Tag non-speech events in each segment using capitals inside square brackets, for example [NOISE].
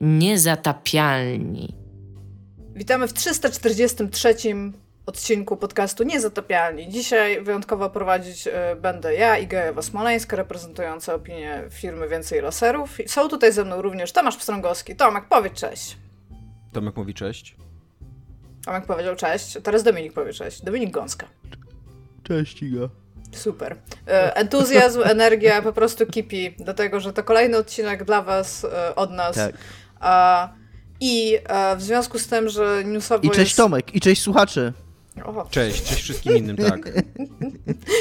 Niezatapialni. Witamy w 343 odcinku podcastu Niezatapialni. Dzisiaj wyjątkowo prowadzić e, będę ja, i Ewa Smoleńska, reprezentująca opinię firmy Więcej Laserów. Są tutaj ze mną również Tomasz Pstrągowski. Tomek, powiedz cześć. Tomek mówi cześć. Tomek powiedział cześć, teraz Dominik powie cześć. Dominik Gąska. Cześć Iga. Super. E, entuzjazm, energia po prostu kipi do tego, że to kolejny odcinek dla was e, od nas. Tak. I w związku z tym, że newsowo I cześć jest... Tomek, i cześć słuchacze. Oho. Cześć, cześć wszystkim innym, tak.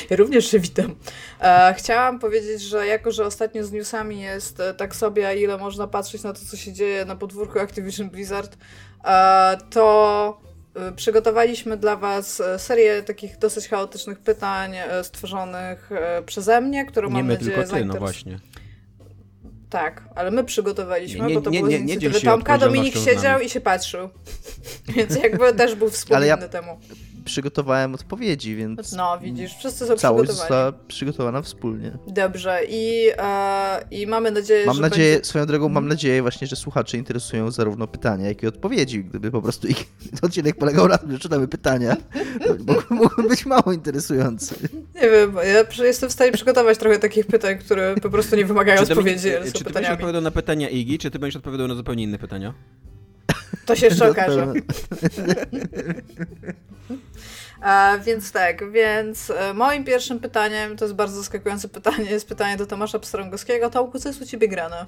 ja [LAUGHS] również się witam. E, chciałam powiedzieć, że jako, że ostatnio z newsami jest e, tak sobie, a ile można patrzeć na to, co się dzieje na podwórku Activision Blizzard, e, to e, przygotowaliśmy dla Was e, serię takich dosyć chaotycznych pytań e, stworzonych przeze mnie, które nie mam my, nadzieję tylko ty, no właśnie. Tak, ale my przygotowaliśmy, nie, bo to nie, było nie, z nie, Tomka. Dominik siedział i się patrzył. [LAUGHS] Więc jakby też był wspólny ja temu. Przygotowałem odpowiedzi, więc. No, widzisz, wszyscy są całość została przygotowana wspólnie. Dobrze, i, e, i mamy nadzieję, mam że. Nadzieję, będzie... Swoją drogą, mam nadzieję właśnie, że słuchacze interesują zarówno pytania, jak i odpowiedzi. Gdyby po prostu ich [LAUGHS] odcinek polegał na tym, że czytamy pytania, to mógłby być mało interesujący. Nie wiem, ja jestem w stanie przygotować trochę takich pytań, które po prostu nie wymagają czy odpowiedzi. Czy ty będziesz odpowiadał na pytania Igi, czy ty będziesz odpowiadał na zupełnie inne pytania? To się jeszcze [LAUGHS] okaże. A, więc tak, więc e, moim pierwszym pytaniem, to jest bardzo zaskakujące pytanie, jest pytanie do Tomasza Pstrągowskiego. Tomku, co jest u ciebie grane?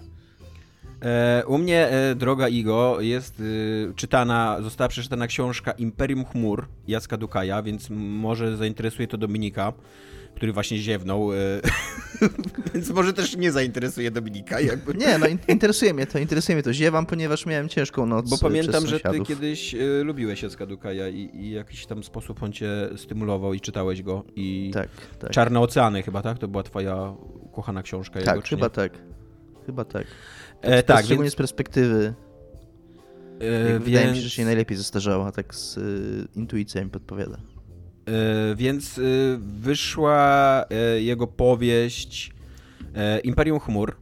E, u mnie, e, droga Igo, jest e, czytana, została przeczytana książka Imperium Chmur Jacka Dukaja, więc może zainteresuje to Dominika który właśnie ziewnął, e, [LAUGHS] więc może też nie zainteresuje Dominika. Jakby. Nie, no interesuje mnie to, interesuje mnie to. Ziewam, ponieważ miałem ciężką noc Bo pamiętam, że ty kiedyś y, lubiłeś Jacka Dukaja i, i jakiś tam sposób on cię stymulował i czytałeś go. I tak, tak. Czarne Oceany chyba, tak? To była twoja ukochana książka tak, jego, chyba nie? tak. Chyba tak. E, tak, szczególnie więc... z perspektywy e, Wydaje więc... mi się, że się najlepiej zestarzała, tak z y, intuicją mi podpowiada. E, więc e, wyszła e, jego powieść Imperium Chmur.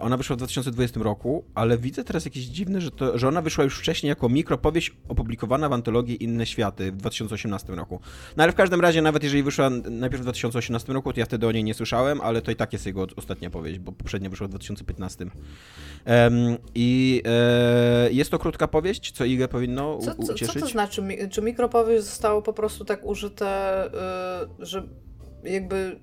Ona wyszła w 2020 roku, ale widzę teraz jakieś dziwne, że, to, że ona wyszła już wcześniej jako mikropowieść opublikowana w antologii Inne Światy w 2018 roku. No ale w każdym razie, nawet jeżeli wyszła najpierw w 2018 roku, to ja wtedy o niej nie słyszałem, ale to i tak jest jego ostatnia powieść, bo poprzednia wyszła w 2015. Um, I e, jest to krótka powieść, co Igę powinno co, co, ucieszyć. Co to znaczy? Czy mikropowieść zostało po prostu tak użyte, y, że jakby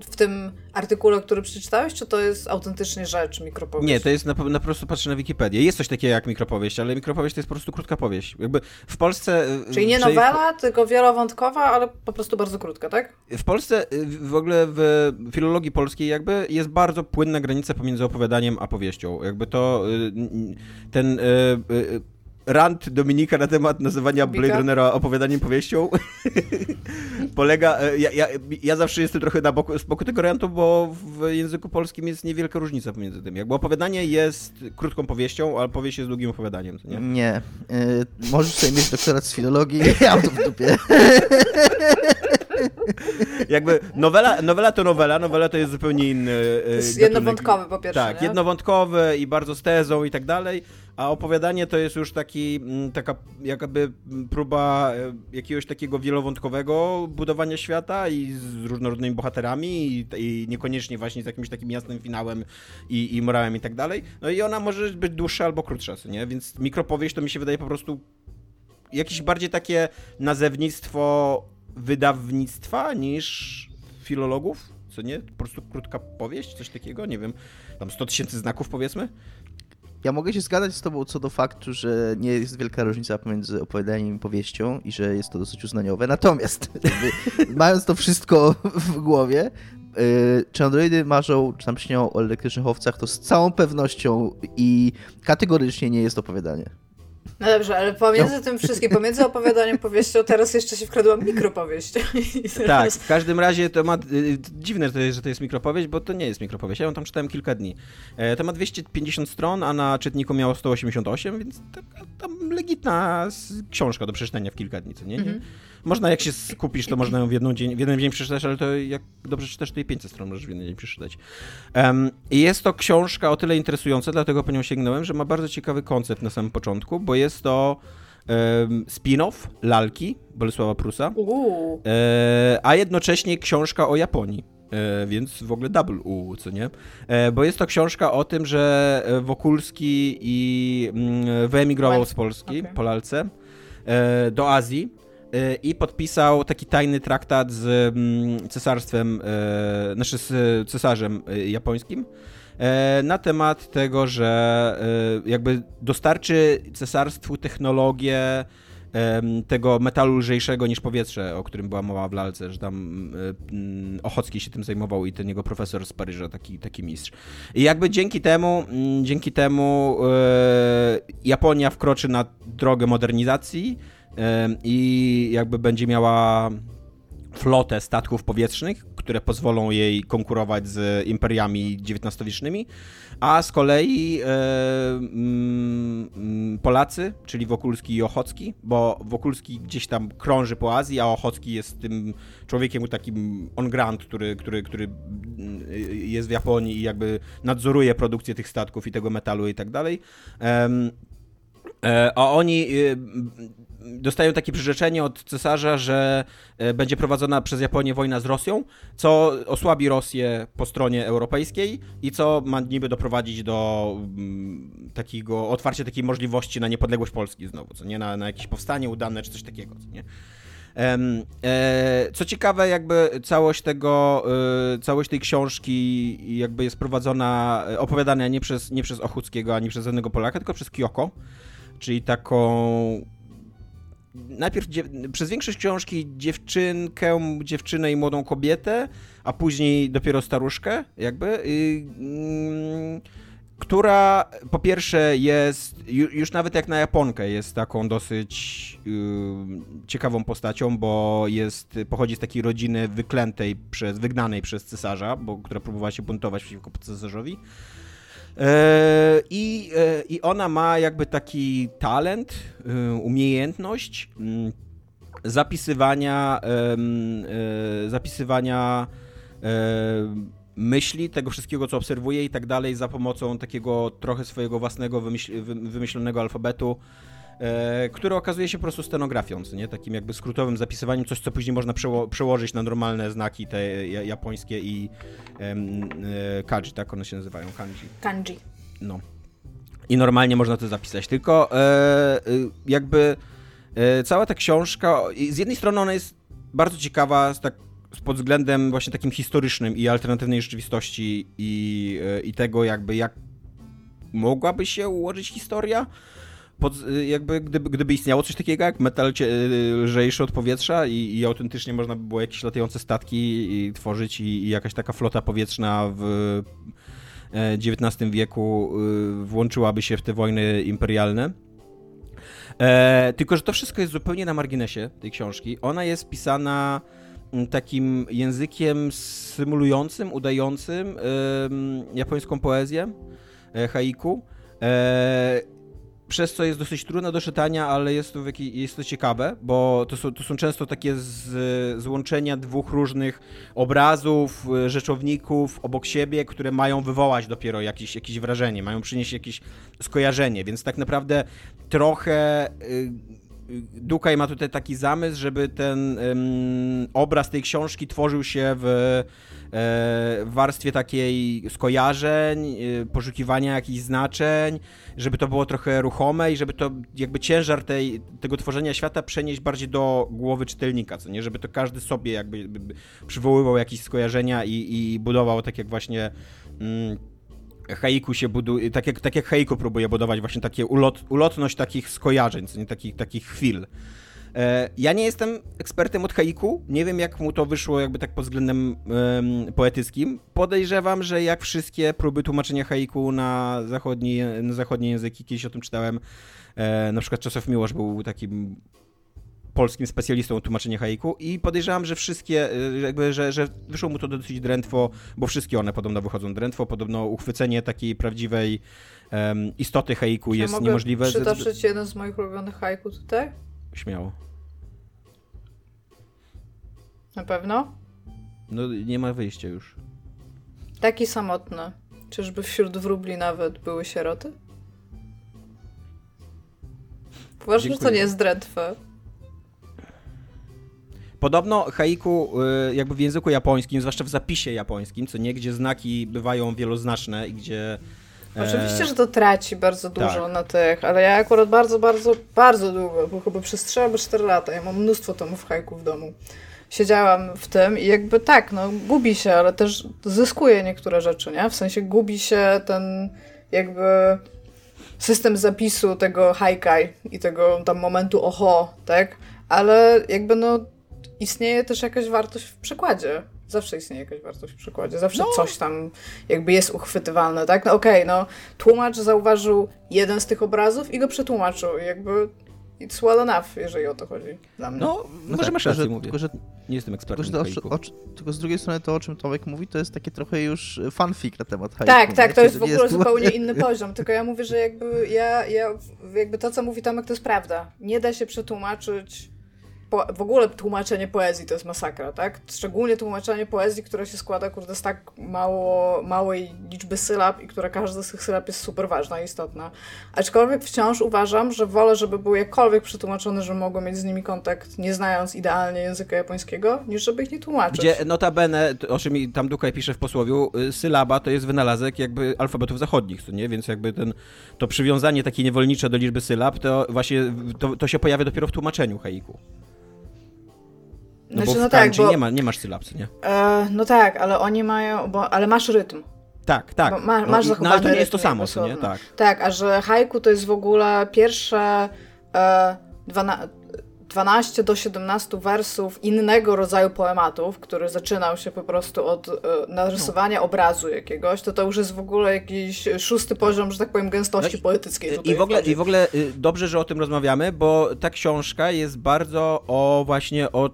w tym artykule, który przeczytałeś, czy to jest autentycznie rzecz, mikropowieść? Nie, to jest na, na prostu patrzę na Wikipedię. Jest coś takiego jak mikropowieść, ale mikropowieść to jest po prostu krótka powieść. Jakby w Polsce... Y, Czyli nie nowela, tylko wielowątkowa, ale po prostu bardzo krótka, tak? W Polsce y, w ogóle w filologii polskiej jakby jest bardzo płynna granica pomiędzy opowiadaniem a powieścią. Jakby to y, ten rant Dominika na temat nazywania Blade Runnera opowiadaniem powieścią [LAUGHS] polega... E, ja, ja, ja, zawsze jestem trochę na boku, z boku tego rantu, bo w języku polskim jest niewielka różnica pomiędzy tym. Jakby opowiadanie jest krótką powieścią, a powieść jest długim opowiadaniem, nie? Nie. Y możesz sobie mieć doktorat z filologii, [LAUGHS] ja to w dupie. [LAUGHS] Jakby nowela, nowela to nowela, nowela to jest zupełnie inny. E, to jest jednowątkowy po pierwsze. Tak, nie? jednowątkowy i bardzo z tezą i tak dalej. A opowiadanie to jest już taki, mm, taka jakby próba e, jakiegoś takiego wielowątkowego budowania świata i z różnorodnymi bohaterami i, i niekoniecznie właśnie z jakimś takim jasnym finałem i, i morałem i tak dalej. No i ona może być dłuższa albo krótsza, nie? Więc mikropowieść to mi się wydaje po prostu jakieś bardziej takie nazewnictwo wydawnictwa niż filologów, co nie? Po prostu krótka powieść, coś takiego, nie wiem, tam 100 tysięcy znaków powiedzmy? Ja mogę się zgadzać z tobą co do faktu, że nie jest wielka różnica pomiędzy opowiadaniem i powieścią i że jest to dosyć uznaniowe. Natomiast, [LAUGHS] mając to wszystko w głowie, yy, czy androidy marzą, czy tam śnią o elektrycznych owcach, to z całą pewnością i kategorycznie nie jest opowiadanie. No dobrze, ale pomiędzy no. tym wszystkim, pomiędzy opowiadaniem powieścią, teraz jeszcze się wkradła mikropowieść. [LAUGHS] Tak, w każdym razie to ma, y, dziwne, to jest, że to jest mikropowieść, bo to nie jest mikropowieść, ja ją tam czytałem kilka dni. E, to ma 250 stron, a na czytniku miało 188, więc tak, tam legitna książka do przeczytania w kilka dni, co nie? Mhm. Można, jak się skupisz, to można ją w, jedną dzień, w jeden dzień przeczytać, ale to jak dobrze czytasz, to i 500 stron możesz w jeden dzień przeczytać. Um, I jest to książka o tyle interesująca, dlatego po nią sięgnąłem, że ma bardzo ciekawy koncept na samym początku, bo jest to um, spin-off lalki Bolesława Prusa, e, a jednocześnie książka o Japonii. E, więc w ogóle double U, co nie? E, bo jest to książka o tym, że Wokulski i mm, wyemigrował z Polski okay. po lalce e, do Azji i podpisał taki tajny traktat z mm, cesarstwem, znaczy z cesarzem japońskim na temat tego, że jakby dostarczy cesarstwu technologię tego metalu lżejszego niż powietrze, o którym była mowa w lalce, że tam mm, Ochocki się tym zajmował i ten jego profesor z Paryża, taki, taki mistrz. I jakby dzięki temu, mm, dzięki temu e, Japonia wkroczy na drogę modernizacji i jakby będzie miała flotę statków powietrznych, które pozwolą jej konkurować z imperiami XIX-wiecznymi, a z kolei e, mm, Polacy, czyli Wokulski i Ochocki, bo Wokulski gdzieś tam krąży po Azji, a Ochocki jest tym człowiekiem takim on grant, który, który, który mm, jest w Japonii i jakby nadzoruje produkcję tych statków i tego metalu i tak dalej. E, a oni y, dostają takie przyrzeczenie od cesarza, że e, będzie prowadzona przez Japonię wojna z Rosją, co osłabi Rosję po stronie europejskiej i co ma niby doprowadzić do mm, takiego otwarcia takiej możliwości na niepodległość Polski znowu, co nie na, na jakieś powstanie udane czy coś takiego, co nie. E, co ciekawe, jakby całość tego, e, całość tej książki jakby jest prowadzona, opowiadana nie przez, nie przez Ochuckiego ani przez żadnego Polaka, tylko przez Kyoko, czyli taką najpierw przez większość książki dziewczynkę, dziewczynę i młodą kobietę, a później dopiero staruszkę, jakby, yy, która po pierwsze jest, już nawet jak na Japonkę, jest taką dosyć yy, ciekawą postacią, bo jest, pochodzi z takiej rodziny wyklętej przez, wygnanej przez cesarza, bo, która próbowała się buntować przeciwko cesarzowi. E, I, e, I ona ma jakby taki talent, e, umiejętność mm, zapisywania, zapisywania myśli, tego wszystkiego, co obserwuje i tak dalej, za pomocą takiego trochę swojego własnego wymyśl wymyślonego alfabetu, e, który okazuje się po prostu stenografią, nie? Takim jakby skrótowym zapisywaniem, coś, co później można przeło przełożyć na normalne znaki te japońskie i e, kanji, tak one się nazywają, kanji. Kanji. No. I normalnie można to zapisać, tylko e, e jakby e, cała ta książka, z jednej strony ona jest bardzo ciekawa, tak pod względem właśnie takim historycznym i alternatywnej rzeczywistości i, e, i tego jakby jak mogłaby się ułożyć historia, pod, jakby gdyby, gdyby istniało coś takiego jak metal e, lżejszy od powietrza i, i autentycznie można by było jakieś latające statki tworzyć i, i jakaś taka flota powietrzna w XIX e, wieku włączyłaby się w te wojny imperialne. E, tylko, że to wszystko jest zupełnie na marginesie tej książki. Ona jest pisana takim językiem symulującym, udającym japońską poezję, e, haiku. E, przez co jest dosyć trudne do czytania, ale jest to, jest to ciekawe, bo to są, to są często takie z, złączenia dwóch różnych obrazów, e, rzeczowników obok siebie, które mają wywołać dopiero jakieś, jakieś wrażenie, mają przynieść jakieś skojarzenie, więc tak naprawdę trochę Dukaj ma tutaj taki zamysł, żeby ten um, obraz tej książki tworzył się w, w warstwie takiej skojarzeń, e, poszukiwania jakichś znaczeń, żeby to było trochę ruchome i żeby to jakby ciężar tej, tego tworzenia świata przenieść bardziej do głowy czytelnika, co nie? Żeby to każdy sobie jakby przywoływał jakieś skojarzenia i, i budował tak jak właśnie... Mm, haiku się buduje, tak jak, tak jak haiku próbuje budować właśnie takie ulot, ulotność takich skojarzeń, nie takich, takich chwil. E, ja nie jestem ekspertem od haiku, nie wiem jak mu to wyszło jakby tak pod względem um, poetyckim. Podejrzewam, że jak wszystkie próby tłumaczenia haiku na, zachodni, na zachodnie języki, kiedyś o tym czytałem, e, na przykład Czesław Miłosz był takim polskim specjalistą tłumaczenia haiku i podejrzewam, że wszystkie, y, jakby, że, że wyszło mu to dosyć drętwo, bo wszystkie one podobno wychodzą drętwo, podobno uchwycenie takiej prawdziwej um, istoty haiku ja jest mogę niemożliwe. przytoczyć jeden z moich ulubionych haiku tutaj? Śmiało. Na pewno? No nie ma wyjścia już. Taki samotny. Czyżby wśród wróbli nawet były sieroty? Uważam, że to nie jest drętwe. Podobno haiku y, jakby w języku japońskim, zwłaszcza w zapisie japońskim, co nie, gdzie znaki bywają wieloznaczne i gdzie... e, Oczywiście, że to traci bardzo dużo tak. na tych, ale ja akurat bardzo, bardzo, bardzo długo, bo chyba przez 3 albo 4 lata, ja mam mnóstwo tomów haiku w domu. Siedziałam w tym i jakby tak, no gubi się, ale też zyskuje niektóre rzeczy, nie? W sensie gubi się ten jakby system zapisu tego haikai i tego tam momentu oho, tak? Ale jakby no istnieje też jakaś wartość w przekładzie. Zawsze istnieje jakaś wartość w przekładzie, zawsze No. coś tam jakby jest uchwytywalne, tak? No okej, no tłumacz zauważył jeden z tych obrazów i go przetłumaczył i jakby it's well enough, jeżeli o to chodzi dla mnie. No, No może tak, masz tylko, rację, że, mówię. tylko, że, Nie jestem tylko, ekspertem że w to, o, haiku. o, tylko z drugiej strony to, o czym Tomek mówi, to jest takie trochę już fanfic na temat haiku. Tak, tak, to jest w ogóle jest- zupełnie inny poziom, tylko ja mówię, że jakby ja, ja jakby to, co mówi Tomek, to jest prawda. Nie da się przetłumaczyć po, w ogóle tłumaczenie poezji to jest masakra, tak? Szczególnie tłumaczenie poezji, która się składa, kurde, z tak mało, małej liczby sylab i która każda z tych sylab jest super ważna i istotna. Aczkolwiek wciąż uważam, że wolę, żeby był jakkolwiek przetłumaczony, że mogłem mieć z nimi kontakt, nie znając idealnie języka japońskiego, niż żeby ich nie tłumaczyć. Gdzie notabene, o czym tam Dukaj pisze w posłowiu, y, sylaba to jest wynalazek jakby alfabetów zachodnich, co nie? Więc jakby ten, to przywiązanie takie niewolnicze do liczby sylab, to właśnie to, to się pojawia dopiero w tłumaczeniu haiku. No Znaczy, bo w no tak, bo- nie, ma, nie masz sylab, co nie? E, no tak, ale oni mają, bo, ale masz rytm. Tak, tak. Bo ma- no, masz no, ale to nie jest to samo, co nie? Tak. Tak, a że haiku to jest w ogóle pierwsze e, dwana, 12 do 17 wersów innego rodzaju poematów, który zaczynał się po prostu od e, narysowania obrazu jakiegoś, to to już jest w ogóle jakiś szósty poziom, że tak powiem, gęstości No poetyckiej. I w, ogóle. I w ogóle y, dobrze, że o tym rozmawiamy, bo ta książka jest bardzo o właśnie o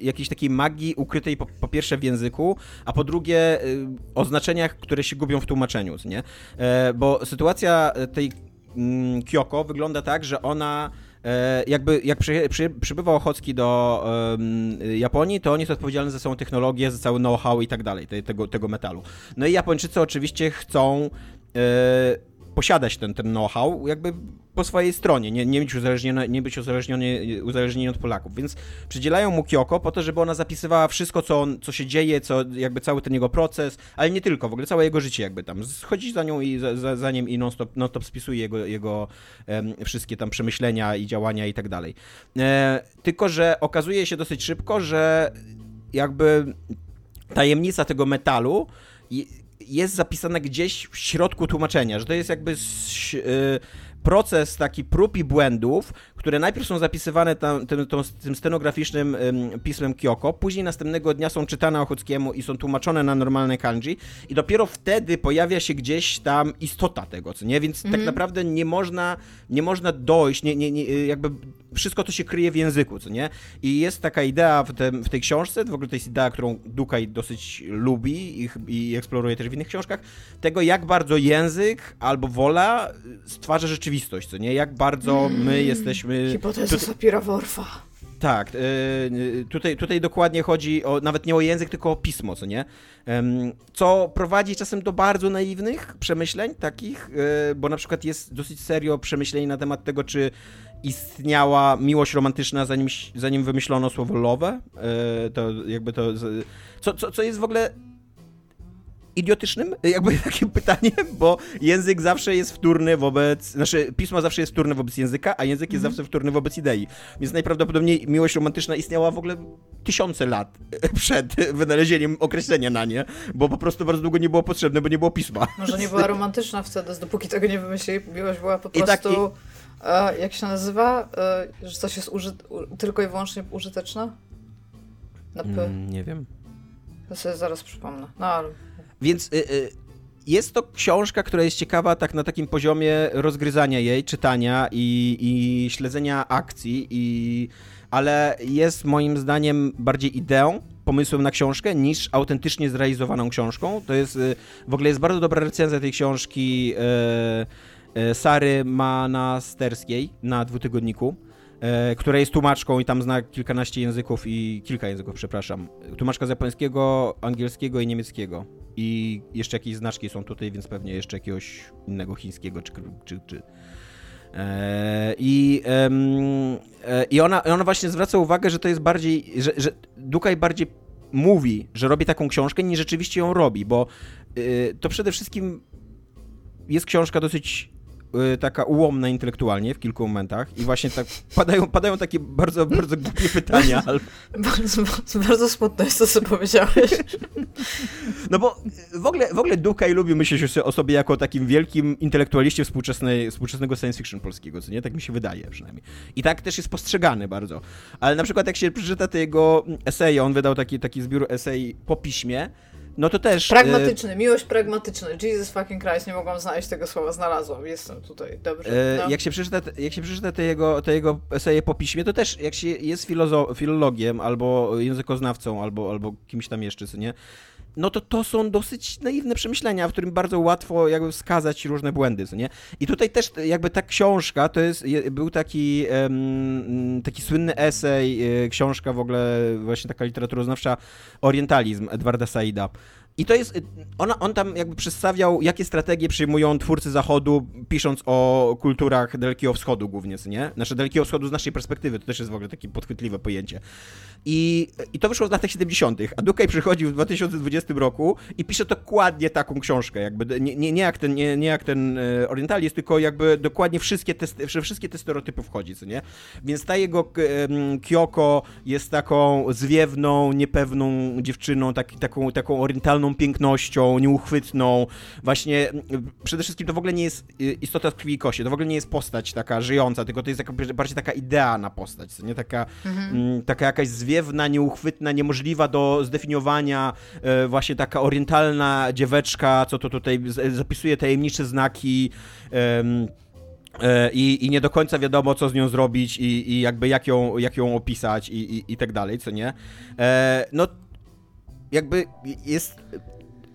jakiejś takiej magii ukrytej po, po pierwsze w języku, a po drugie y, o znaczeniach, które się gubią w tłumaczeniu, nie? E, bo sytuacja tej mm, Kyoko wygląda tak, że ona e, jakby jak przy, przy, przybywał Ochocki do em, Japonii, to on jest odpowiedzialny za całą technologię, za cały know-how i tak dalej, te, tego, tego metalu. No i Japończycy oczywiście chcą e, posiadać ten, ten know-how jakby po swojej stronie, nie, nie być uzależniony, nie być uzależniony, uzależnieni od Polaków, więc przydzielają mu Kyoko po to, żeby ona zapisywała wszystko, co, on, co się dzieje, co jakby cały ten jego proces, ale nie tylko, w ogóle całe jego życie jakby tam, chodzi za nią i za, za, za nim i non-stop, non-stop spisuje jego, jego em, wszystkie tam przemyślenia i działania i tak dalej. E, tylko, że okazuje się dosyć szybko, że jakby tajemnica tego metalu jest zapisana gdzieś w środku tłumaczenia, że to jest jakby y, proces taki prób i błędów, które najpierw są zapisywane tam, tym, tą, tym stenograficznym ym, pismem Kyoko, później następnego dnia są czytane Ochockiemu i są tłumaczone na normalne kanji i dopiero wtedy pojawia się gdzieś tam istota tego, co nie? Więc tak naprawdę nie można, nie można dojść, nie, nie, nie, jakby wszystko to się kryje w języku, co nie? I jest taka idea w, tym, w tej książce, w ogóle to jest idea, którą Dukaj dosyć lubi i, i eksploruje też w innych książkach, tego jak bardzo język albo wola stwarza rzeczywistość, co nie? Jak bardzo my jesteśmy... Hipoteza tu- Sapira Worfa. tak, y, tutaj, tutaj dokładnie chodzi o nawet nie o język, tylko o pismo, co nie? Co prowadzi czasem do bardzo naiwnych przemyśleń takich, y, bo na przykład jest dosyć serio przemyśleń na temat tego, czy istniała miłość romantyczna, zanim, zanim wymyślono słowo love. Y, To jakby to. Co, co, co jest w ogóle idiotycznym, jakby [LAUGHS] takim pytaniem, bo język zawsze jest wtórny wobec, znaczy pismo zawsze jest wtórne wobec języka, a język jest zawsze wtórny wobec idei. Więc najprawdopodobniej miłość romantyczna istniała w ogóle tysiące lat [LAUGHS] przed wynalezieniem określenia na nie, bo po prostu bardzo długo nie było potrzebne, bo nie było pisma. Może nie była [LAUGHS] romantyczna wtedy, dopóki tego nie wymyślili. Miłość była po I tak, prostu. e, jak się nazywa? E, że coś jest uży... tylko i wyłącznie użyteczne? Na P. Mm, nie wiem. To sobie zaraz przypomnę. No ale. Więc y, y, jest to książka, która jest ciekawa tak na takim poziomie rozgryzania jej, czytania i, i śledzenia akcji, i, ale jest moim zdaniem bardziej ideą, pomysłem na książkę niż autentycznie zrealizowaną książką. To jest, y, w ogóle jest bardzo dobra recenzja tej książki e, e, Sary Manasterskiej na dwutygodniku e, która jest tłumaczką i tam zna kilkanaście języków i kilka języków, przepraszam. Tłumaczka z japońskiego, angielskiego i niemieckiego. I jeszcze jakieś znaczki są tutaj, więc pewnie jeszcze jakiegoś innego chińskiego czy, czy, czy e, i, e, I ona, ona właśnie zwraca uwagę, że to jest bardziej, że, że Dukaj bardziej mówi, że robi taką książkę, niż rzeczywiście ją robi, bo y, to przede wszystkim jest książka dosyć taka ułomna intelektualnie w kilku momentach i właśnie tak padają, padają takie bardzo, [LAUGHS] bardzo głupie pytania. [LAUGHS] bardzo, bardzo smutne jest to, co powiedziałeś. No bo w ogóle, w ogóle Dukaj lubi myśleć o sobie jako takim wielkim intelektualiście współczesnej, współczesnego science fiction polskiego, co nie? Tak mi się wydaje przynajmniej. I tak też jest postrzegany bardzo. Ale na przykład jak się przeczyta te jego eseje, on wydał taki, taki zbiór esej po piśmie, no to też... Pragmatyczny, e... miłość pragmatyczna. Jesus fucking Christ, nie mogłam znaleźć tego słowa, znalazłam, jestem tutaj, dobrze. E... No. Jak, się przeczyta, jak się przeczyta te jego, te jego eseje po piśmie, to też jak się jest filologiem, albo językoznawcą, albo, albo kimś tam jeszcze, co nie, no to to są dosyć naiwne przemyślenia, w którym bardzo łatwo jakby wskazać różne błędy, nie? I tutaj też jakby ta książka, to jest, był taki, um, taki słynny esej, e, książka w ogóle właśnie taka literaturoznawcza, Orientalizm Edwarda Saida. I to jest, ona, on tam jakby przedstawiał, jakie strategie przyjmują twórcy Zachodu, pisząc o kulturach Dalekiego Wschodu głównie, nie? Znaczy Dalekiego Wschodu z naszej perspektywy, to też jest w ogóle takie podchwytliwe pojęcie. I, i to wyszło w latach 70., a Dukaj przychodzi w 2020 roku i pisze dokładnie taką książkę, jakby nie, nie, nie jak ten, nie, nie jak ten e, Orientalizm, tylko jakby dokładnie wszystkie te, wszystkie te stereotypy wchodzi, co nie? Więc ta jego Kyoko jest taką zwiewną, niepewną dziewczyną, tak, taką, taką orientalną pięknością, nieuchwytną. Właśnie przede wszystkim to w ogóle nie jest y, istota z krwi i kości, to w ogóle nie jest postać taka żyjąca, tylko to jest taka, bardziej taka idealna postać, nie taka, mhm. Taka jakaś zwiewna, nieuchwytna, niemożliwa do zdefiniowania, e, właśnie taka orientalna dzieweczka, co to tutaj zapisuje tajemnicze znaki. E, i, i nie do końca wiadomo, co z nią zrobić i, i jakby jak ją, jak ją opisać i, i, i tak dalej, co nie? E, no jakby jest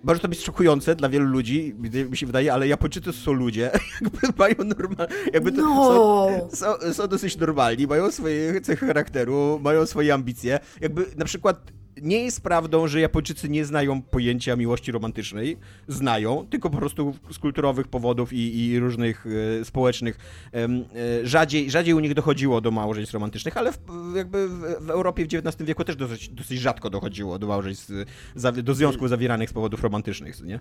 może to być szokujące dla wielu ludzi, mi się wydaje, ale Japończycy są ludzie, [LAUGHS] jakby mają normal, jakby to no. są, są, są, dosyć normalni, mają swoje cechy charakteru, mają swoje ambicje, jakby na przykład nie jest prawdą, że Japończycy nie znają pojęcia miłości romantycznej. Znają, tylko po prostu z kulturowych powodów i, i różnych e, społecznych e, rzadziej, rzadziej u nich dochodziło do małżeństw romantycznych, ale w, jakby w, w, Europie w XIX wieku też dosyć, dosyć rzadko dochodziło do małżeństw, do związków zawieranych z powodów romantycznych, nie?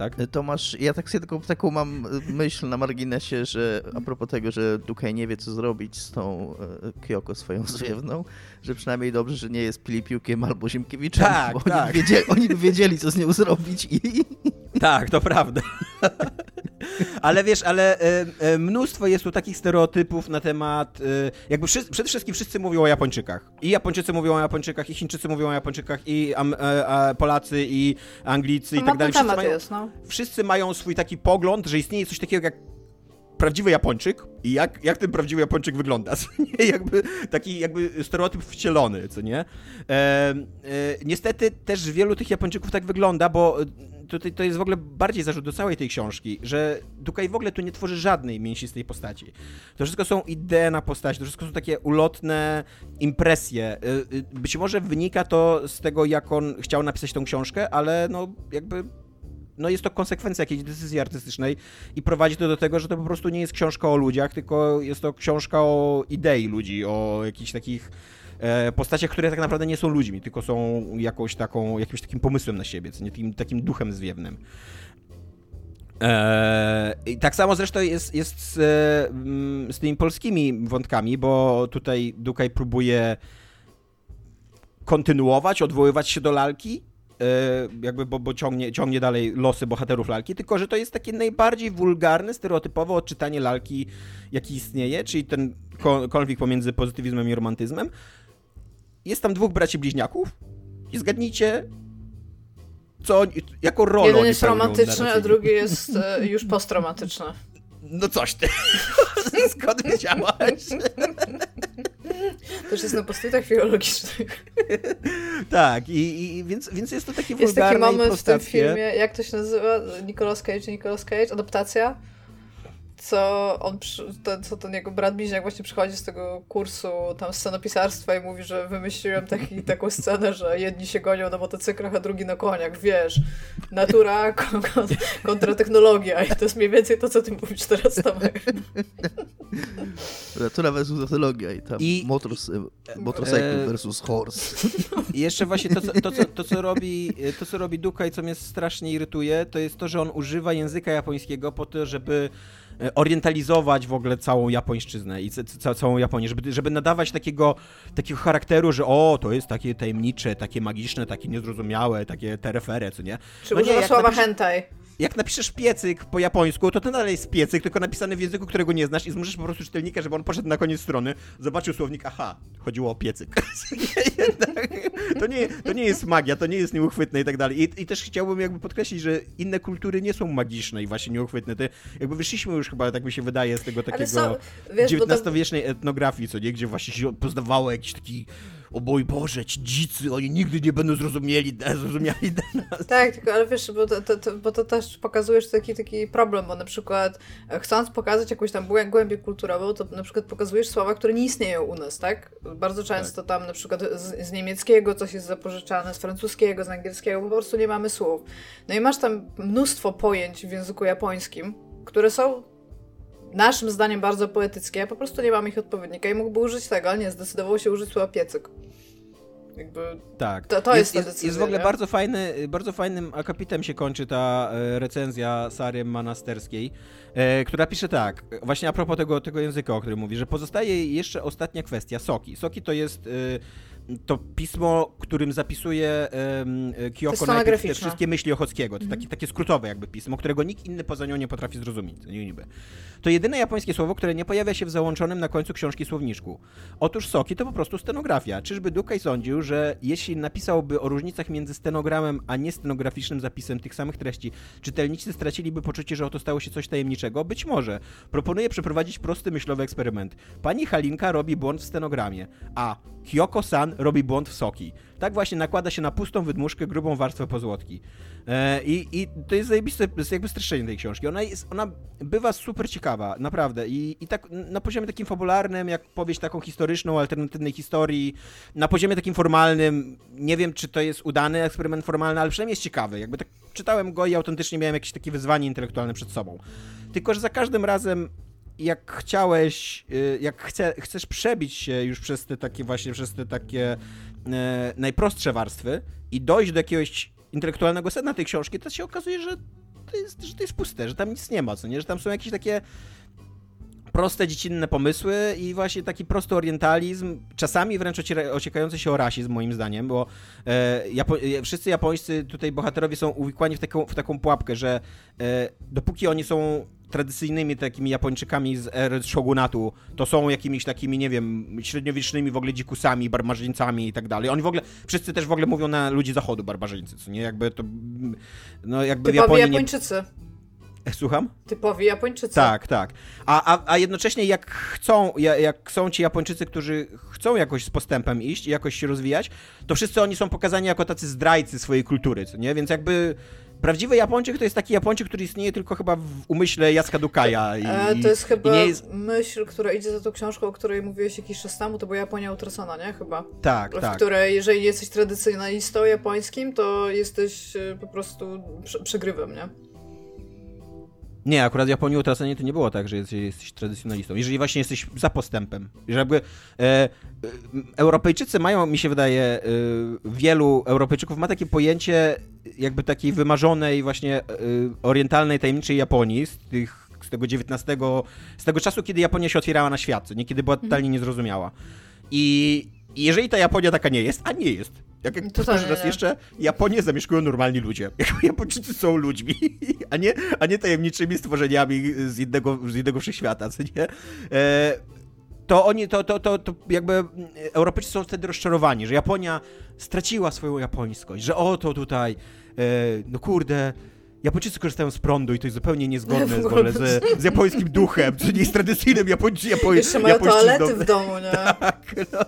Tak? E, Tomasz, ja tak sobie tylko taką mam myśl na marginesie, że a propos tego, że Dukaj nie wie, co zrobić z tą e, Kyoko swoją zwiewną, że przynajmniej dobrze, że nie jest Pilipiukiem albo Ziemkiewiczem, tak, bo tak. Oni, by wiedzieli, oni by wiedzieli, co z nią zrobić i... Tak, to prawda. [LAUGHS] ale wiesz, ale e, e, mnóstwo jest tu takich stereotypów na temat, e, jakby wszyscy, przede wszystkim wszyscy mówią o Japończykach. I Japończycy mówią o Japończykach, i Chińczycy mówią o Japończykach, i am, Polacy, i Anglicy, i tak dalej. Wszyscy mają, jest, no. wszyscy mają swój taki pogląd, że istnieje coś takiego jak prawdziwy Japończyk i jak, jak ten prawdziwy Japończyk wygląda, [LAUGHS] co nie? Jakby taki jakby stereotyp wcielony, co nie? E, e, niestety też wielu tych Japończyków tak wygląda, bo tutaj to jest w ogóle bardziej zarzut do całej tej książki, że Dukaj w ogóle tu nie tworzy żadnej mięsistej postaci. To wszystko są idee na postaci, to wszystko są takie ulotne impresje. Y, y, być może wynika to z tego, jak on chciał napisać tą książkę, ale no jakby no jest to konsekwencja jakiejś decyzji artystycznej i prowadzi to do tego, że to po prostu nie jest książka o ludziach, tylko jest to książka o idei ludzi, o jakichś takich e, postaciach, które tak naprawdę nie są ludźmi, tylko są jakąś taką, jakimś takim pomysłem na siebie, nie takim, takim duchem zwiewnym. Eee, I tak samo zresztą jest, jest z, z tymi polskimi wątkami, bo tutaj Dukaj próbuje kontynuować, odwoływać się do lalki, E, jakby, bo, bo ciągnie, ciągnie dalej losy bohaterów lalki, tylko że to jest takie najbardziej wulgarne, stereotypowe odczytanie lalki, jaki istnieje, czyli ten konflikt pomiędzy pozytywizmem i romantyzmem. Jest tam dwóch braci bliźniaków i zgadnijcie, co oni, jaką rolę Jeden jest romantyczny, a drugi jest e, już postromantyczny. No coś ty. [LAUGHS] Skąd wiedziałaś? Też jest na postytach filologicznych. tak, i, i więc, więc jest to takie Jest taki wulgarne moment w tym filmie, jak to się nazywa? Nicolas Cage, Nicolas Cage, adaptacja? Co on, przy- ten, co ten jego brat bliźniak właśnie przychodzi z tego kursu tam scenopisarstwa i mówi, że wymyśliłem taki, [LAUGHS] taką scenę, że jedni się gonią na motocyklach, a drugi na koniach, wiesz, natura [LAUGHS] kon, kon, kontra technologia i to jest mniej więcej to, co ty mówisz teraz, Tomek. [LAUGHS] Natura versus technologia i tam I- motors, motorcycle e- versus horse. I jeszcze właśnie to, co, to, co, to, co robi, to, co robi Duka i co mnie strasznie irytuje, to jest to, że on używa języka japońskiego po to, żeby e, orientalizować w ogóle całą japońszczyznę i ca, ca, całą Japonię, żeby, żeby nadawać takiego, takiego charakteru, że o, to jest takie tajemnicze, takie magiczne, takie niezrozumiałe, takie terefere, co nie? Czy No nie, używa jak słowa napisz- hentai? Jak napiszesz piecyk po japońsku, to to nadal jest piecyk, tylko napisany w języku, którego nie znasz i zmuszysz po prostu czytelnika, żeby on poszedł na koniec strony, zobaczył słownik, aha, chodziło o piecyk. [LAUGHS] To, nie, to nie jest magia, to nie jest nieuchwytne i tak dalej. I, I też chciałbym jakby podkreślić, że inne kultury nie są magiczne i właśnie nieuchwytne. Te, jakby wyszliśmy już chyba, tak mi się wydaje, z tego takiego są, wiesz, XIX-wiecznej etnografii, co nie, gdzie właśnie się poznawało jakiś taki o mój Boże, ci dzicy, oni nigdy nie będą zrozumieli, zrozumiali nas. Tak, tylko ale wiesz, bo to, to, to, bo to też pokazujesz taki, taki problem, bo na przykład e, chcąc pokazać jakąś tam głę- głębię kulturową, to na przykład pokazujesz słowa, które nie istnieją u nas, tak? Bardzo często tam na przykład z, z niemieckiego coś jest zapożyczane, z francuskiego, z angielskiego, po prostu nie mamy słów. No i masz tam mnóstwo pojęć w języku japońskim, które są naszym zdaniem bardzo poetyckie, a po prostu nie mamy ich odpowiednika i mógłby użyć tego, ale nie, zdecydował się użyć słowa piecyk. Jakby Tak. To- to jest jest, decyzja, jest w ogóle nie? bardzo fajny, bardzo fajnym akapitem się kończy ta e, recenzja Sary Manasterskiej, e, która pisze tak, właśnie a propos tego, tego języka, o którym mówi, że pozostaje jeszcze ostatnia kwestia, soki. Soki to jest e, to pismo, którym zapisuje e, Kyoko najpierw te wszystkie myśli Ochockiego. To Mhm. takie, takie skrótowe jakby pismo, którego nikt inny poza nią nie potrafi zrozumieć. Niby. To jedyne japońskie słowo, które nie pojawia się w załączonym na końcu książki słowniczku. Otóż soki to po prostu stenografia. Czyżby Dukaj sądził, że jeśli napisałby o różnicach między stenogramem a niestenograficznym zapisem tych samych treści, czytelnicy straciliby poczucie, że oto stało się coś tajemniczego? Być może. Proponuję przeprowadzić prosty myślowy eksperyment. Pani Halinka robi błąd w stenogramie, a Kyoko-san robi błąd w soki. Tak właśnie nakłada się na pustą wydmuszkę grubą warstwę pozłotki. E, i, I to jest zajebiste, to jest jakby streszczenie tej książki. Ona, jest, ona bywa super ciekawa, naprawdę. I, I tak na poziomie takim fabularnym, jak powieść taką historyczną, alternatywnej historii, na poziomie takim formalnym, nie wiem, czy to jest udany eksperyment formalny, ale przynajmniej jest ciekawy. Jakby tak czytałem go i autentycznie miałem jakieś takie wyzwanie intelektualne przed sobą. Tylko, że za każdym razem jak chciałeś, y, jak chce, chcesz przebić się już przez te takie właśnie, przez te takie e, najprostsze warstwy i dojść do jakiegoś intelektualnego sedna tej książki, to się okazuje, że to jest, że to jest puste, że tam nic nie ma, co nie? Że tam są jakieś takie proste, dziecinne pomysły i właśnie taki prosty orientalizm, czasami wręcz ociekający się o rasizm, moim zdaniem, bo e, Japo- e, wszyscy japońscy tutaj bohaterowie są uwikłani w taką, w taką pułapkę, że e, dopóki oni są tradycyjnymi takimi Japończykami z ery shogunatu, to są jakimiś takimi, nie wiem, średniowiecznymi w ogóle dzikusami, barbarzyńcami i tak dalej. Oni w ogóle, wszyscy też w ogóle mówią na ludzi zachodu barbarzyńcy, co nie? Jakby to, no jakby w typowi Japonii nie... Japończycy. Słucham? Typowi Japończycy. Tak, tak. A, a, a jednocześnie jak chcą, ja- jak są ci Japończycy, którzy chcą jakoś z postępem iść i jakoś się rozwijać, to wszyscy oni są pokazani jako tacy zdrajcy swojej kultury, co nie? Więc jakby prawdziwy Japończyk to jest taki Japończyk, który istnieje tylko chyba w umyśle Jacka Dukaja. I, E, to jest chyba jest... myśl, która idzie za tą książką, o której mówiłeś jakiś czas temu, to była Japonia utracona, nie? Chyba. Tak, w tak. której jeżeli jesteś tradycjonalistą japońskim, to jesteś e, po prostu prze- przegrywem, nie? Nie, akurat w Japonii utracenie to nie było tak, że jesteś, jesteś tradycjonalistą. Jeżeli właśnie jesteś za postępem. Że jakby e, e, Europejczycy mają, mi się wydaje, e, wielu Europejczyków ma takie pojęcie jakby takiej wymarzonej właśnie e, orientalnej, tajemniczej Japonii z tych z tego XIX, z tego czasu, kiedy Japonia się otwierała na świat, nie kiedy była totalnie niezrozumiała. I i jeżeli ta Japonia taka nie jest, a nie jest, jak jak Totalnie powtórzę raz nie. jeszcze, Japonię zamieszkują normalni ludzie. [LAUGHS] Japończycy są ludźmi, a nie, a nie tajemniczymi stworzeniami z innego, z innego wszechświata, co nie? E, to oni, to, to, to, to jakby mm, Europejczycy są wtedy rozczarowani, że Japonia straciła swoją japońskość, że oto tutaj, e, no kurde, Japończycy korzystają z prądu i to jest zupełnie niezgodne z, z, z japońskim duchem, czy nie jest tradycyjnym japończy, japoń, Jeszcze mają toalety w domu, nie? [LAUGHS] Tak, no.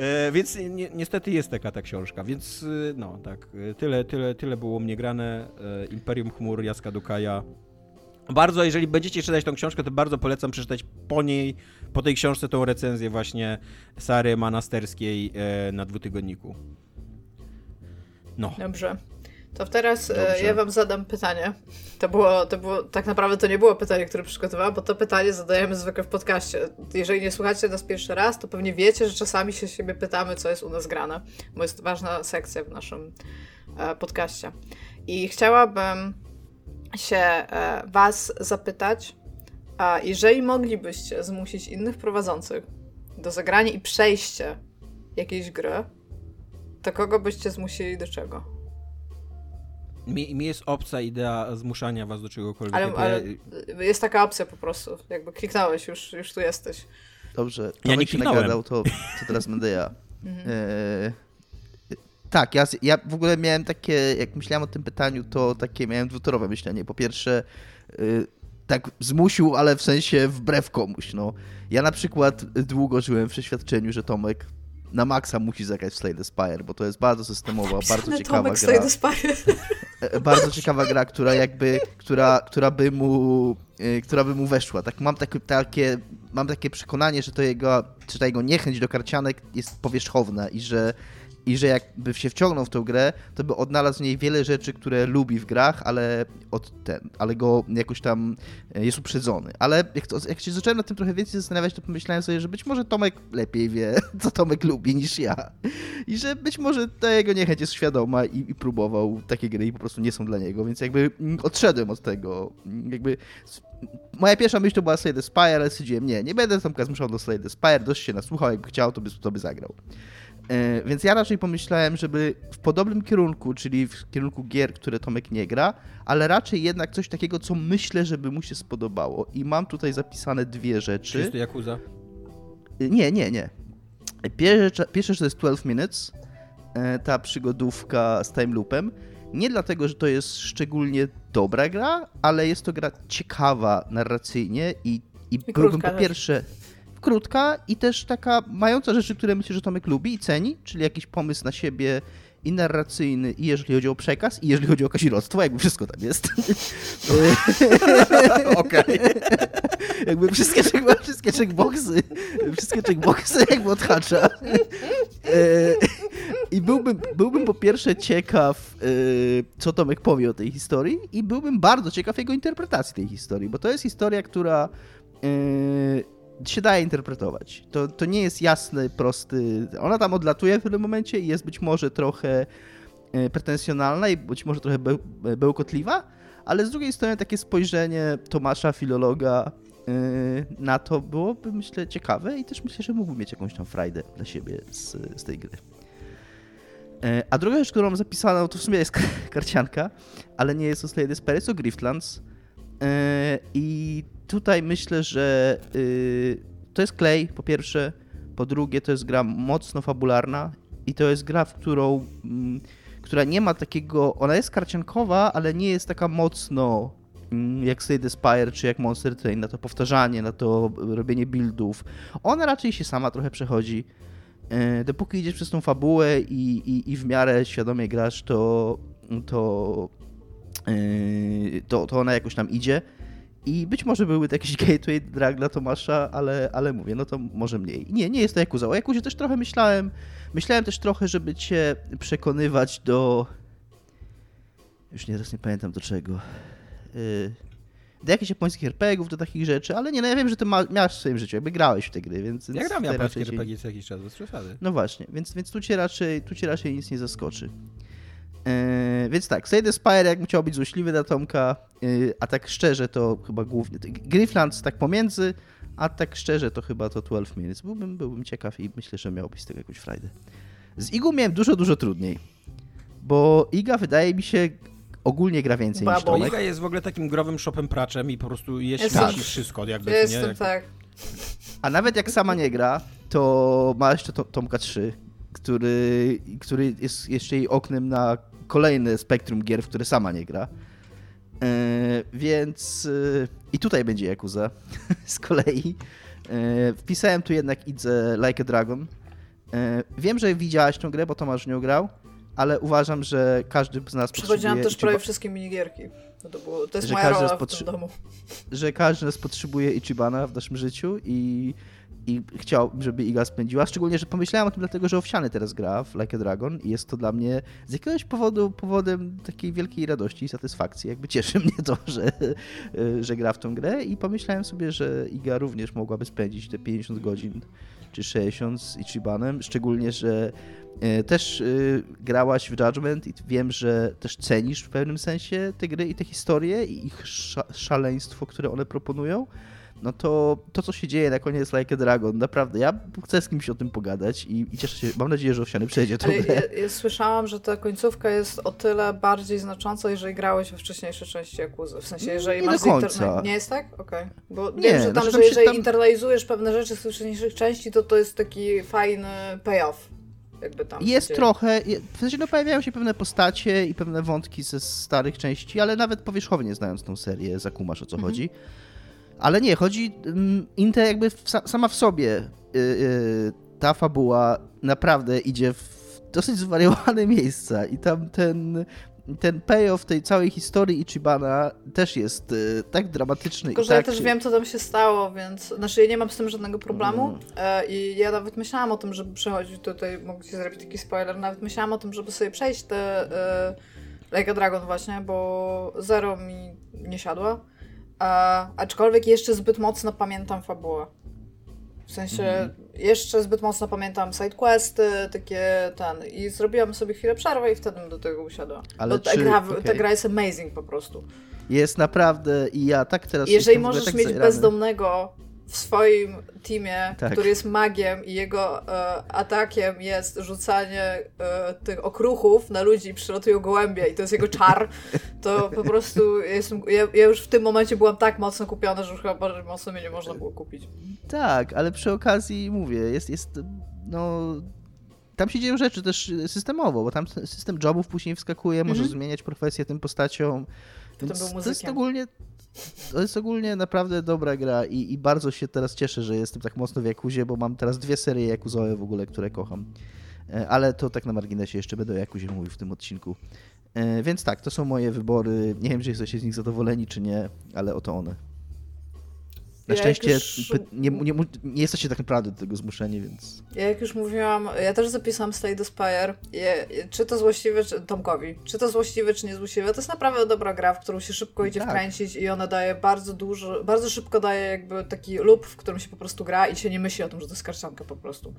E, więc ni niestety jest taka ta książka, więc y, no tak, y, tyle, tyle, tyle było mnie grane. E, Imperium Chmur, Jaska Dukaja. Bardzo, jeżeli będziecie czytać tą książkę, to bardzo polecam przeczytać po niej, po tej książce tą recenzję właśnie Sary Manasterskiej e, na dwutygodniku. No. Dobrze. To teraz e, Dobrze. ja wam zadam pytanie. To było, to było, tak naprawdę to nie było pytanie, które przygotowałam, bo to pytanie zadajemy zwykle w podcaście. Jeżeli nie słuchacie nas pierwszy raz, to pewnie wiecie, że czasami się siebie pytamy, co jest u nas grane, bo jest ważna sekcja w naszym e, podcaście. I chciałabym się e, was zapytać, a jeżeli moglibyście zmusić innych prowadzących do zagrania i przejścia jakiejś gry, to kogo byście zmusili do czego? Mi, mi jest obca idea zmuszania was do czegokolwiek. Ale, ale jest taka opcja po prostu. Jakby kliknąłeś, już, już tu jesteś. Dobrze, to ja nie się nagadał, to, to teraz będę ja. [LAUGHS] Mhm. E, tak, ja, ja w ogóle miałem takie, jak myślałem o tym pytaniu, to takie miałem dwutorowe myślenie. Po pierwsze, y, tak zmusił, ale w sensie wbrew komuś. No. Ja na przykład długo żyłem w przeświadczeniu, że Tomek na maksa musi zagrać w Slay Spire, bo to jest bardzo systemowa, bardzo ciekawa Tomek gra. Spire. E, bardzo ciekawa gra, która jakby, która, która by mu, e, która by mu weszła. Tak mam takie, takie, mam takie przekonanie, że to jego, czy ta jego niechęć do karcianek jest powierzchowna i że i że jakby się wciągnął w tę grę, to by odnalazł w niej wiele rzeczy, które lubi w grach, ale, od ten, ale go jakoś tam e, jest uprzedzony. Ale jak, to, jak się zacząłem nad tym trochę więcej zastanawiać, to pomyślałem sobie, że być może Tomek lepiej wie, [LAUGHS] co Tomek lubi niż ja. I że być może ta jego niechęć jest świadoma i, i próbował takie gry i po prostu nie są dla niego, więc jakby mm, odszedłem od tego. Jakby moja pierwsza myśl to była Slay the Spire, ale stwierdziłem, nie, nie będę Tomka zmuszał do Slay the Spire, dość się nasłuchał, jakby chciał, to by, to by zagrał. E, więc ja raczej pomyślałem, żeby w podobnym kierunku, czyli w kierunku gier, które Tomek nie gra, ale raczej jednak coś takiego, co myślę, żeby mu się spodobało. I mam tutaj zapisane dwie rzeczy. Czy jest to Yakuza? E, nie, nie, nie. Pierwsze, pierwsze to jest 12 Minutes, e, ta przygodówka z time loopem. Nie dlatego, że to jest szczególnie dobra gra, ale jest to gra ciekawa narracyjnie i, i, I byłbym po pierwsze krótka i też taka mająca rzeczy, które myślę, że Tomek lubi i ceni, czyli jakiś pomysł na siebie i narracyjny, i jeżeli chodzi o przekaz, i jeżeli chodzi o kazirodztwo, jakby wszystko tam jest. [LAUGHS] Okej. [LAUGHS] jakby wszystkie, wszystkie checkboxy, wszystkie checkboxy jakby odhacza. E, I byłbym, byłbym po pierwsze ciekaw, e, co Tomek powie o tej historii i byłbym bardzo ciekaw jego interpretacji tej historii, bo to jest historia, która e, się daje interpretować. To, to nie jest jasny, prosty. Ona tam odlatuje w pewnym momencie i jest być może trochę e, pretensjonalna i być może trochę bełkotliwa, ale z drugiej strony takie spojrzenie Tomasza, filologa, e, na to byłoby, myślę, ciekawe i też myślę, że mógłby mieć jakąś tam frajdę dla siebie z, z tej gry. E, a druga rzecz, którą mam zapisaną, to w sumie jest [LAUGHS] karcianka, ale nie jest to Slay Despair, to Griftlands. I tutaj myślę, że yy, to jest klej, po pierwsze. Po drugie, to jest gra mocno fabularna i to jest gra, w którą, mm, która nie ma takiego. Ona jest karciankowa, ale nie jest taka mocno mm, jak Slade Spire czy jak Monster Train, na to powtarzanie, na to robienie buildów. Ona raczej się sama trochę przechodzi. Yy, dopóki idziesz przez tą fabułę i, i, i w miarę świadomie grasz, to, to, yy, to, to ona jakoś tam idzie. I być może były to jakiś [LAUGHS] gateway drag dla Tomasza, ale, ale mówię, no to może mniej. Nie, nie jest to Yakuza. O Yakuzie też trochę myślałem. Myślałem też trochę, żeby cię przekonywać do... Już nie, teraz nie pamiętam do czego. Yy, do jakichś japońskich RPGów, do takich rzeczy, ale nie, no ja wiem, że ty ma, miałeś w swoim życiu, jakby grałeś w te gry, więc... Ja gram japońskie RPG co jakiś czas, bez przesady. No właśnie, więc, więc tu, cię raczej, tu cię raczej nic nie zaskoczy. Yy, więc tak, Slay the Spire jakbym chciał być złośliwy dla Tomka, yy, a tak szczerze to chyba głównie... Grifflands tak pomiędzy, a tak szczerze to chyba to 12 Minutes. Byłbym, byłbym ciekaw i myślę, że miałbyś z tego jakąś frajdę. Z Igą miałem dużo, dużo trudniej, bo Iga wydaje mi się ogólnie gra więcej Babo. niż Tomek. Iga jest w ogóle takim growym shopem praczem i po prostu jeść tak. wszystko jakby. Jestem, nie? tak. A nawet jak sama nie gra, to ma jeszcze to, Tomka 3, który, który jest jeszcze jej oknem na kolejne spektrum gier, w które sama nie gra. Yy, więc yy, i tutaj będzie Yakuza [LAUGHS] z kolei. Yy, wpisałem tu jednak Idze Like a Dragon. Wiem, że widziałaś tę grę, bo Tomasz nie grał, ale uważam, że każdy z nas Przechodziłam też prawie wszystkie minigierki. No to, było, to jest że moja rola w tym domu. Że każdy z nas potrzebuje Ichibana w naszym życiu i i chciał, żeby Iga spędziła. Szczególnie, że pomyślałem o tym dlatego, że Owsiany teraz gra w Like a Dragon i jest to dla mnie z jakiegoś powodu powodem takiej wielkiej radości i satysfakcji. Jakby cieszy mnie to, [LAUGHS] że, że gra w tą grę i pomyślałem sobie, że Iga również mogłaby spędzić te 50 godzin czy 60 z Ichibanem, szczególnie, że e, też e, grałaś w Judgment i wiem, że też cenisz w pewnym sensie te gry i te historie i ich szaleństwo, które one proponują no to to, co się dzieje na koniec Like a Dragon, naprawdę, ja chcę z kimś o tym pogadać i, i cieszę się, mam nadzieję, że Owsiany przejdzie to. ja, ja, słyszałam, że ta końcówka jest o tyle bardziej znacząca, jeżeli grałeś we wcześniejszej części Yakuza. W sensie, jeżeli nie masz... Do końca. Nie jest tak? Okej. Okay. Bo nie, wiem, że tam, znaczy, że jeżeli tam... internalizujesz pewne rzeczy z wcześniejszych części, to to jest taki fajny payoff. Jakby tam jest trochę, w sensie no pojawiają się pewne postacie i pewne wątki ze starych części, ale nawet powierzchownie znając tą serię, zakumasz o co mhm. chodzi. Ale nie, chodzi. Mm, Inte jakby w, sama w sobie yy, yy, ta fabuła naprawdę idzie w dosyć zwariowane [LAUGHS] miejsca i tam ten, ten payoff tej całej historii Ichibana też jest y, tak dramatyczny. Tylko, że tak... ja też wiem, co tam się stało, więc znaczy ja nie mam z tym żadnego problemu mm. e, i ja nawet myślałam o tym, żeby przechodzić tutaj, mogę ci zrobić taki spoiler, nawet myślałam o tym, żeby sobie przejść te y, Like a Dragon właśnie, bo Zero mi nie siadła. A, aczkolwiek jeszcze zbyt mocno pamiętam fabułę. W sensie mm. jeszcze zbyt mocno pamiętam sidequesty, takie ten. I zrobiłam sobie chwilę przerwy i wtedy do tego usiadła. Ale ta, czy, gra, okay. ta gra jest amazing po prostu. Jest naprawdę i ja tak teraz. Jeżeli możesz tak mieć bezdomnego w swoim teamie, tak. który jest magiem i jego e, atakiem jest rzucanie e, tych okruchów na ludzi i przylatują gołębie i to jest jego czar, to po prostu jestem, ja, ja, już w tym momencie byłam tak mocno kupiona, że już chyba bardzo mocno mnie nie można było kupić. Tak, ale przy okazji mówię, jest, jest no tam się dzieją rzeczy też systemowo, bo tam system jobów później wskakuje, mhm. możesz zmieniać profesję tym postaciom. Więc to jest ogólnie to jest ogólnie naprawdę dobra gra i, i, bardzo się teraz cieszę, że jestem tak mocno w Jakuzie, bo mam teraz dwie serie Jakuzowe w ogóle, które kocham. E, ale to tak na marginesie, jeszcze będę o Jakuzie mówił w tym odcinku. E, więc tak, to są moje wybory. Nie wiem, czy jesteście z nich zadowoleni, czy nie, ale oto one. Na ja szczęście już... nie, nie, nie, jesteście tak naprawdę do tego zmuszeni, więc... Ja jak już mówiłam, ja też zapisałam Stay the Spire. Czy to złośliwe, czy Tomkowi. Czy to złośliwe, czy niezłośliwe. To jest naprawdę dobra gra, w którą się szybko idzie tak. wkręcić i ona daje bardzo dużo, bardzo szybko daje jakby taki loop, w którym się po prostu gra i się nie myśli o tym, że to jest karcianka po prostu.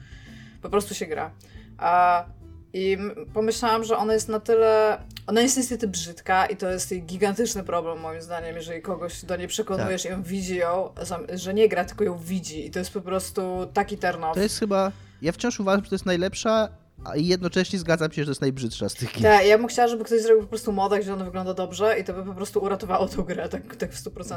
Po prostu się gra. A i pomyślałam, że ona jest na tyle. Ona jest niestety brzydka i to jest gigantyczny problem, moim zdaniem, jeżeli kogoś do niej przekonujesz tak. i on widzi ją, że nie gra, tylko ją widzi. I to jest po prostu taki turn off. To jest chyba. Ja wciąż uważam, że to jest najlepsza a jednocześnie zgadzam się, że to jest najbrzydsza z tych gier. Tak, ja bym chciała, żeby ktoś zrobił po prostu moda, gdzie ona wygląda dobrze i to by po prostu uratowało tą grę, tak, tak w 100%.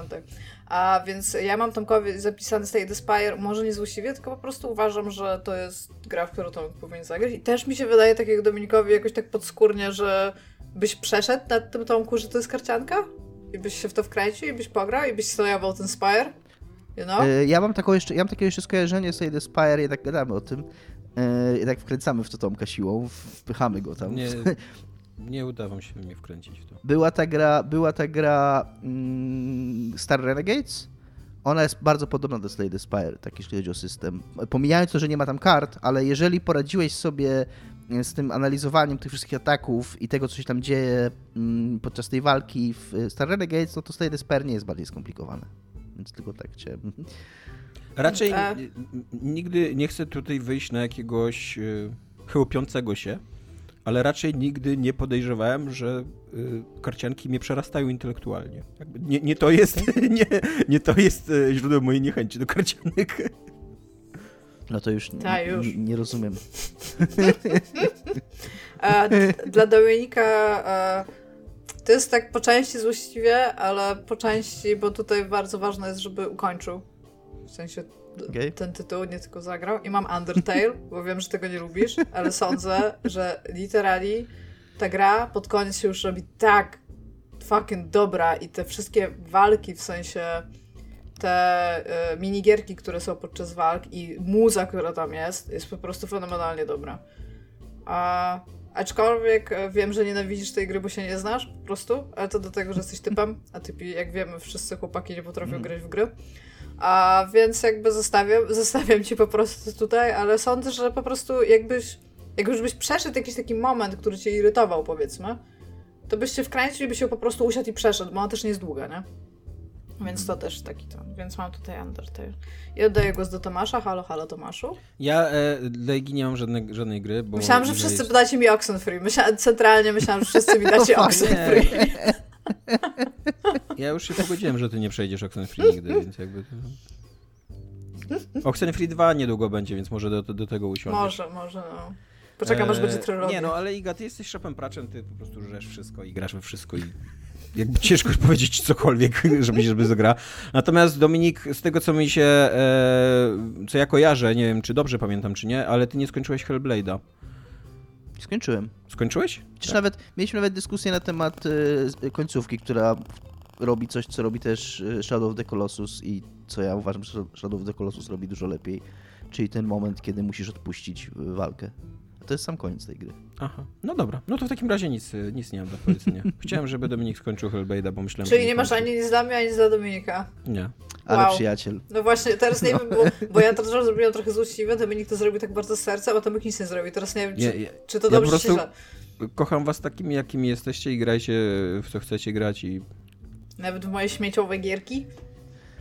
A więc ja mam Tomkowi zapisany Stay the Spire, może nie złośliwie, tylko po prostu uważam, że to jest gra, w którą Tomek powinien zagrać i też mi się wydaje, tak jak Dominikowi, jakoś tak podskórnie, że byś przeszedł nad tym Tomku, że to jest karcianka i byś się w to wkręcił i byś pograł i byś stojował ten Spire. You know? E, ja mam, taką jeszcze, ja mam takie jeszcze skojarzenie z The Spire, jednak gadamy o tym, E, jednak wkręcamy w to Tomka siłą, wpychamy go tam. Nie, [LAUGHS] nie uda wam się mnie wkręcić w to. Była ta gra, była ta gra mm, Star Renegades. Ona jest bardzo podobna do Slay the Spire, tak jeśli chodzi o system. Pomijając to, że nie ma tam kart, ale jeżeli poradziłeś sobie z tym analizowaniem tych wszystkich ataków i tego, co się tam dzieje mm, podczas tej walki w Star Renegades, no to Slay the Spire nie jest bardziej skomplikowane. Więc tylko tak chciałem Raczej e... nigdy nie chcę tutaj wyjść na jakiegoś y, chełpiącego się, ale raczej nigdy nie podejrzewałem, że y, karcianki mnie przerastają intelektualnie. Nie, nie, to jest, [LAUGHS] nie, nie to jest e, źródło mojej niechęci do karcianek. No to już, Ta, już. Nie, nie, rozumiem. [LAUGHS] A, dla Dominika a, to jest tak po części złośliwie, ale po części, bo tutaj bardzo ważne jest, żeby ukończył w sensie Okej. ten tytuł nie tylko zagrał. I mam Undertale, [LAUGHS] bo wiem, że tego nie lubisz, ale sądzę, że literally ta gra pod koniec się już robi tak fucking dobra i te wszystkie walki, w sensie te y, minigierki, które są podczas walk i muza, która tam jest, jest po prostu fenomenalnie dobra. A, aczkolwiek e, wiem, że nienawidzisz tej gry, bo się nie znasz po prostu, ale to do tego, że jesteś typem, a typi, jak wiemy, wszyscy chłopaki nie potrafią Mhm. grać w gry. A więc jakby zostawiam, [LAUGHS] zostawiam ci po prostu tutaj, ale sądzę, że po prostu jakbyś, jak już byś przeszedł jakiś taki moment, który cię irytował, powiedzmy, to byś się wkręcił i byś się po prostu usiadł i przeszedł, bo ona też nie jest długa, nie? Więc to też taki to. Więc mam tutaj Undertale. I oddaję głos do Tomasza. Halo, halo Tomaszu. Ja e, dla Igi nie mam żadnej, żadnej gry, bo... Myślałam, że wszyscy jest- dacie mi Oxenfree. Myślałam, centralnie myślałam, że wszyscy mi dacie [LAUGHS] Oxenfree. [LAUGHS] Ja już się pogodziłem, że ty nie przejdziesz Oxenfree nigdy, więc jakby... Oxenfree 2 niedługo będzie, więc może do, do tego usiądziesz. Może, może, no. Poczekam, aż będzie trylogia. Nie no, ale Iga, ty jesteś szapem praczem, ty po prostu żresz wszystko i grasz we wszystko i jakby ciężko powiedzieć cokolwiek, [LAUGHS] żeby się żeby zagra. Natomiast Dominik, z tego co mi się, e, co ja kojarzę, nie wiem czy dobrze pamiętam czy nie, ale ty nie skończyłeś Hellblade'a. Skończyłem. Skończyłeś? Przecież nawet, mieliśmy nawet dyskusję na temat e, końcówki, która robi coś, co robi też e, Shadow of the Colossus i co ja uważam, że Shadow of the Colossus robi dużo lepiej, czyli ten moment, kiedy musisz odpuścić e, walkę. To jest sam koniec tej gry. Aha, no dobra. No to w takim razie nic, nic nie mam do powiedzenia. [LAUGHS] Chciałem, żeby Dominik skończył Hellblade'a, bo myślałem, Czyli nie masz ani nic dla mnie, ani nic dla Dominika. Nie. Ale Wow. przyjaciel. No właśnie, teraz nie wiem, bo, bo ja to zrobiłem trochę złośliwe, Dominik to zrobił tak bardzo z serca, a Tomek nic nie zrobił. Teraz nie wiem, czy, Nie, ja- czy to ja dobrze po czy źle. Kocham was takimi, jakimi jesteście i grajcie w co chcecie grać i... Nawet w moje śmieciowe gierki.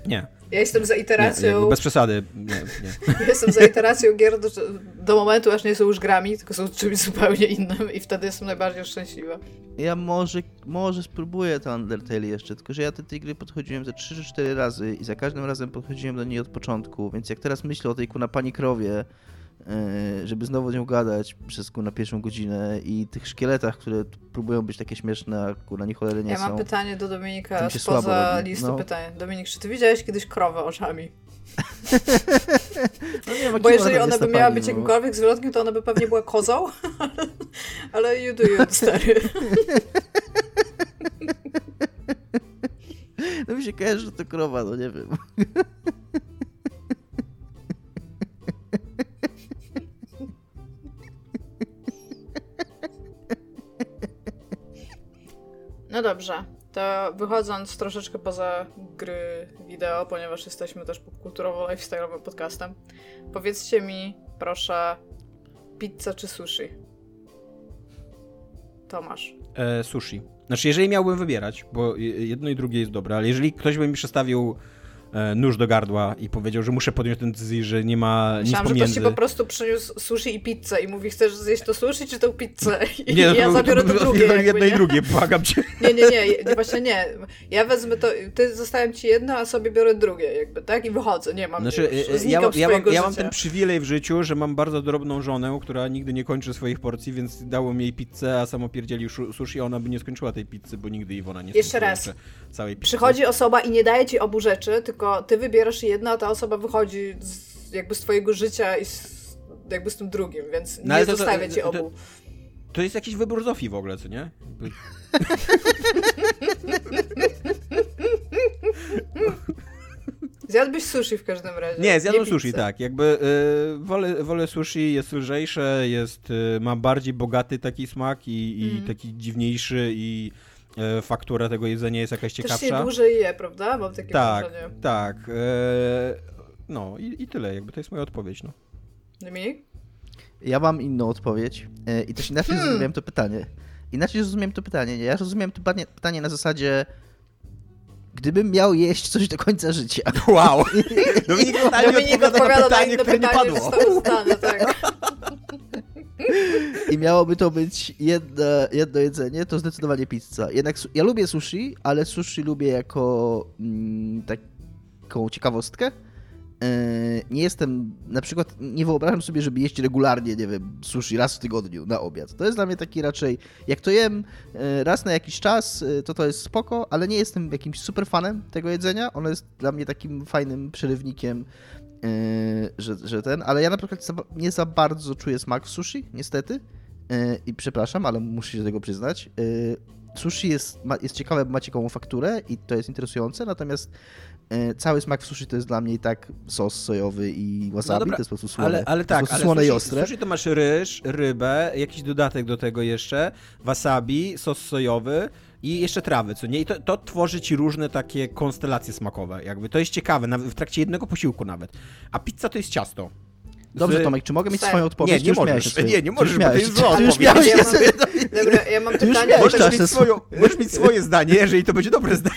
Nie, Ja jestem za nie iteracją, jakby bez przesady. Nie, nie. [LAUGHS] ja jestem za iteracją gier do, do momentu, aż nie są już grami, tylko są czymś zupełnie innym i wtedy jestem najbardziej szczęśliwa. Ja może, może spróbuję to Undertale jeszcze, tylko że ja do tej gry podchodziłem ze 3 czy 4 razy i za każdym razem podchodziłem do niej od początku, więc jak teraz myślę o tej kuna pani krowie, żeby znowu z nią gadać przez kuna pierwszą godzinę i tych szkieletach, które próbują być takie śmieszne, a kuna nie cholery nie Ja mam są. pytanie do Dominika spoza listy No. pytań. Dominik, czy ty widziałeś kiedyś krowę oczami? [LAUGHS] No nie Bo jeżeli ona by miała pani, być no. jakimkolwiek zwrotkiem, to ona by pewnie była kozą, [LAUGHS] ale you do you, [LAUGHS] stary. No mi się kojarzy, że to krowa, no nie wiem. No dobrze, to wychodząc troszeczkę poza gry wideo, ponieważ jesteśmy też popkulturowo-lifestyle'owym podcastem, powiedzcie mi, proszę, pizza czy sushi? Tomasz. E, sushi. Znaczy, jeżeli miałbym wybierać, bo je- jedno i drugie jest dobre, ale jeżeli ktoś by mi przestawił nóż do gardła i powiedział, że muszę podjąć tę decyzję, że nie ma nic Myślałam, że ktoś pomiędzy. ci po prostu przyniósł sushi i pizzę i mówi, chcesz zjeść to sushi czy tą pizzę? I Nie, no, ja to- zabiorę to, to, drugie. jedno, jakby, jedno i drugie, błagam cię. Nie, nie, nie, nie, właśnie nie. Ja wezmę to, ty zostawiam ci jedno, a sobie biorę drugie, jakby, tak? I wychodzę, nie mam Znaczy, już, e, e, ja, ja, mam, ja mam ten przywilej w życiu, że mam bardzo drobną żonę, która nigdy nie kończy swoich porcji, więc dałem jej pizzę, a samo pierdzielił szu- sushi, a ona by nie skończyła tej pizzy, bo nigdy Iwona nie Jeszcze raz. całej pizzy. Przychodzi osoba i nie daje ci obu rzeczy, tylko ty wybierasz jedno, a ta osoba wychodzi z, jakby z twojego życia i z, jakby z tym drugim, więc No, nie to- to- zostawia ci obu. To jest jakiś wybór Zofii w ogóle, co nie? [LAUGHS] Zjadłbyś sushi w każdym razie. Nie, zjadłem sushi, pizzę. tak. Jakby y, wolę, wolę sushi, jest lżejsze, jest, y, ma bardziej bogaty taki smak i, i Mhm. taki dziwniejszy i faktura tego jedzenia jest jakaś Też się ciekawsza. dłużej je, prawda? Mam takie tak, wrażenie. tak. y, no i, i tyle, jakby to jest moja odpowiedź, no. Dominik? Ja mam inną odpowiedź e, i też inaczej Hmm. zrozumiałem to pytanie. Inaczej zrozumiałem to pytanie. nie? Ja rozumiem to pytanie, pytanie na zasadzie gdybym miał jeść coś do końca życia. Wow! Dominik Dominik odpowiada na inne pytanie, że zostało zadane, tak. I miałoby to być jedno, jedno jedzenie, to zdecydowanie pizza. Jednak ja lubię sushi, ale sushi lubię jako mm, taką ciekawostkę. nie jestem, na przykład nie wyobrażam sobie, żeby jeść regularnie, nie wiem, sushi raz w tygodniu na obiad. To jest dla mnie taki raczej, jak to jem e, raz na jakiś czas, e, to to jest spoko, ale nie jestem jakimś super fanem tego jedzenia. Ono jest dla mnie takim fajnym przerywnikiem, że, że ten, ale ja na przykład nie za bardzo czuję smak w sushi, niestety. I przepraszam, ale muszę się do tego przyznać. Sushi jest, jest ciekawe, bo ma ciekawą fakturę i to jest interesujące, natomiast cały smak w sushi to jest dla mnie i tak sos sojowy i wasabi, no dobra, to jest po prostu słone, ale, ale tak, ale słone sushi, i ostre. sushi to masz ryż, rybę, jakiś dodatek do tego jeszcze, wasabi, sos sojowy i jeszcze trawy, co nie? I to, to tworzy ci różne takie konstelacje smakowe, jakby. To jest ciekawe, nawet w trakcie jednego posiłku nawet. A pizza to jest ciasto. Dobrze, Tomek, czy mogę mieć swoją odpowiedź? Nie, nie możesz, nie, nie możesz, bo to jest zła odpowiedź. Ja mam, dobra, ja mam pytanie... Możesz mieć, swoją, możesz mieć swoje zdanie, jeżeli to będzie dobre zdanie.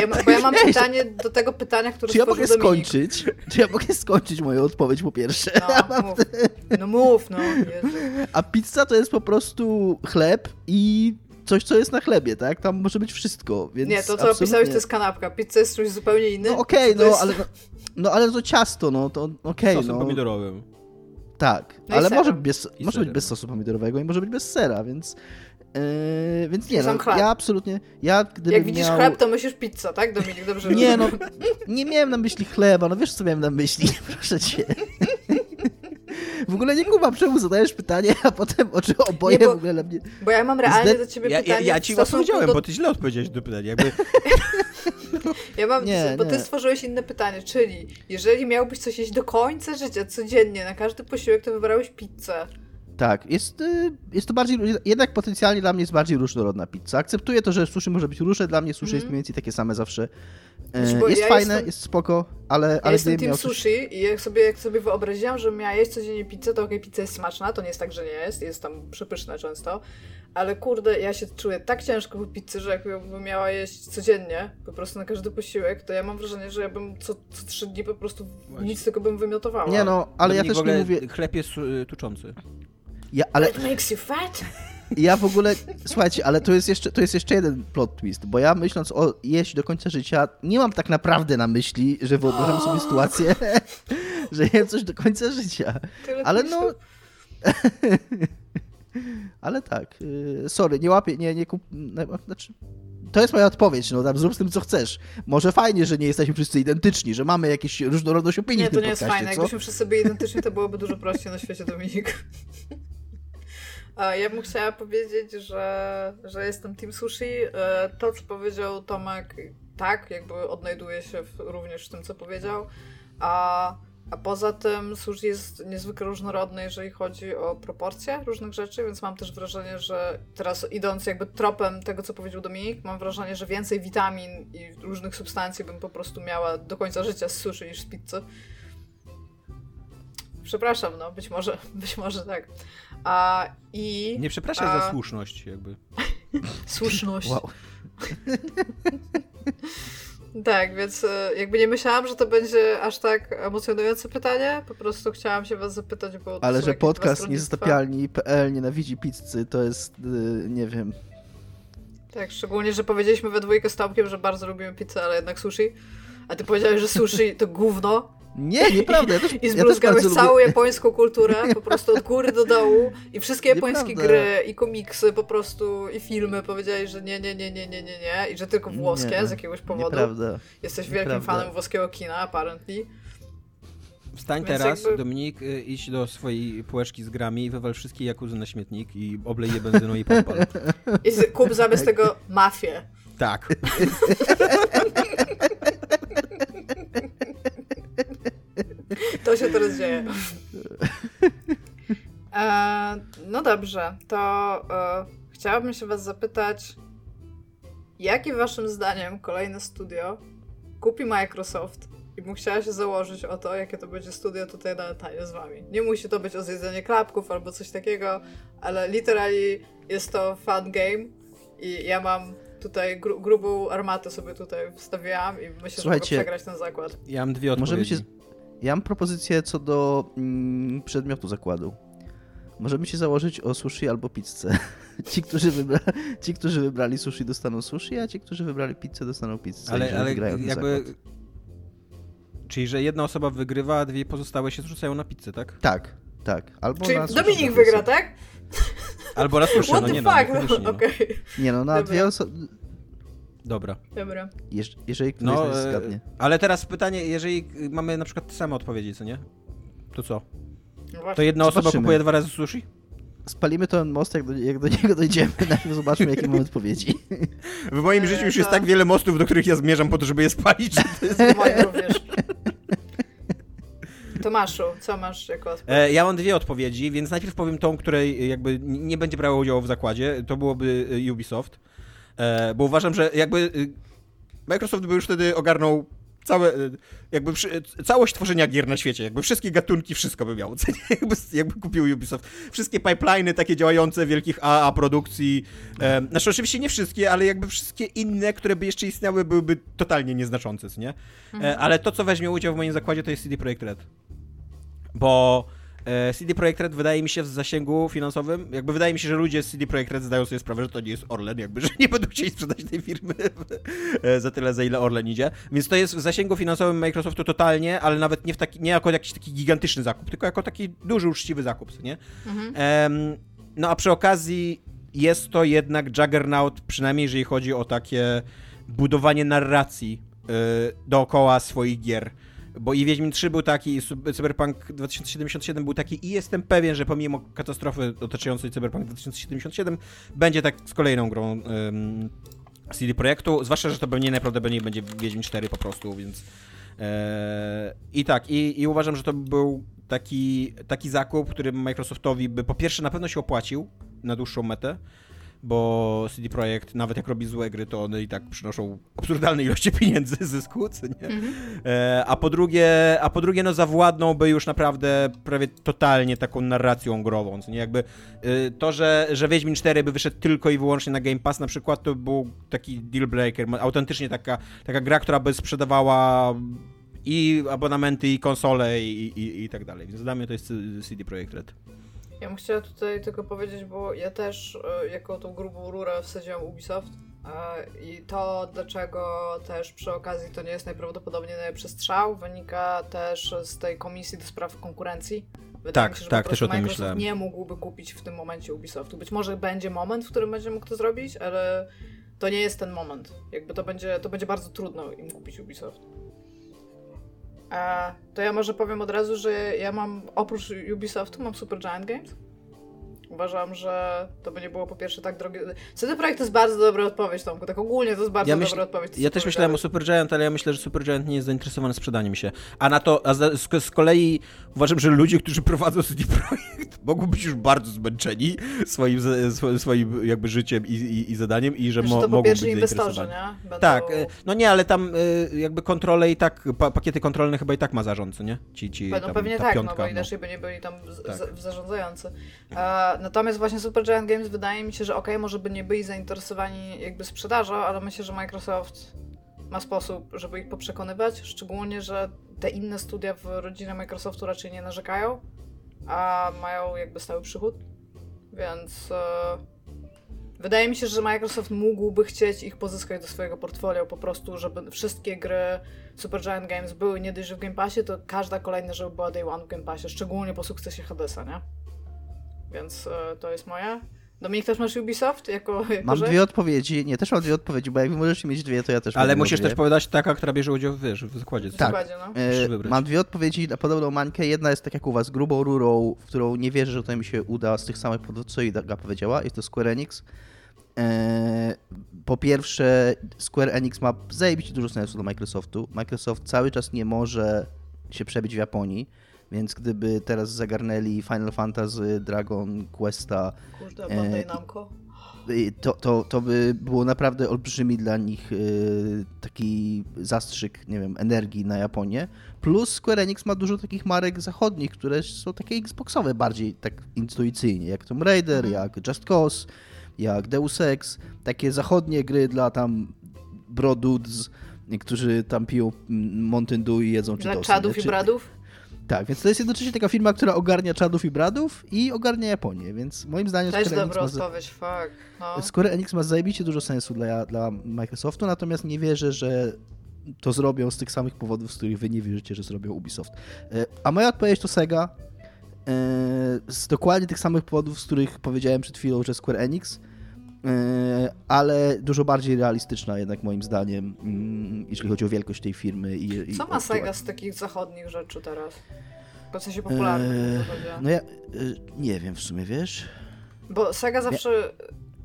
Ja ma, bo ja mam pytanie do tego pytania, które Czy ja mogę Dominik. skończyć? Czy ja mogę skończyć moją odpowiedź po pierwsze? No, mów. No mów, no. Jezu. A pizza to jest po prostu chleb i coś, co jest na chlebie, tak? Tam może być wszystko, więc Nie, to co absolutnie... opisałeś to jest kanapka. Pizza jest czymś zupełnie innym. No okej, okay, no, jest... ale, no, no ale to ciasto, no to okej, okay, no. pomidorowym. Tak, no ale może, bez, może być bez sosu pomidorowego i może być bez sera, więc Yy, więc nie, no, ja absolutnie, ja gdybym Jak widzisz miał... chleb, to myślisz pizza, tak Dominik? Dobrze Nie no, nie miałem na myśli chleba, no wiesz co miałem na myśli, [LAUGHS] proszę cię. W ogóle nie kumam, czemu zadajesz pytanie, a potem oczy oboje nie, bo, w ogóle na mnie... Bo ja mam realnie Zde... do ciebie ja, pytanie Ja, ja ci odpowiedziałem, do... bo ty źle odpowiedziałeś do pytania, jakby... Ja mam, nie, bo ty nie. stworzyłeś inne pytanie, czyli jeżeli miałbyś coś jeść do końca życia, codziennie, na każdy posiłek, to wybrałeś pizzę. Tak, jest, y, jest to bardziej, jednak potencjalnie dla mnie jest bardziej różnorodna pizza. Akceptuję to, że sushi może być różne, dla mnie sushi mm. jest mhm. mniej więcej takie same zawsze. Znaczy, jest ja fajne, jestem, jest spoko, ale... Ja ale jestem team sushi i jak sobie, jak sobie wyobraziłam, że miała jeść codziennie pizzę, to okej, okay, pizza jest smaczna, to nie jest tak, że nie jest, jest tam przepyszna często, ale kurde, ja się czuję tak ciężko po pizzy, że jakbym miała jeść codziennie, po prostu na każdy posiłek, to ja mam wrażenie, że ja bym co, co trzy dni po prostu Właśnie. nic tylko bym wymiotowała. Nie no, ale ja też nie mówię... Chleb jest y, tuczący. Ja, ale... It makes you fat? Ja w ogóle, słuchajcie, ale to jest, jeszcze, to jest jeszcze jeden plot twist, bo ja myśląc o jeść do końca życia, nie mam tak naprawdę na myśli, że wyobrażam sobie sytuację, [LAUGHS] że jem coś do końca życia. Ale no... [LAUGHS] ale tak, y, sorry, nie łapię, nie, nie kup... Znaczy, to jest moja odpowiedź, no tam zrób z tym, co chcesz. Może fajnie, że nie jesteśmy wszyscy identyczni, że mamy jakieś różnorodność opinii Nie, to nie jest fajne. Co? Jakbyśmy wszyscy byli identyczni, to byłoby dużo prościej na świecie, Dominik. [LAUGHS] Ja bym chciała powiedzieć, że, że jestem Team Sushi. E, to, co powiedział Tomek, tak, jakby odnajduje się w, również w tym, co powiedział. A, a poza tym sushi jest niezwykle różnorodny, jeżeli chodzi o proporcje różnych rzeczy, więc mam też wrażenie, że teraz idąc jakby tropem tego, co powiedział Dominik, mam wrażenie, że więcej witamin i różnych substancji bym po prostu miała do końca życia z sushi niż z pizzy. Przepraszam, no, być może, [LAUGHS] być może tak. A, i, Nie przepraszaj a... za słuszność, jakby. [LAUGHS] słuszność. Wow. [LAUGHS] tak, więc e, jakby nie myślałam, że to będzie aż tak emocjonujące pytanie. Po prostu chciałam się was zapytać, bo. Ale że podcast niezatapialni.pl nienawidzi pizzy, to jest, yy, nie wiem. Tak, szczególnie, że powiedzieliśmy we dwójkę z Tomkiem, że bardzo lubimy pizzę, ale jednak sushi. A ty powiedziałeś, że sushi to gówno. Nie, nieprawda. Ja też, I zbruzgałeś ja całą lubię. japońską kulturę po prostu od góry do dołu i wszystkie japońskie nieprawda. gry i komiksy po prostu i filmy powiedziałeś, że nie, nie, nie, nie, nie, nie, nie i że tylko włoskie nie, z jakiegoś powodu. Nieprawda. Jesteś wielkim nieprawda. fanem włoskiego kina, apparently. Wstań Więc teraz, jakby... Dominik, y, idź do swojej półeczki z grami i wywal wszystkie jakuzy na śmietnik i oblej je benzyną i podpal. I kup zamiast tego mafię. Tak. [LAUGHS] To się teraz dzieje. E, no dobrze, to e, chciałabym się was zapytać, jakie waszym zdaniem kolejne studio kupi Microsoft i bym chciała się założyć o to, jakie to będzie studio tutaj na etanie z wami. Nie musi to być o zjedzenie klapków albo coś takiego, ale literally jest to fun game i ja mam tutaj gru grubą armatę sobie tutaj wstawiałam i myślę, Słuchajcie, że mogę przegrać ten zakład. Ja mam dwie odpowiedzi. Możemy się... Ja mam propozycję co do mm, przedmiotu zakładu. Możemy się założyć o sushi albo pizzę. [LAUGHS] Ci którzy, wybra... ci, którzy wybrali sushi, dostaną sushi, a ci, którzy wybrali pizzę, dostaną pizzę. Ale, ale jakby... Czyli, że jedna osoba wygrywa, a dwie pozostałe się zrzucają na pizzę, tak? Tak, tak. Albo Czyli na Dominik wygra, tak? Albo na sushi, What no the nie no, fuck? niekoniecznie, No, no. [LAUGHS] Okej, Nie no, na Dobra. dwie osoby... Dobra. dobra. Jeż- Jeżeli No, nas e, zgadnie. ale teraz pytanie, jeżeli mamy na przykład te same odpowiedzi, co nie? To co? No. To jedna osoba Zobaczymy. kupuje dwa razy sushi? Spalimy ten most, jak do, jak do niego dojdziemy, [LAUGHS] najpierw zobaczmy, jakie mamy odpowiedzi. [LAUGHS] W moim E, życiu już jest tak. tak wiele mostów, do których ja zmierzam po to, żeby je spalić, że to jest... Moim również. Tomaszu, co masz jako odpowiedź? E, ja mam dwie odpowiedzi, więc najpierw powiem tą, której jakby nie będzie brała udziału w zakładzie. To byłoby y, Ubisoft. E, bo uważam, że jakby y, Microsoft by już wtedy ogarnął całe, y, jakby przy, całość tworzenia gier na świecie, jakby wszystkie gatunki, wszystko by miał, [LAUGHS] jakby, jakby kupił Ubisoft. Wszystkie pipeliny takie działające wielkich AA produkcji, e, znaczy oczywiście nie wszystkie, ale jakby wszystkie inne, które by jeszcze istniały, byłyby totalnie nieznaczące, nie? E, ale to, co weźmie udział w moim zakładzie, to jest CD Projekt Red. Bo CD Projekt Red wydaje mi się w zasięgu finansowym, jakby wydaje mi się, że ludzie z CD Projekt Red zdają sobie sprawę, że to nie jest Orlen, jakby, [LAUGHS] że nie będą chcieli sprzedać tej firmy e, za tyle, za ile Orlen idzie. Więc to jest w zasięgu finansowym Microsoftu totalnie, ale nawet nie, w taki, nie jako jakiś taki gigantyczny zakup, tylko jako taki duży, uczciwy zakup, nie? Mhm. No a przy okazji jest to jednak Juggernaut, przynajmniej jeżeli chodzi o takie budowanie narracji y, dookoła swoich gier. Bo i Wiedźmin 3 był taki, i Cyberpunk 2077 był taki i jestem pewien, że pomimo katastrofy otaczającej Cyberpunk 2077 będzie tak z kolejną grą ym, CD Projektu, zwłaszcza, że to pewnie najprawdopodobniej będzie Wiedźmin 4 po prostu, więc e, i tak, i, i uważam, że to był taki, taki zakup, który Microsoftowi by po pierwsze na pewno się opłacił na dłuższą metę, bo CD Projekt, nawet jak robi złe gry, to one i tak przynoszą absurdalne ilości [LAUGHS] pieniędzy zysku, co nie? E, a po drugie, a po drugie, no zawładnąłby już naprawdę prawie totalnie taką narracją grową, co nie? Jakby y, to, że, że Wiedźmin 4 by wyszedł tylko i wyłącznie na Game Pass na przykład, to był taki deal breaker, autentycznie taka, taka gra, która by sprzedawała i abonamenty, i konsole, i, i, i tak dalej. Więc dla mnie to jest CD Projekt Red. Ja bym chciała tutaj tylko powiedzieć, bo ja też e, jako tą grubą rurę wsadziłam Ubisoft e, i to, dlaczego też przy okazji to nie jest najprawdopodobniej najlepszy strzał, wynika też z tej komisji do spraw konkurencji. Wydaje Tak, się, że tak, też o tym Microsoft myślałem. nie mógłby kupić w tym momencie Ubisoftu. Być może będzie moment, w którym będzie mógł to zrobić, ale to nie jest ten moment. Jakby to będzie, to będzie bardzo trudno im kupić Ubisoft. To ja może powiem od razu, że ja mam oprócz Ubisoftu mam Super Giant Games. Uważam, że to by nie było po pierwsze tak drogie. CD Projekt to jest bardzo dobra odpowiedź, Tomku. Tak ogólnie to jest bardzo Ja, dobra myśl, odpowiedź. to ja też myślałem o. Supergiant, ale ja myślę, że Supergiant nie jest zainteresowany sprzedaniem się. A na to, a z, z, kolei uważam, że ludzie, którzy prowadzą CD Projekt, [LAUGHS] mogą być już bardzo zmęczeni swoim, swoim jakby życiem i, i, i zadaniem i że mo, to po mogą być inwestorzy, nie? Będą... Tak, e, no nie, ale tam e, jakby kontrole i tak, pa, pakiety kontrolne chyba i tak ma zarząd, co nie? Ci, ci, Będą tam, pewnie ta tak, piątka, no bo no. inaczej by nie byli tam Tak. zarządzający. E, natomiast właśnie Super Giant Games wydaje mi się, że okej, może by nie byli zainteresowani jakby sprzedażą, ale myślę, że Microsoft ma sposób, żeby ich poprzekonywać, szczególnie, że te inne studia w rodzinie Microsoftu raczej nie narzekają, a mają jakby stały przychód, więc e, wydaje mi się, że Microsoft mógłby chcieć ich pozyskać do swojego portfolio po prostu, żeby wszystkie gry Supergiant Games były nie dość, w Game Passie, to każda kolejna, żeby była Day One w Game Passie, szczególnie po sukcesie Hadesa, nie? Więc e, to jest moje. Dominik, też masz Ubisoft? Jako, jako Mam rzecz? dwie odpowiedzi. Nie, też mam dwie odpowiedzi, bo jak wy możecie mieć dwie, to ja też Ale musisz dwie. też powiedzieć taka, która bierze udział wiesz, w zakładzie. Tak. No. E. Mam dwie odpowiedzi na podobną mańkę. Jedna jest tak jak u was, grubą rurą, w którą nie wierzę, że to mi się uda z tych samych powodów, co Iga powiedziała. Jest to Square Enix. E, Po pierwsze, Square Enix ma zajebiście dużo sensu do Microsoftu. Microsoft cały czas nie może się przebić w Japonii, więc gdyby teraz zagarnęli Final Fantasy, Dragon Questa, Kurde, e, Bandai Namco. Y, to, to, to by było naprawdę olbrzymi dla nich y, taki zastrzyk, nie wiem, energii na Japonię. Plus Square Enix ma dużo takich marek zachodnich, które są takie Xboxowe bardziej tak intuicyjnie, jak Tomb Raider, Mhm. jak Just Cause, jak Deus Ex, takie zachodnie gry dla tam brodudes, którzy tam piją Mountain Dew i jedzą Dla Cheetosy, czadów i Czy- bradów? Tak, więc to jest jednocześnie taka firma, która ogarnia czadów i bradów i ogarnia Japonię, więc moim zdaniem Square Enix dobra odpowiedź, fuck. No. Square Enix ma zajebiście dużo sensu dla, dla Microsoftu, natomiast nie wierzę, że to zrobią z tych samych powodów, z których wy nie wierzycie, że zrobią Ubisoft. E, a moja odpowiedź to Sega. E, z dokładnie tych samych powodów, z których powiedziałem przed chwilą, że Square Enix, ale dużo bardziej realistyczna jednak moim zdaniem, mm, jeśli chodzi o wielkość tej firmy. I, Co i ma Sega z takich zachodnich rzeczy teraz? Po sensie popularnych Eee, w. No ja nie wiem w sumie, wiesz? Bo Sega zawsze,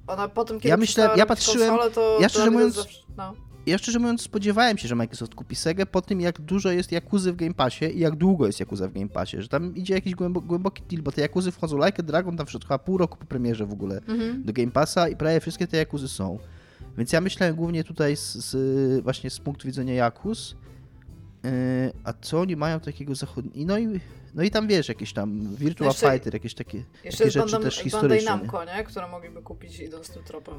ona po tym, kiedy Ja myślę- ja patrzyłem- konsole, to ja szczerze mówiąc- Zawsze, no. Ja szczerze mówiąc spodziewałem się, że Microsoft kupi Sega po tym, jak dużo jest Jakuzy w Game Passie i jak długo jest Yakuza w Game Passie, że tam idzie jakiś głębo, głęboki deal, bo te Jakuzy wchodzą Like a Dragon, tam wszedł chyba pół roku po premierze w ogóle Mhm. do Game Passa i prawie wszystkie te Jakuzy są. Więc ja myślałem głównie tutaj z, z, właśnie z punktu widzenia Jakuz, yy, a co oni mają takiego zachodniego, no i, no i tam wiesz, jakieś tam Virtua Jeszcze- Fighter, jakieś takie, Jeszcze takie rzeczy Bandai, też Bandai historyczne. nie? Namco, nie? Które mogliby kupić idąc tym tropem.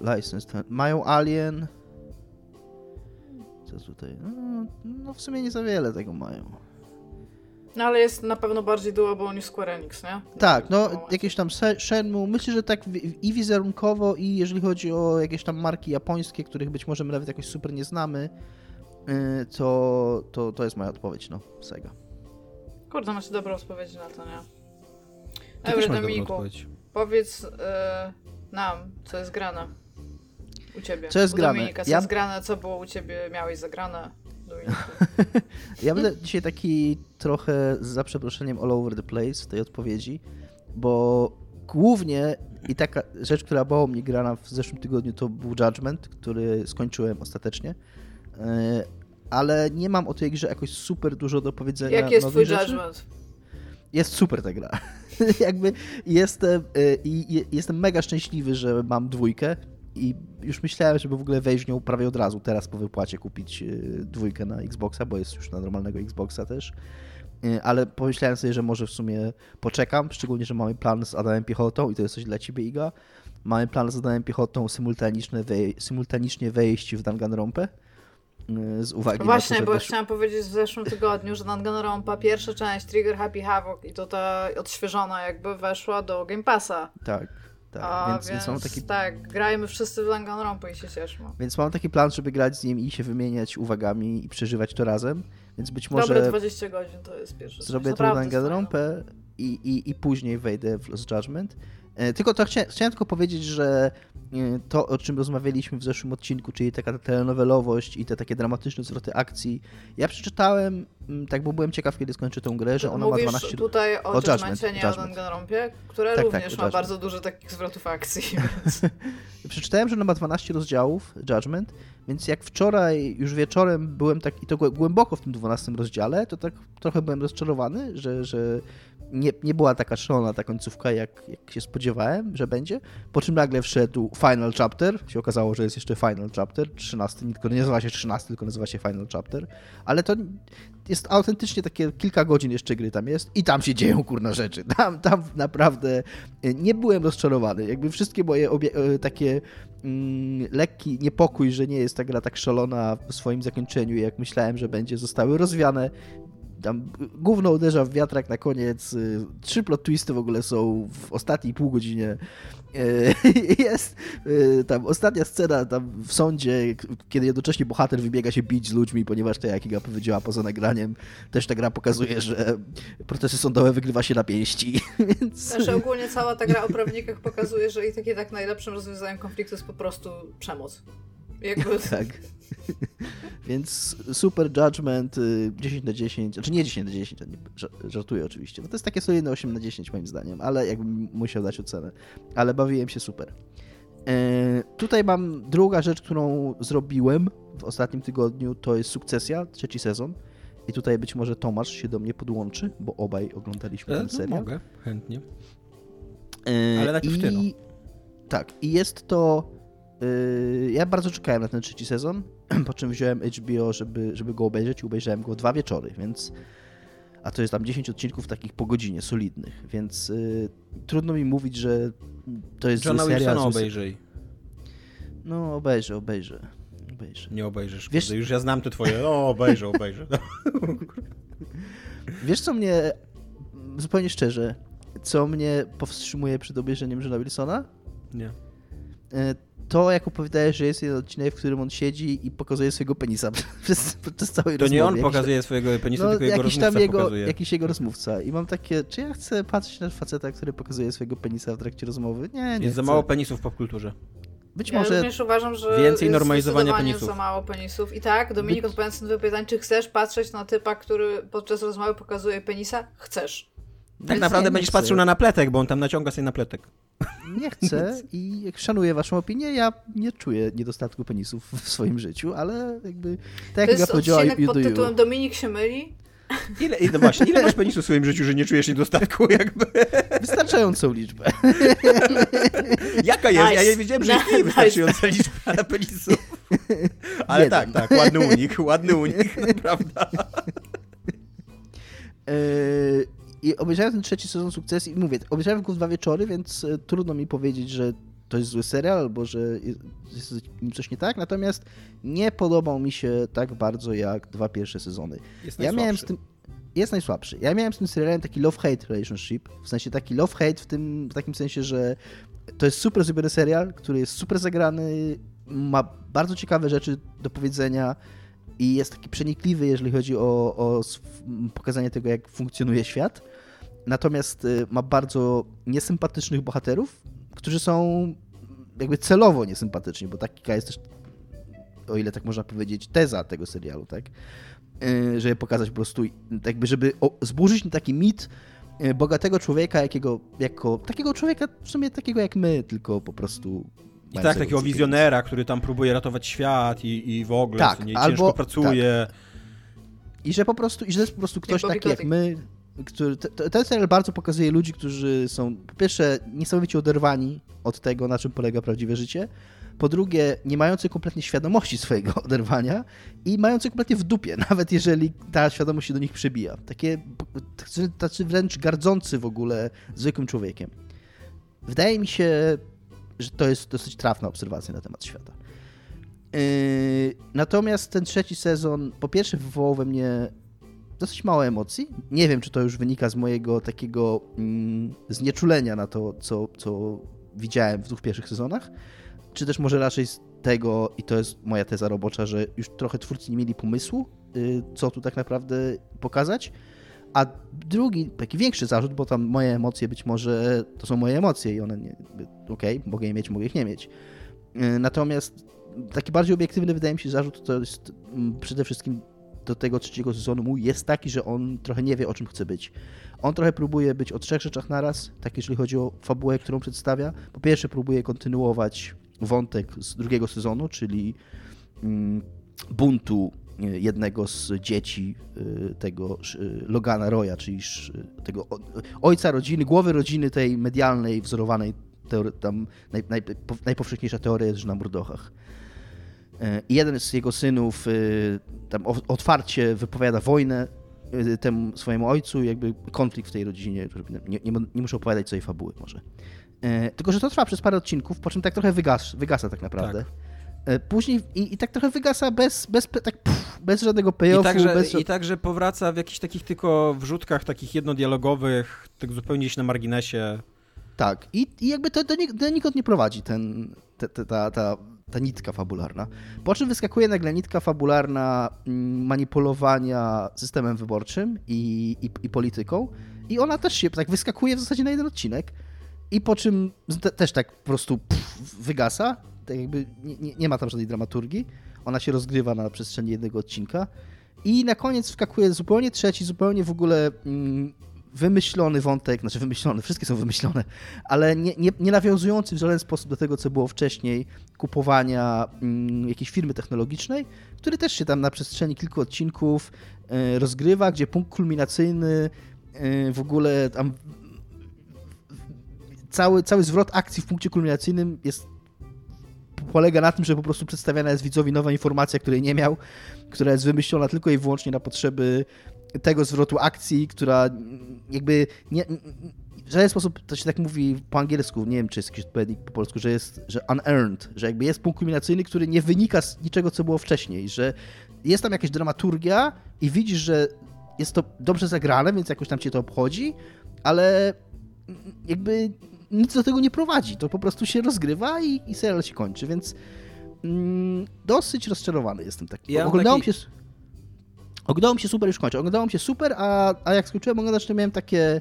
License. ten- Mają Alien. Co tutaj? No, no w sumie nie za wiele tego mają. No ale jest na pewno bardziej doable niż Square Enix, nie? Tak, no jakieś tam Shenmue, myślę, że tak i wizerunkowo i jeżeli chodzi o jakieś tam marki japońskie, których być może my nawet jakoś super nie znamy, yy, to, to, to jest moja odpowiedź, no, Sega. Kurde, macie dobre odpowiedzi na to, nie? Ty dobrą Dominiku, odpowiedź. powiedz e, nam, co jest grane u ciebie. Co jest u grane? Dominika, co Ja- jest grane, co było u ciebie, miałeś zagrane. [LAUGHS] Ja będę dzisiaj taki trochę, za przeproszeniem, all over the place w tej odpowiedzi, bo głównie i taka rzecz, która była u mnie grana w zeszłym tygodniu, to był Judgment, który skończyłem ostatecznie. E, Ale nie mam o tej grze jakoś super dużo do powiedzenia. Jaki jest twój rzeczy. judgment? Jest super ta gra. [LAUGHS] Jakby jestem, i i- jestem mega szczęśliwy, że mam dwójkę i już myślałem, żeby w ogóle wejść w nią prawie od razu, teraz po wypłacie kupić y, dwójkę na Xboxa, bo jest już na normalnego Xboxa też. Y, Ale pomyślałem sobie, że może w sumie poczekam, szczególnie, że mamy plan z Adamem Piechotą i to jest coś dla ciebie, Iga. Mamy plan z Adamem Piechotą symultaniczne wej- symultanicznie wejść w Danganronpę. y, Z uwagi No na Właśnie, to, bo też... chciałam powiedzieć w zeszłym tygodniu, że Danganronpa, pierwsza część, Trigger Happy Havoc i to ta odświeżona jakby weszła do Game Passa. Tak, tak. A więc, więc mam taki tak, grajmy wszyscy w Danganronpa i się cieszmy. Więc mam taki plan, żeby grać z nim i się wymieniać uwagami i przeżywać to razem. Więc być może Dobre 20 godzin to jest pierwszy zrobię Naprawdę Danganronpę i, i, i później wejdę w Lost Judgment. E, Tylko to chcia, chciałem tylko powiedzieć, że to, o czym rozmawialiśmy w zeszłym odcinku, czyli taka telenowelowość i te takie dramatyczne zwroty akcji, ja przeczytałem, mm, tak bo byłem ciekaw, kiedy skończę tę grę, że ona Mówisz ma 12... tutaj o, o Judgment, Judgment. Danganronpie, które Tak, tak, również o ma bardzo dużo takich zwrotów akcji, [LAUGHS] więc... Przeczytałem, że ona ma 12 rozdziałów, Judgment, więc jak wczoraj już wieczorem byłem tak, i to głę- głęboko w tym 12 rozdziale, to tak trochę byłem rozczarowany, że, że nie, nie była taka szalona ta końcówka, jak, jak się spodziewałem, że będzie. Po czym nagle wszedł Final Chapter, się okazało, że jest jeszcze Final Chapter, 13, tylko nie nazywa się 13, tylko nazywa się Final Chapter, ale to jest autentycznie takie kilka godzin jeszcze gry tam jest i tam się dzieją kurna rzeczy. [LAUGHS] Tam, tam naprawdę nie byłem rozczarowany. Jakby wszystkie moje e, takie mm, lekki niepokój, że nie jest ta gra tak szalona w swoim zakończeniu, jak myślałem, że będzie, zostały rozwiane. Tam gówno uderza w wiatrak na koniec. y, Trzy plot twisty w ogóle są w ostatniej pół godzinie. E, [LAUGHS] Jest y, tam ostatnia scena tam w sądzie, kiedy jednocześnie bohater wybiega się bić z ludźmi, ponieważ to jak Iga powiedziała poza nagraniem, też ta gra pokazuje, że procesy sądowe wygrywa się na pięści, [LAUGHS] więc... Znaczy ogólnie cała ta gra o prawnikach pokazuje, że i takie tak najlepszym rozwiązaniem konfliktu jest po prostu przemoc. Jakby... [LAUGHS] Tak. [LAUGHS] Więc Super Judgment y, 10 na 10, znaczy nie 10 na 10, to nie, ża- żartuję oczywiście. No to jest takie solidne 8 na 10 moim zdaniem, ale jakbym musiał dać ocenę. Ale bawiłem się super. E, tutaj mam druga rzecz, którą zrobiłem w ostatnim tygodniu, to jest Sukcesja, trzeci sezon. I tutaj być może Tomasz się do mnie podłączy, bo obaj oglądaliśmy E, ten no, serial. mogę, chętnie. E, Ale najpierw i... ty, no. Tak, i jest to. Yy, ja bardzo czekałem na ten trzeci sezon, [CLEARS THROAT] po czym wziąłem HBO, żeby, żeby go obejrzeć i obejrzałem go dwa wieczory, więc. A to jest tam 10 odcinków takich po godzinie, solidnych, więc yy, trudno mi mówić, że to jest Johna zły serial. Wilsona zły se- obejrzyj. No, obejrzę, obejrzę. obejrzę. Nie obejrzysz. Wiesz-. Już ja znam te twoje. No, obejrzę, obejrzę. [LAUGHS] Wiesz, co mnie. Zupełnie szczerze, co mnie powstrzymuje przed obejrzeniem Johna Wilsona? Nie. E, to, jak opowiadałeś, że jest jeden odcinek, w którym on siedzi i pokazuje swojego penisa [LAUGHS] przez, przez całej To rozmowy. nie on Jakiś pokazuje swojego penisa, no, tylko jego jakiś rozmówca tam jego, pokazuje. jakiś jego rozmówca. I mam takie, czy ja chcę patrzeć na faceta, który pokazuje swojego penisa w trakcie rozmowy? Nie, nie Jest za chcę. mało penisów w popkulturze. Być Ja może również uważam, że Więcej normalizowania penisów. za mało penisów. I tak, Dominik, Być- odpowiadając na pytanie, czy chcesz patrzeć na typa, który podczas rozmowy pokazuje penisa? Chcesz. Tak Więc naprawdę będziesz chcę. patrzył na napletek, bo on tam naciąga sobie napletek. Nie chcę i jak szanuję waszą opinię, ja nie czuję niedostatku penisów w swoim życiu, ale jakby tak To jak ja jest powiedziała, odcinek you pod do you. tytułem Dominik się myli. Ile, ile, właśnie, ile masz penisów w swoim życiu, że nie czujesz niedostatku [LAUGHS] jakby? Wystarczającą liczbę. [LAUGHS] Jaka jest? Ja Nice. nie wiedziałem, że [LAUGHS] Nice. istnieje wystarczająca liczba penisów. Ale Jeden. tak, tak, ładny unik, ładny unik, prawda. Yy, I obejrzałem ten trzeci sezon sukces i mówię, obejrzałem go dwa wieczory, więc e, trudno mi powiedzieć, że to jest zły serial, albo że jest- coś nie tak, natomiast nie podobał mi się tak bardzo jak dwa pierwsze sezony. Jest Ja miałem z najsłabszy. tym. Jest najsłabszy. Ja miałem z tym serialem taki love-hate relationship. W sensie taki love-hate w tym w takim sensie, że to jest super zrobiony serial, który jest super zagrany, ma bardzo ciekawe rzeczy do powiedzenia i jest taki przenikliwy, jeżeli chodzi o, o pokazanie tego, jak funkcjonuje świat. Natomiast y, ma bardzo niesympatycznych bohaterów, którzy są jakby celowo niesympatyczni, bo taka jest też, o ile tak można powiedzieć, teza tego serialu, tak? Y, żeby pokazać po prostu, tak jakby, żeby zburzyć taki mit y, bogatego człowieka, jakiego, jako takiego człowieka w sumie takiego jak my, tylko po prostu. I tak, takiego wizjonera, który tam próbuje ratować świat i, i w ogóle, Tak, nie, albo- ciężko pracuje. I że po prostu, i że to jest po prostu ktoś taki jak my, który, te- te- ten serial bardzo pokazuje ludzi, którzy są po pierwsze niesamowicie oderwani od tego, na czym polega prawdziwe życie, po drugie nie mający kompletnie świadomości swojego [LAUGHS] oderwania i mający kompletnie w dupie, [LAUGHS] nawet jeżeli ta świadomość się do nich przebija. Takie, tacy wręcz gardzący w ogóle zwykłym człowiekiem. Wydaje mi się, że to jest dosyć trafna obserwacja na temat świata. Yy, natomiast ten trzeci sezon, po pierwsze, wywołał we mnie dosyć mało emocji. Nie wiem, czy to już wynika z mojego takiego mm, znieczulenia na to, co, co widziałem w dwóch pierwszych sezonach, czy też może raczej z tego, i to jest moja teza robocza, że już trochę twórcy nie mieli pomysłu, yy, co tu tak naprawdę pokazać. A drugi, taki większy zarzut, bo tam moje emocje być może to są moje emocje i one. Okej, mogę je mieć, mogę ich nie mieć. Yy, Natomiast taki bardziej obiektywny wydaje mi się zarzut to jest mm, przede wszystkim do tego trzeciego sezonu mój jest taki, że on trochę nie wie o czym chce być. On trochę próbuje być o trzech rzeczach naraz, tak jeżeli chodzi o fabułę, którą przedstawia. Po pierwsze próbuje kontynuować wątek z drugiego sezonu, czyli mm, buntu y, jednego z dzieci y, tego y, Logana Roya, czyli tego ojca rodziny, głowy rodziny tej medialnej, wzorowanej tam naj, naj, po- najpowszechniejsza teoria jest, że na Murdochach. E, I jeden z jego synów y, tam otwarcie wypowiada wojnę y, temu swojemu ojcu, i jakby konflikt w tej rodzinie, nie, nie, nie muszę opowiadać całej fabuły może. E, Tylko, że to trwa przez parę odcinków, po czym tak trochę wygas, wygasa tak naprawdę. E, Później i, i tak trochę wygasa bez, bez, tak, pff, bez żadnego I payoffu, także, bez... I także powraca w jakichś takich tylko wrzutkach, takich jednodialogowych, tak zupełnie gdzieś na marginesie. Tak, i, i jakby to do, do nikąd nie prowadzi ten, te, te, ta, ta, ta nitka fabularna. Po czym wyskakuje nagle nitka fabularna mm, manipulowania systemem wyborczym i, i, i polityką. I ona też się tak wyskakuje w zasadzie na jeden odcinek. I po czym te, też tak po prostu pff, wygasa, tak jakby nie, nie, nie ma tam żadnej dramaturgii, ona się rozgrywa na przestrzeni jednego odcinka. I na koniec wskakuje zupełnie trzeci, zupełnie w ogóle mm, wymyślony wątek, znaczy wymyślony, wszystkie są wymyślone, ale nie, nie, nie nawiązujący w żaden sposób do tego, co było wcześniej, kupowania mm, jakiejś firmy technologicznej, który też się tam na przestrzeni kilku odcinków e, rozgrywa, gdzie punkt kulminacyjny e, w ogóle tam cały, cały zwrot akcji w punkcie kulminacyjnym jest polega na tym, że po prostu przedstawiana jest widzowi nowa informacja, której nie miał, która jest wymyślona tylko i wyłącznie na potrzeby tego zwrotu akcji, która jakby nie, w żaden sposób, to się tak mówi po angielsku, nie wiem czy jest jakiś odpowiednik po polsku, że jest, że unearned, że jakby jest punkt kulminacyjny, który nie wynika z niczego, co było wcześniej, że jest tam jakaś dramaturgia i widzisz, że jest to dobrze zagrane, więc jakoś tam cię to obchodzi, ale jakby nic do tego nie prowadzi. To po prostu się rozgrywa i, i serial się kończy, więc mm, dosyć rozczarowany jestem taki. Ja Oglądało taki... się... Oglądało mi się super, już kończę. Oglądało mi się super, a, a jak skończyłem oglądać, to miałem takie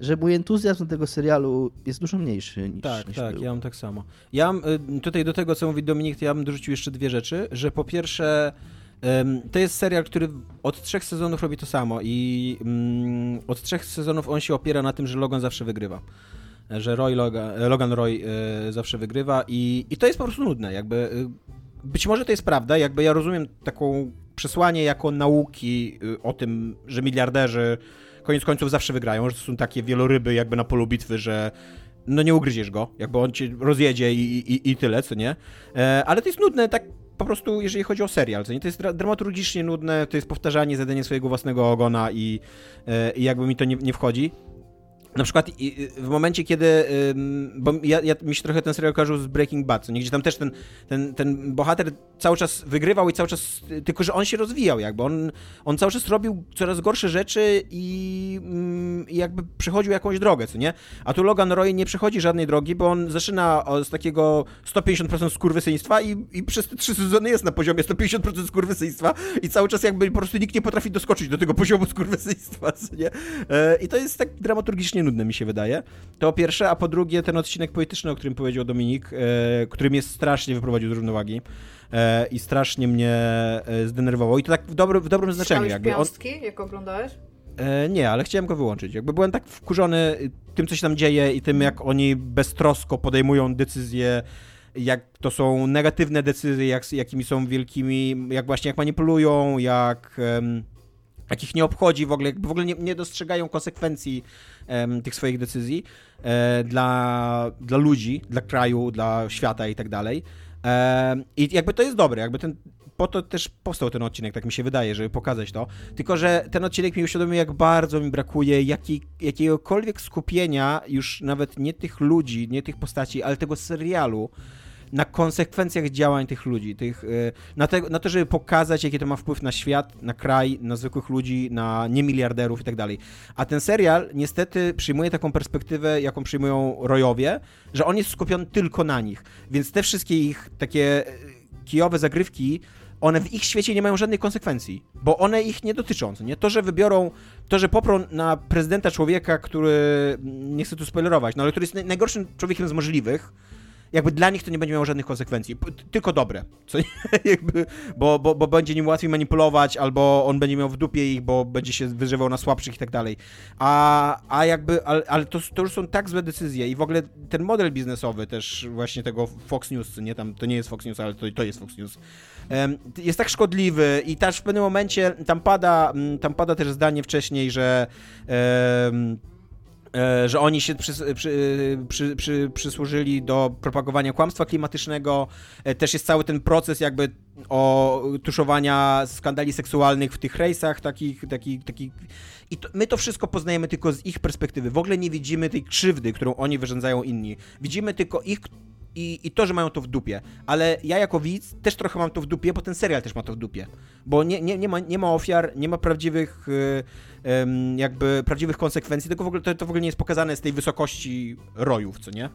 że mój entuzjazm tego serialu jest dużo mniejszy niż Tak, niż tak, był. ja mam tak samo. Ja mam, y, tutaj do tego, co mówi Dominik, to ja bym dorzucił jeszcze dwie rzeczy, że po pierwsze to jest serial, który od trzech sezonów robi to samo i mm, od trzech sezonów on się opiera na tym, że Logan zawsze wygrywa. Że Roy Logan, Logan Roy y, zawsze wygrywa i, i to jest po prostu nudne. Jakby, y, być może to jest prawda, jakby ja rozumiem taką przesłanie jako nauki y, o tym, że miliarderzy koniec końców zawsze wygrają, że to są takie wieloryby jakby na polu bitwy, że no nie ugryziesz go, jakby on cię rozjedzie i, i, i tyle, co nie? E, ale to jest nudne tak po prostu, jeżeli chodzi o serial, co nie? To jest dramaturgicznie nudne, to jest powtarzanie zadania swojego własnego ogona i, e, i jakby mi to nie, nie wchodzi. Na przykład w momencie, kiedy. Bo ja, ja, mi się trochę ten serial kojarzył z Breaking Bad, co gdzie tam też ten, ten, ten bohater cały czas wygrywał i cały czas. Tylko, że on się rozwijał, jakby. On, on cały czas robił coraz gorsze rzeczy i, i jakby przechodził jakąś drogę, co nie? A tu Logan Roy nie przechodzi żadnej drogi, bo on zaczyna z takiego 150% skurwysyństwa i, i przez te trzy sezony jest na poziomie 150% skurwysyństwa i cały czas jakby po prostu nikt nie potrafi doskoczyć do tego poziomu skurwysyństwa, co nie? E, I to jest tak dramaturgicznie strasznie nudne, mi się wydaje. To pierwsze, a po drugie ten odcinek polityczny, o którym powiedział Dominik, e, który mnie strasznie wyprowadził z równowagi e, i strasznie mnie e, zdenerwował. I to tak w, dobry, w dobrym znaczeniu. Jakby. piąstki, on... jak oglądałeś? E, nie, ale chciałem go wyłączyć. Jakby byłem tak wkurzony tym, co się tam dzieje i tym, jak oni beztrosko podejmują decyzje jak to są negatywne decyzje, jak, jakimi są wielkimi, jak właśnie jak manipulują, jak, um, jak ich nie obchodzi w ogóle, w ogóle nie, nie dostrzegają konsekwencji tych swoich decyzji e, dla, dla ludzi, dla kraju, dla świata i tak dalej. I jakby to jest dobre, jakby ten, po to też powstał ten odcinek, tak mi się wydaje, żeby pokazać to. Tylko, że ten odcinek mi uświadomił, jak bardzo mi brakuje jaki, jakiegokolwiek skupienia już nawet nie tych ludzi, nie tych postaci, ale tego serialu na konsekwencjach działań tych ludzi, tych, y, na, te, na to, żeby pokazać, jaki to ma wpływ na świat, na kraj, na zwykłych ludzi, na niemiliarderów i tak dalej. A ten serial niestety przyjmuje taką perspektywę, jaką przyjmują rojowie, że on jest skupiony tylko na nich. Więc te wszystkie ich takie y, kijowe zagrywki one w ich świecie nie mają żadnej konsekwencji, bo one ich nie dotyczą. Nie? To, że wybiorą, to, że poprą na prezydenta człowieka, który, nie chcę tu spoilerować, no ale który jest najgorszym człowiekiem z możliwych, jakby dla nich to nie będzie miało żadnych konsekwencji, tylko dobre, co [LAUGHS] jakby, bo, bo, bo będzie nim łatwiej manipulować, albo on będzie miał w dupie ich, bo będzie się wyżywał na słabszych i tak dalej. A, a jakby, ale, ale to, to już są tak złe decyzje i w ogóle ten model biznesowy też właśnie tego Fox News, nie tam, to nie jest Fox News, ale to, to jest Fox News, jest tak szkodliwy i też w pewnym momencie tam pada, mm, tam pada też zdanie wcześniej, że że oni się przy, przy, przy, przysłużyli do propagowania kłamstwa klimatycznego. E, też jest cały ten proces jakby o tuszowania skandali seksualnych w tych rejsach takich, takich, takich. I to, my to wszystko poznajemy tylko z ich perspektywy. W ogóle nie widzimy tej krzywdy, którą oni wyrządzają inni. Widzimy tylko ich i, i to, że mają to w dupie. Ale ja jako widz też trochę mam to w dupie, bo ten serial też ma to w dupie. Bo nie, nie, nie, ma, nie ma ofiar, nie ma prawdziwych jakby prawdziwych konsekwencji, tylko w ogóle to, to w ogóle nie jest pokazane z tej wysokości rojów, co nie?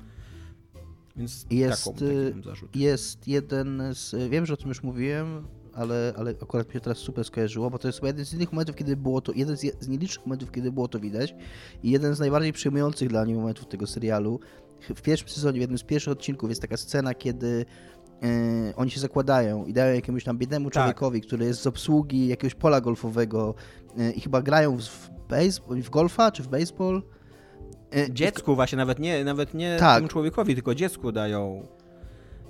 Więc jest, taką, zarzut. Jest jeden z, wiem, że o tym już mówiłem, ale, ale akurat mi się teraz super skojarzyło, bo to jest jeden z innych momentów, kiedy było to, jeden z, z nielicznych momentów, kiedy było to widać i jeden z najbardziej przejmujących dla mnie momentów tego serialu. W pierwszym sezonie, w jednym z pierwszych odcinków jest taka scena, kiedy Yy, oni się zakładają i dają jakiemuś tam biednemu tak. człowiekowi, tak. który jest z obsługi jakiegoś pola golfowego yy, i chyba grają w, w, w golfa czy w baseball. Yy, dziecku właśnie, nawet nie, nawet nie tak. temu człowiekowi, tylko dziecku dają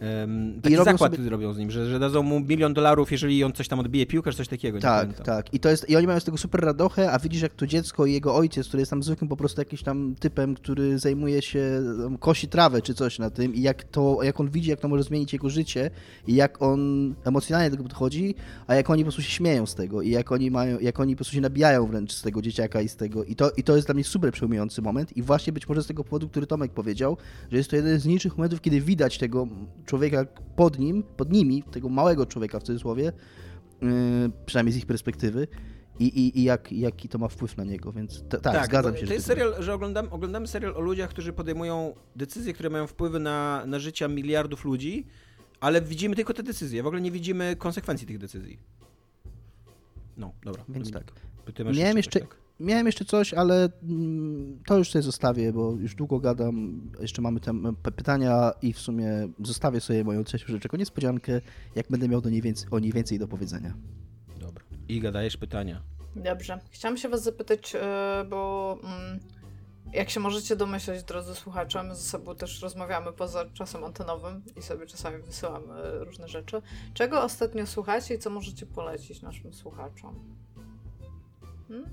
Um, taki I zakład sobie... robią z nim, że, że dadzą mu milion dolarów, jeżeli on coś tam odbije piłkę, czy coś takiego. Tak, tak. I, to jest, I oni mają z tego super radochę, a widzisz jak to dziecko i jego ojciec, który jest tam zwykłym po prostu jakimś tam typem, który zajmuje się, kosi trawę czy coś na tym i jak to, jak on widzi, jak to może zmienić jego życie i jak on emocjonalnie do tego podchodzi, a jak oni po prostu się śmieją z tego i jak oni mają, jak oni po prostu się nabijają wręcz z tego dzieciaka i z tego. I to, i to jest dla mnie super przejmujący moment i właśnie być może z tego powodu, który Tomek powiedział, że jest to jeden z niczych momentów, kiedy widać tego człowieka pod nim, pod nimi, tego małego człowieka w cudzysłowie, yy, przynajmniej z ich perspektywy. i, i, i jak, jaki to ma wpływ na niego, więc tak, tak, zgadzam się. To jest serial, że oglądam, oglądamy serial o ludziach, którzy podejmują decyzje, które mają wpływy na, na życia miliardów ludzi, ale widzimy tylko te decyzje, w ogóle nie widzimy konsekwencji tych decyzji. No, dobra. Więc tak. Miałem jeszcze, tak? Miałem jeszcze coś, ale mm, to już sobie zostawię, bo już długo gadam. Jeszcze mamy tam pytania i w sumie zostawię sobie moją trzecią rzecz jako niespodziankę, jak będę miał do niej więcej, o niej więcej do powiedzenia. Dobra. Iga, dajesz pytania. Dobrze. Chciałam się was zapytać, e, bo mm, jak się możecie domyśleć, drodzy słuchacze, my ze sobą też rozmawiamy poza czasem antenowym i sobie czasami wysyłamy różne rzeczy. Czego ostatnio słuchacie i co możecie polecić naszym słuchaczom? Hmm?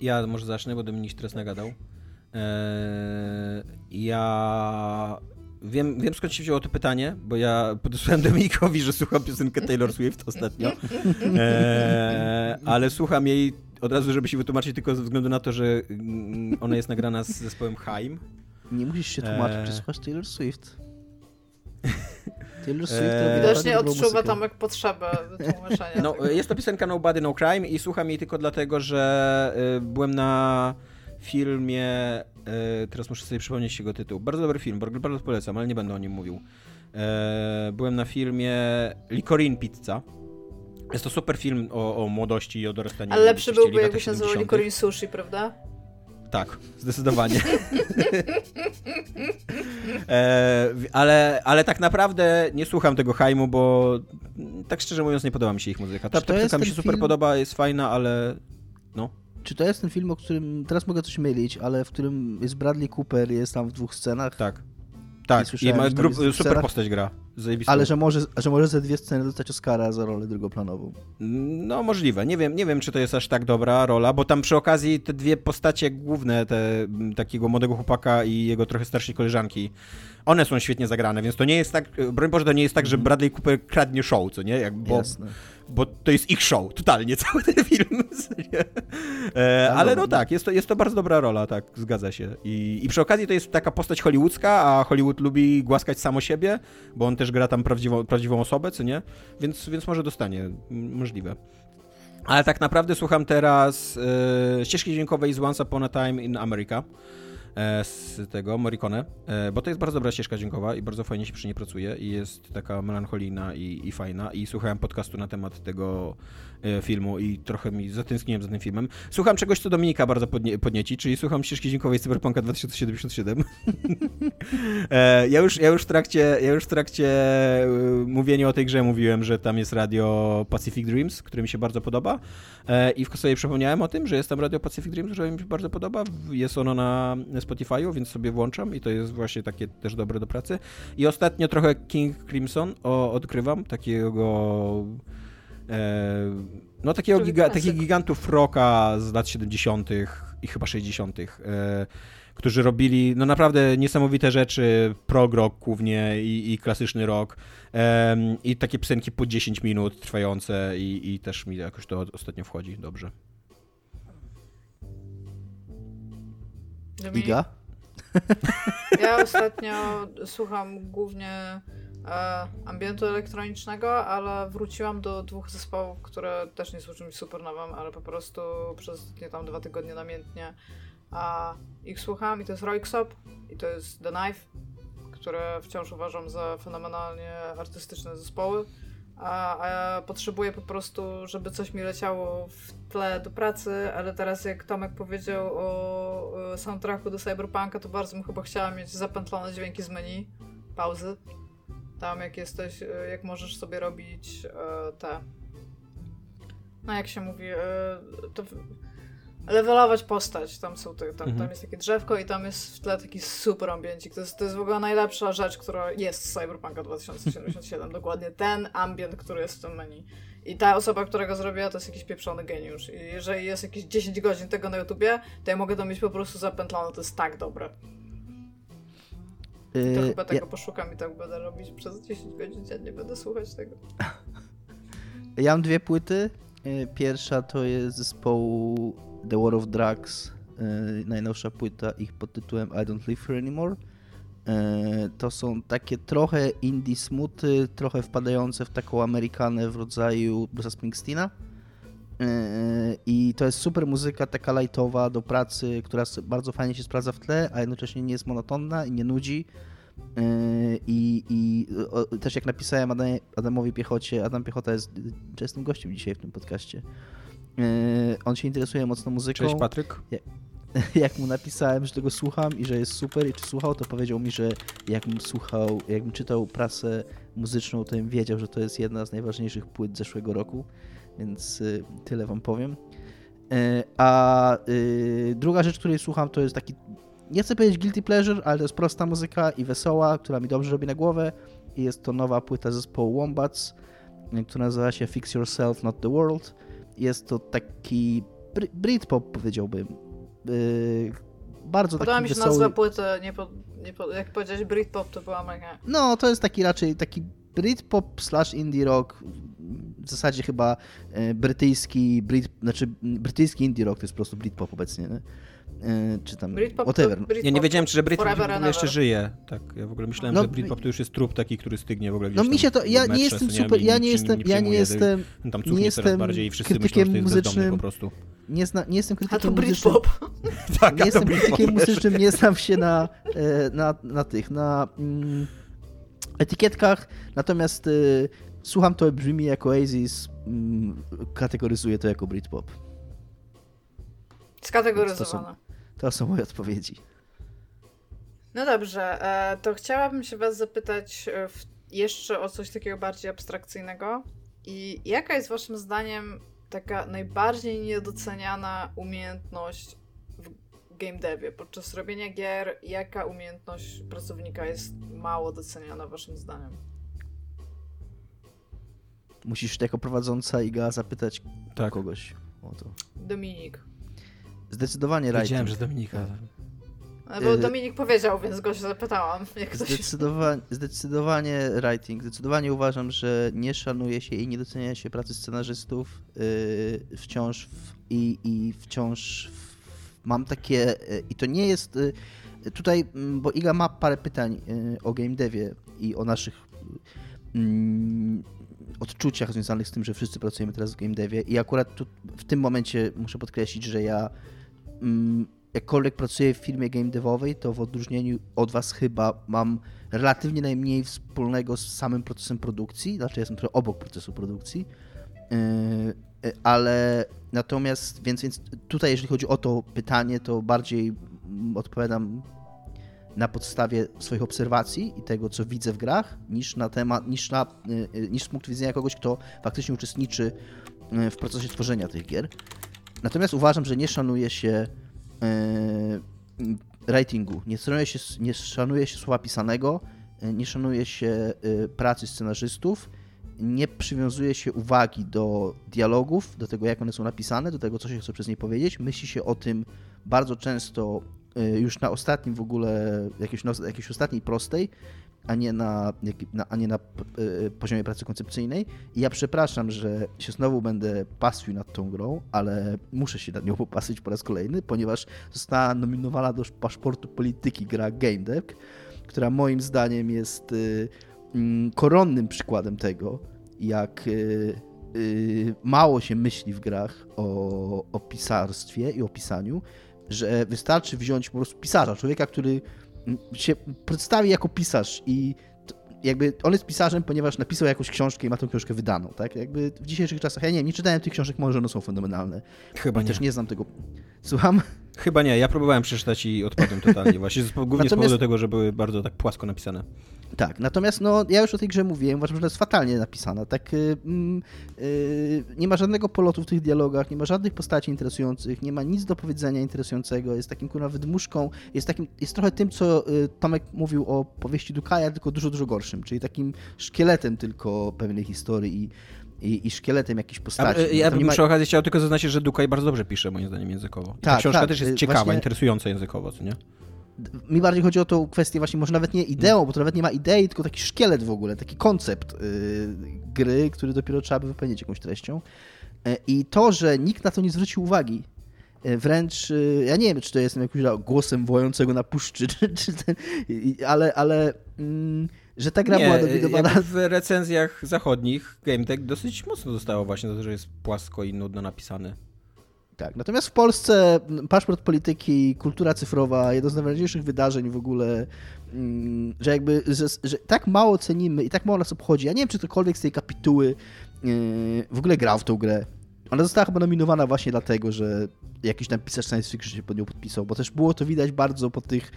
Ja może zacznę, bo Dominik teraz nagadał. Eee, ja wiem, wiem skąd się wzięło to pytanie, bo ja podesłałem Dominikowi, że słucham piosenkę Taylor Swift ostatnio, eee, ale słucham jej od razu, żeby się wytłumaczyć tylko ze względu na to, że mm, ona jest nagrana z zespołem Haim. Nie musisz się tłumaczyć, eee... czy słuchasz Taylor Swift. [LAUGHS] Taylor Swift eee... Widocznie odczuwa tam jak potrzebę tłumaczenia. No, jest to piosenka Nobody No Crime i słucham jej tylko dlatego, że y, byłem na filmie, y, teraz muszę sobie przypomnieć jego tytuł. Bardzo dobry film, bardzo polecam, ale nie będę o nim mówił. Y, byłem na filmie Licorin Pizza jest to super film o, o młodości i o dorastaniu. Ale lepszy byłby, jakby się nazywał Corin Sushi, prawda? Tak, zdecydowanie. [LAUGHS] e, ale, ale tak naprawdę nie słucham tego hajmu, bo tak szczerze mówiąc nie podoba mi się ich muzyka. Ta piosenka mi się super film... podoba, jest fajna, ale no. Czy to jest ten film, o którym, teraz mogę coś mylić, ale w którym jest Bradley Cooper, jest tam w dwóch scenach? Tak. Tak, i ma grup, super postać gra. Zajebistą. Ale że może, że może ze dwie sceny dostać Oscara za rolę drugoplanową. No możliwe. Nie wiem, nie wiem, czy to jest aż tak dobra rola, bo tam przy okazji te dwie postacie główne, te takiego młodego chłopaka i jego trochę starszej koleżanki, one są świetnie zagrane, więc to nie jest tak, broń Boże, to nie jest tak, że mhm. Bradley Cooper kradnie show, co nie? Jak, bo, Jasne. bo to jest ich show, totalnie, [LAUGHS] cały ten film. E, ale no tak, jest to, jest to bardzo dobra rola, tak, zgadza się. I, I przy okazji to jest taka postać hollywoodzka, a Hollywood lubi głaskać samo siebie, bo on też gra tam prawdziwą, prawdziwą osobę, co nie? Więc, więc może dostanie, możliwe. Ale tak naprawdę słucham teraz e, ścieżki dźwiękowej z Once Upon a Time in America. E, z tego Morricone, e, bo to jest bardzo dobra ścieżka dźwiękowa i bardzo fajnie się przy niej pracuje i jest taka melancholijna i, i fajna. I słuchałem podcastu na temat tego filmu i trochę mi zatęskniłem za tym filmem. Słucham czegoś, co Dominika bardzo podnie podnieci, czyli słucham ścieżki dźwiękowej Cyberpunka 2077. [LAUGHS] E, ja, już, ja, już w trakcie, ja już w trakcie e, mówienia o tej grze mówiłem, że tam jest radio Pacific Dreams, które mi się bardzo podoba i w sobie przypomniałem o tym, że jest tam radio Pacific Dreams, które mi się bardzo podoba. Jest ono na Spotify'u, więc sobie włączam i to jest właśnie takie też dobre do pracy. I ostatnio trochę King Crimson o, odkrywam, takiego E, no takiego giga, takich gigantów rocka z lat 70. i chyba 60., e, którzy robili no naprawdę niesamowite rzeczy, prog rock głównie i, i klasyczny rock i takie piosenki po 10 minut trwające i, i też mi jakoś to ostatnio wchodzi dobrze. Iga? Ja ostatnio słucham głównie e, ambientu elektronicznego, ale wróciłam do dwóch zespołów, które też nie są czymś super nowym, ale po prostu przez nie tam dwa tygodnie namiętnie a ich słucham i to jest Roixop i to jest The Knife, które wciąż uważam za fenomenalnie artystyczne zespoły. A, a ja potrzebuję po prostu, żeby coś mi leciało w tle do pracy, ale teraz jak Tomek powiedział o soundtracku do Cyberpunka, to bardzo bym chyba chciała mieć zapętlone dźwięki z menu, pauzy, tam jak jesteś, e, jak możesz sobie robić e, te. No jak się mówi, e, to levelować postać. Tam są te, tam, mhm. tam jest takie drzewko i tam jest w tle taki super ambiencik. To jest, to jest w ogóle najlepsza rzecz, która jest z Cyberpunka [LAUGHS] 2077. Dokładnie ten ambient, który jest w tym menu. I ta osoba, która go zrobiła, to jest jakiś pieprzony geniusz. I jeżeli jest jakieś 10 godzin tego na YouTubie, to ja mogę to mieć po prostu zapętlone. To jest tak dobre. To yy, chyba tego ja... poszukam i tak będę robić przez 10 godzin dziennie, będę słuchać tego. [LAUGHS] Ja mam dwie płyty. Yy, pierwsza to jest zespołu The War of Drugs, yy, najnowsza płyta ich pod tytułem I Don't Live Here Anymore. To są takie trochę indie smuty, trochę wpadające w taką Amerykanę w rodzaju Bruce'a Springsteena. I to jest super muzyka, taka lightowa do pracy, która bardzo fajnie się sprawdza w tle, a jednocześnie nie jest monotonna i nie nudzi. I, i o, też jak napisałem Adamie, Adamowi Piechocie, Adam Piechota jest częstym gościem dzisiaj w tym podcaście. On się interesuje mocno muzyką. Cześć Patryk. [LAUGHS] jak mu napisałem, że tego słucham i że jest super i czy słuchał, to powiedział mi, że jakbym słuchał, jakbym czytał prasę muzyczną, to bym wiedział, że to jest jedna z najważniejszych płyt zeszłego roku, więc y, tyle wam powiem. Y, a y, druga rzecz, której słucham, to jest taki, nie chcę powiedzieć guilty pleasure, ale to jest prosta muzyka i wesoła, która mi dobrze robi na głowę i jest to nowa płyta zespołu Wombats, która nazywa się Fix Yourself, Not the World. Jest to taki Britpop powiedziałbym, bardzo Podoba taki mi się wesoły... nazwa płyty, nie po, nie po, jak powiedziałeś Britpop, to była mega. No, to jest taki raczej taki Britpop slash indie rock, w zasadzie chyba e, brytyjski, Brit, znaczy brytyjski indie rock to jest po prostu Britpop obecnie, nie? E, czy tam Britpop whatever. Britpop ja nie wiedziałem, czy że Britpop jeszcze żyje. Tak, ja w ogóle myślałem, No, że Britpop to już jest trup taki, który stygnie w ogóle gdzieś No mi się to, ja nie jestem super, ja nie jestem, ja nie jestem, Tam nie jestem coraz bardziej i wszyscy krytykiem myślą, muzycznym. po prostu. nie, zna, nie jestem A to krytykiem muzycznym. Britpop. [LAUGHS] Tak, Nie a to jestem Britpop krytykiem muzycznym, nie znam się na, e, na, na tych, na mm, etykietkach, natomiast y, słucham to, brzmi jako Oasis, mm, kategoryzuję to jako Britpop. Skategoryzowana. To są moje odpowiedzi. No dobrze, e, to chciałabym się was zapytać e, w, jeszcze o coś takiego bardziej abstrakcyjnego. I jaka jest waszym zdaniem taka najbardziej niedoceniana umiejętność w game devie podczas robienia gier? Jaka umiejętność pracownika jest mało doceniana waszym zdaniem? Musisz jako prowadząca Iga zapytać Tak. kogoś o to. Dominik. Zdecydowanie writing. Wiedziałem, że Dominika. No, bo Y- Dominik powiedział, więc go się zapytałam. Jak ktoś... Zdecydowanie, zdecydowanie writing. Zdecydowanie uważam, że nie szanuje się i nie docenia się pracy scenarzystów yy, wciąż w, i, i wciąż w, mam takie yy, i to nie jest yy, tutaj, mm, bo Iga ma parę pytań yy, o game devie i o naszych mm, odczuciach związanych z tym, że wszyscy pracujemy teraz w game devie i akurat tu, w tym momencie muszę podkreślić, że ja mm, jakkolwiek pracuję w firmie game devowej, to w odróżnieniu od Was chyba mam relatywnie najmniej wspólnego z samym procesem produkcji, znaczy jestem trochę obok procesu produkcji, yy, ale natomiast, więc, więc tutaj jeżeli chodzi o to pytanie, to bardziej mm, odpowiadam na podstawie swoich obserwacji i tego, co widzę w grach, niż na temat, niż, na, yy, niż z punktu widzenia kogoś, kto faktycznie uczestniczy yy, w procesie tworzenia tych gier. Natomiast uważam, że nie szanuje się writingu, nie szanuje się, nie szanuje się słowa pisanego, nie szanuje się pracy scenarzystów, nie przywiązuje się uwagi do dialogów, do tego jak one są napisane, do tego co się chce przez nie powiedzieć. Myśli się o tym bardzo często już na ostatnim w ogóle, jakiejś, jakiejś ostatniej prostej, a nie na, a nie na y, poziomie pracy koncepcyjnej. I ja przepraszam, że się znowu będę paswił nad tą grą, ale muszę się nad nią popaswić po raz kolejny, ponieważ została nominowana do paszportu polityki gra Game Dev, która moim zdaniem jest y, mm, koronnym przykładem tego, jak mało się myśli w grach o, o pisarstwie i o pisaniu, że wystarczy wziąć po prostu pisarza, człowieka, który się przedstawi jako pisarz i jakby on jest pisarzem, ponieważ napisał jakąś książkę i ma tą książkę wydaną, tak? Jakby w dzisiejszych czasach, ja nie wiem, nie czytałem tych książek, może one są fenomenalne. Chyba I nie. też nie znam tego. Słucham? Chyba nie, ja próbowałem przeczytać i odpadłem totalnie właśnie, z, głównie z Natomiast- powodu tego, że były bardzo tak płasko napisane. Tak, natomiast no, ja już o tej grze mówiłem, uważam, że jest fatalnie napisana. Tak, y, mm, y, nie ma żadnego polotu w tych dialogach, nie ma żadnych postaci interesujących, nie ma nic do powiedzenia interesującego, jest takim kurwa wydmuszką, jest takim, jest trochę tym, co y, Tomek mówił o powieści Dukaja, tylko dużo, dużo gorszym, czyli takim szkieletem tylko pewnej historii i, i, i szkieletem jakichś A, postaci. e, ja bym ma- przy okazji chciał tylko zaznaczyć, że Dukaj bardzo dobrze pisze, moim zdaniem, językowo. Ta Tak, książka tak, też jest y, ciekawa, właśnie- interesująca językowo, co nie? Mi bardziej chodzi o tą kwestię właśnie, może nawet nie ideą, bo to nawet nie ma idei, tylko taki szkielet w ogóle, taki koncept yy, gry, który dopiero trzeba by wypełnić jakąś treścią. E, I to, że nikt na to nie zwrócił uwagi, e, wręcz, yy, ja nie wiem, czy to jestem jakimś głosem wojącego na puszczy, [LAUGHS] czy, czy ten, ale, ale mm, że ta gra Nie, była dowidowana. jakby w recenzjach zachodnich GameTech dosyć mocno dostało właśnie to, że jest płasko i nudno napisany. Tak, natomiast w Polsce paszport polityki, kultura cyfrowa, jedno z najważniejszych wydarzeń w ogóle, mm, że jakby, że, że tak mało cenimy i tak mało nas obchodzi. Ja nie wiem, czy ktokolwiek z tej kapituły yy, w ogóle grał w tą grę. Ona została chyba nominowana właśnie dlatego, że jakiś tam pisarz science fiction się pod nią podpisał, bo też było to widać bardzo po tych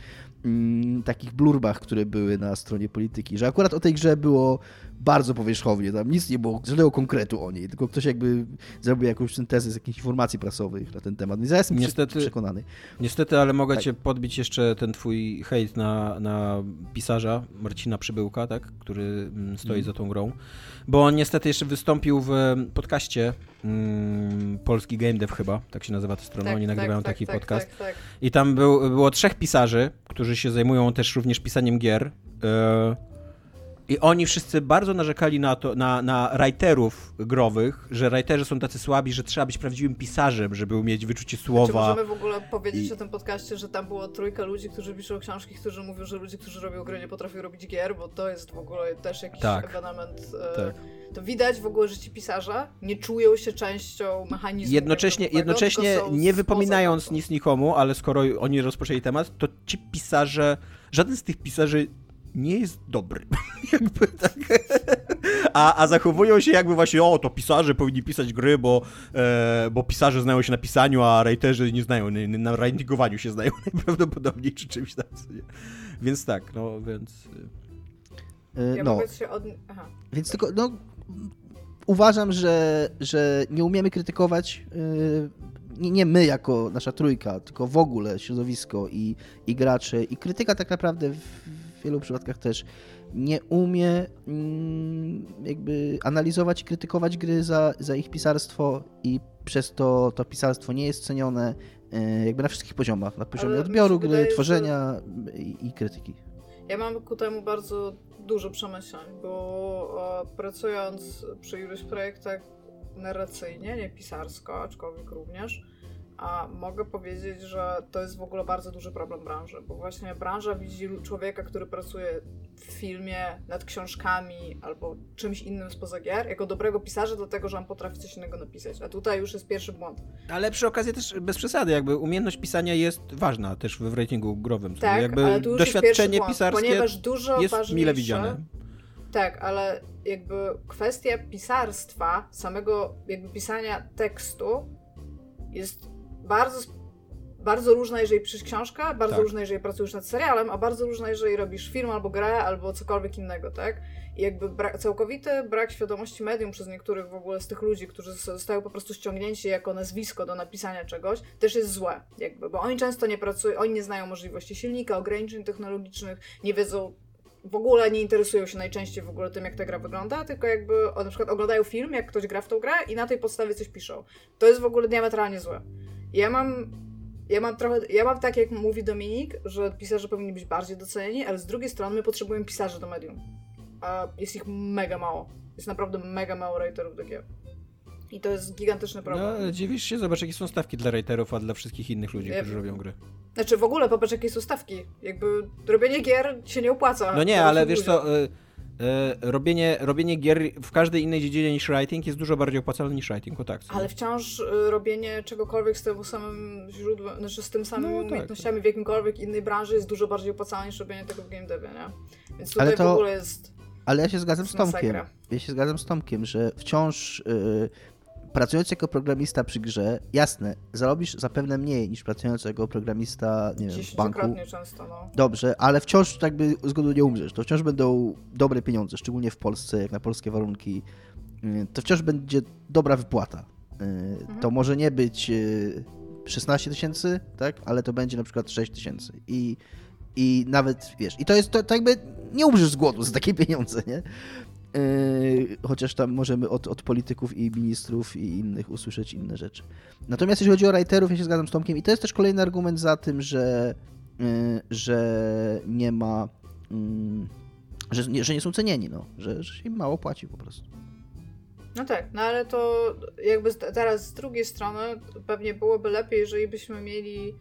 mm, takich blurbach, które były na stronie polityki, że akurat o tej grze było bardzo powierzchownie, tam nic nie było, żadnego konkretu o niej, tylko ktoś jakby zrobił jakąś syntezę z jakichś informacji prasowych na ten temat, więc ja jestem Niestety- przekonany. Niestety, ale mogę Tak. cię podbić jeszcze ten twój hejt na, na pisarza Marcina Przybyłka, tak? który mm, stoi Mhm. za tą grą. Bo on niestety jeszcze wystąpił w podcaście mm, Polski Game Dev chyba, tak się nazywa ta strona, oni nagrywają taki podcast. Tak, tak. I tam był, było trzech pisarzy, którzy się zajmują też również pisaniem gier. I oni wszyscy bardzo narzekali na to, na, na writerów growych, że writerzy są tacy słabi, że trzeba być prawdziwym pisarzem, żeby umieć wyczucie Czy słowa. możemy w ogóle powiedzieć I- o tym podcaście, że tam było trójka ludzi, którzy piszą książki, którzy mówią, że ludzie, którzy robią gry, nie potrafią robić gier, bo to jest w ogóle też jakiś Tak. ewenement. e, Tak. To widać w ogóle, że ci pisarze nie czują się częścią mechanizmu. Jednocześnie, jednocześnie nie wypominając nic nikomu, ale skoro oni rozpoczęli temat, to ci pisarze, żaden z tych pisarzy nie jest dobry. [LAUGHS] jakby tak. A, a zachowują się jakby właśnie, o, to pisarze powinni pisać gry, bo, e, bo pisarze znają się na pisaniu, a writerzy nie znają, nie- na writingowaniu się znają [LAUGHS] najprawdopodobniej, czy czymś tam. Więc tak, no, więc... Yy, Ja no, od... Aha. więc tylko, no, uważam, że, że nie umiemy krytykować, yy, nie, nie my jako nasza trójka, tylko w ogóle środowisko i, i gracze. I krytyka tak naprawdę w, w wielu przypadkach też nie umie mm, jakby analizować i krytykować gry za, za ich pisarstwo i przez to to pisarstwo nie jest cenione yy, jakby na wszystkich poziomach, na poziomie Ale odbioru gry, wydaje, że- tworzenia i, i krytyki. Ja mam ku temu bardzo dużo przemyśleń, bo e, pracując przy iluś projektach narracyjnie, nie pisarsko, aczkolwiek również, a mogę powiedzieć, że to jest w ogóle bardzo duży problem branży, bo właśnie branża widzi człowieka, który pracuje w filmie, nad książkami albo czymś innym spoza gier, jako dobrego pisarza, dlatego że on potrafi coś innego napisać. A tutaj już jest pierwszy błąd. Ale przy okazji też bez przesady, jakby umiejętność pisania jest ważna też w ratingu growym. Tak, jakby ale tu już jest doświadczenie błąd, pisarskie ponieważ dużo jest ważniejsze... mile widziane. Tak, ale jakby kwestia pisarstwa, samego jakby pisania tekstu jest bardzo, bardzo różna, jeżeli piszesz książkę, bardzo Tak. różna, jeżeli pracujesz nad serialem, a bardzo różna, jeżeli robisz film albo grę, albo cokolwiek innego, tak? I jakby bra- całkowity brak świadomości medium przez niektórych w ogóle z tych ludzi, którzy zostają po prostu ściągnięci jako nazwisko do napisania czegoś, też jest złe, jakby, bo oni często nie pracują, oni nie znają możliwości silnika, ograniczeń technologicznych, nie wiedzą w ogóle nie interesują się najczęściej w ogóle tym, jak ta gra wygląda, tylko jakby na przykład oglądają film, jak ktoś gra w tą grę i na tej podstawie coś piszą. To jest w ogóle diametralnie złe. Ja mam, ja mam trochę, ja mam tak, jak mówi Dominik, że pisarze powinni być bardziej docenieni, ale z drugiej strony my potrzebujemy pisarzy do medium. A jest ich mega mało. Jest naprawdę mega mało writerów do gier. I to jest gigantyczny No, problem. ale dziwisz się, zobacz jakie są stawki dla writerów, a dla wszystkich innych ludzi, którzy robią gry. Znaczy w ogóle popatrz jakie są stawki. Jakby robienie gier się nie opłaca. No nie, ale wiesz ludziom. co, y, robienie, robienie gier w każdej innej dziedzinie niż writing jest dużo bardziej opłacalne niż writing, o tak. Ale wciąż y, robienie czegokolwiek z tym samym źródłem, znaczy z tym samymi No tak, umiejętnościami w jakimkolwiek innej branży jest dużo bardziej opłacalne niż robienie tego w game devie, nie? Więc tutaj Ale to- w ogóle jest... Ale ja się zgadzam z Tomkiem. Ja się zgadzam z Tomkiem, że wciąż yy, pracując jako programista przy grze, jasne, zarobisz zapewne mniej niż pracując jako programista nie wiem, w banku. Często, no. Dobrze, ale wciąż jakby z głodu nie umrzesz. To wciąż będą dobre pieniądze, szczególnie w Polsce, jak na polskie warunki. Yy, To wciąż będzie dobra wypłata. Yy, To może nie być yy, 16 tysięcy, tak? Ale to będzie na przykład 6 tysięcy. I, I nawet, wiesz, i to jest, to, to jakby nie umrzesz z głodu za takie pieniądze, nie? Yy, chociaż tam możemy od, od polityków i ministrów i innych usłyszeć inne rzeczy. Natomiast jeśli chodzi o writerów, ja się zgadzam z Tomkiem i to jest też kolejny argument za tym, że, yy, że nie ma, mm, że, że nie są cenieni, no, że, że się im mało płaci po prostu. No tak, no ale to jakby teraz z drugiej strony pewnie byłoby lepiej, jeżeli byśmy mieli